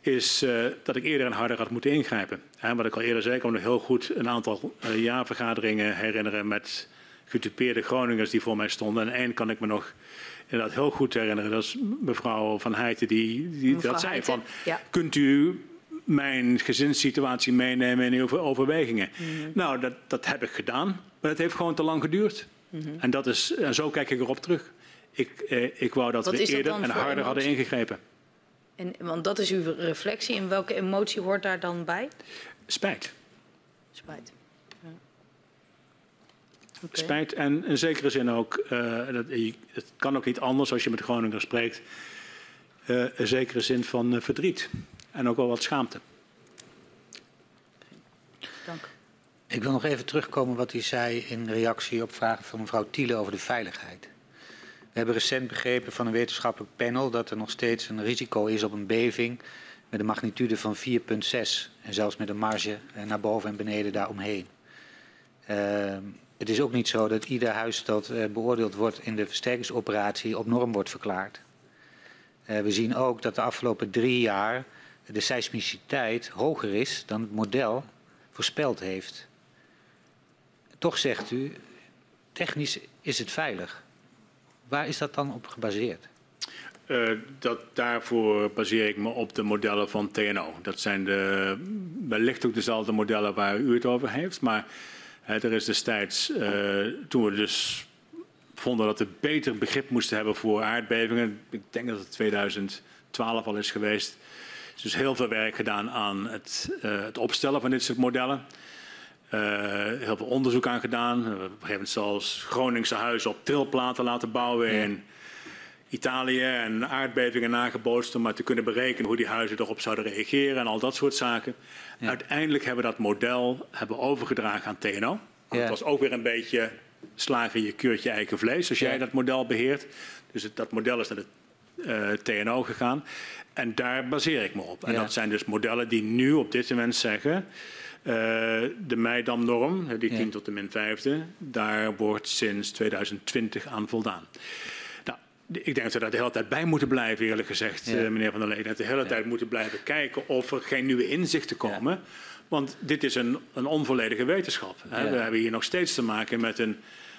is eh, dat ik eerder en harder had moeten ingrijpen. En wat ik al eerder zei, ik kan me nog heel goed een aantal eh, jaarvergaderingen herinneren met gedupeerde Groningers die voor mij stonden. En één kan ik me nog inderdaad heel goed herinneren. Dat is mevrouw Van Heijten die, die Mevrouw dat zei Heijten, van, ja. kunt u mijn gezinssituatie meenemen in uw overwegingen? Mhm. Nou, dat, dat heb ik gedaan, maar het heeft gewoon te lang geduurd. Mhm. En, dat is, en zo kijk ik erop terug. Ik, eh, ik wou dat Wat we dat eerder en harder hadden ingegrepen. En, want dat is uw reflectie. En welke emotie hoort daar dan bij? Spijt. Spijt. Ja. Oké. Spijt en in zekere zin ook, eh, dat, het kan ook niet anders als je met Groningers spreekt, eh, een zekere zin van eh, verdriet. En ook wel wat schaamte. Dank. Ik wil nog even terugkomen wat u zei in reactie op vragen van mevrouw Thiele over de veiligheid. We hebben recent begrepen van een wetenschappelijk panel dat er nog steeds een risico is op een beving met een magnitude van 4,6 en zelfs met een marge eh, naar boven en beneden daaromheen. Uh, het is ook niet zo dat ieder huis dat uh, beoordeeld wordt in de versterkingsoperatie op norm wordt verklaard. Uh, we zien ook dat de afgelopen drie jaar de seismiciteit hoger is dan het model voorspeld heeft. Toch zegt u, technisch is het veilig. Waar is dat dan op gebaseerd? Uh, dat, daarvoor baseer ik me op de modellen van TNO. Dat zijn de, wellicht ook dezelfde modellen waar u het over heeft. Maar er is destijds, uh, toen we dus vonden dat we beter begrip moesten hebben voor aardbevingen. Ik denk dat het 2012 al is geweest. Dus heel veel werk gedaan aan het, uh, het opstellen van dit soort modellen. Heel veel onderzoek aan gedaan. We hebben op een gegeven moment zelfs Groningse huizen op trilplaten laten bouwen in Italië en aardbevingen nagebootst om maar te kunnen berekenen hoe die huizen erop zouden reageren en al dat soort zaken. Uiteindelijk hebben we dat model hebben overgedragen aan TNO. Ja. Het was ook weer een beetje slagen je keurtje eigen vlees als jij dat model beheert. Dus het, dat model is naar de uh, TNO gegaan. En daar baseer ik me op. En dat zijn dus modellen die nu op dit moment zeggen... Uh, de Meidam-norm, die 10 tot de min vijfde, daar wordt sinds 2020 aan voldaan. Nou, ik denk dat we daar de hele tijd bij moeten blijven, eerlijk gezegd, ja. uh, meneer Van der Leen. Dat we de hele tijd moeten blijven kijken of er geen nieuwe inzichten komen. Want dit is een, een onvolledige wetenschap. Hè. We hebben hier nog steeds te maken met een,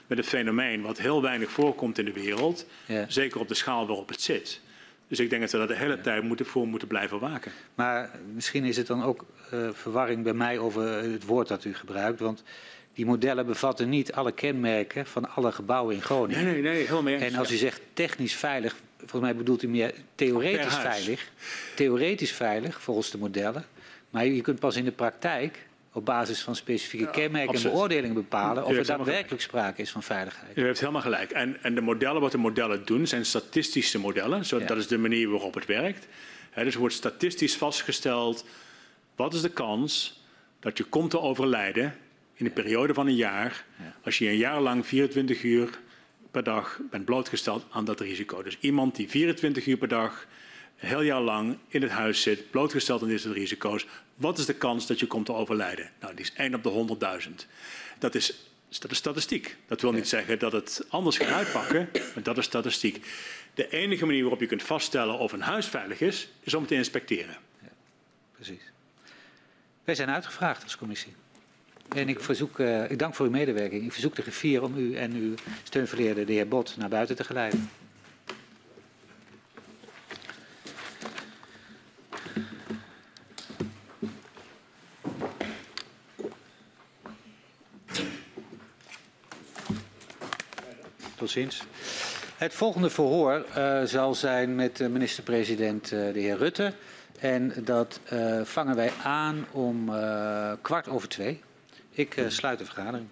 met een fenomeen wat heel weinig voorkomt in de wereld. Zeker op de schaal waarop het zit. Dus ik denk dat we daar de hele tijd moeten, voor moeten blijven waken. Maar misschien is het dan ook uh, verwarring bij mij over het woord dat u gebruikt. Want die modellen bevatten niet alle kenmerken van alle gebouwen in Groningen. Nee, nee, nee helemaal mee En als u zegt technisch veilig, volgens mij bedoelt u meer theoretisch veilig. Theoretisch veilig, volgens de modellen. Maar je kunt pas in de praktijk op basis van specifieke ja, kenmerken absoluut. en beoordelingen bepalen of er daadwerkelijk sprake is van veiligheid. U heeft helemaal gelijk. En, en de modellen, wat de modellen doen, zijn statistische modellen. Zo, ja. Dat is de manier waarop het werkt. He, dus er wordt statistisch vastgesteld wat is de kans dat je komt te overlijden in een periode van een jaar, ja. als je een jaar lang 24 uur per dag bent blootgesteld aan dat risico. Dus iemand die 24 uur per dag een heel jaar lang in het huis zit, blootgesteld aan dit soort risico's, wat is de kans dat je komt te overlijden? Nou, die is 1 op de 100.000. Dat is, dat is statistiek. Dat wil niet zeggen dat het anders gaat uitpakken, maar dat is statistiek. De enige manier waarop je kunt vaststellen of een huis veilig is, is om het te inspecteren. Ja, precies. Wij zijn uitgevraagd als commissie. En ik, verzoek, uh, ik dank voor uw medewerking. Ik verzoek de griffier om u en uw steunverleerder, de heer Bot, naar buiten te geleiden. Tot ziens. Het volgende verhoor uh, zal zijn met minister-president uh, de heer Rutte. En dat uh, vangen wij aan om kwart over twee. Ik sluit de vergadering.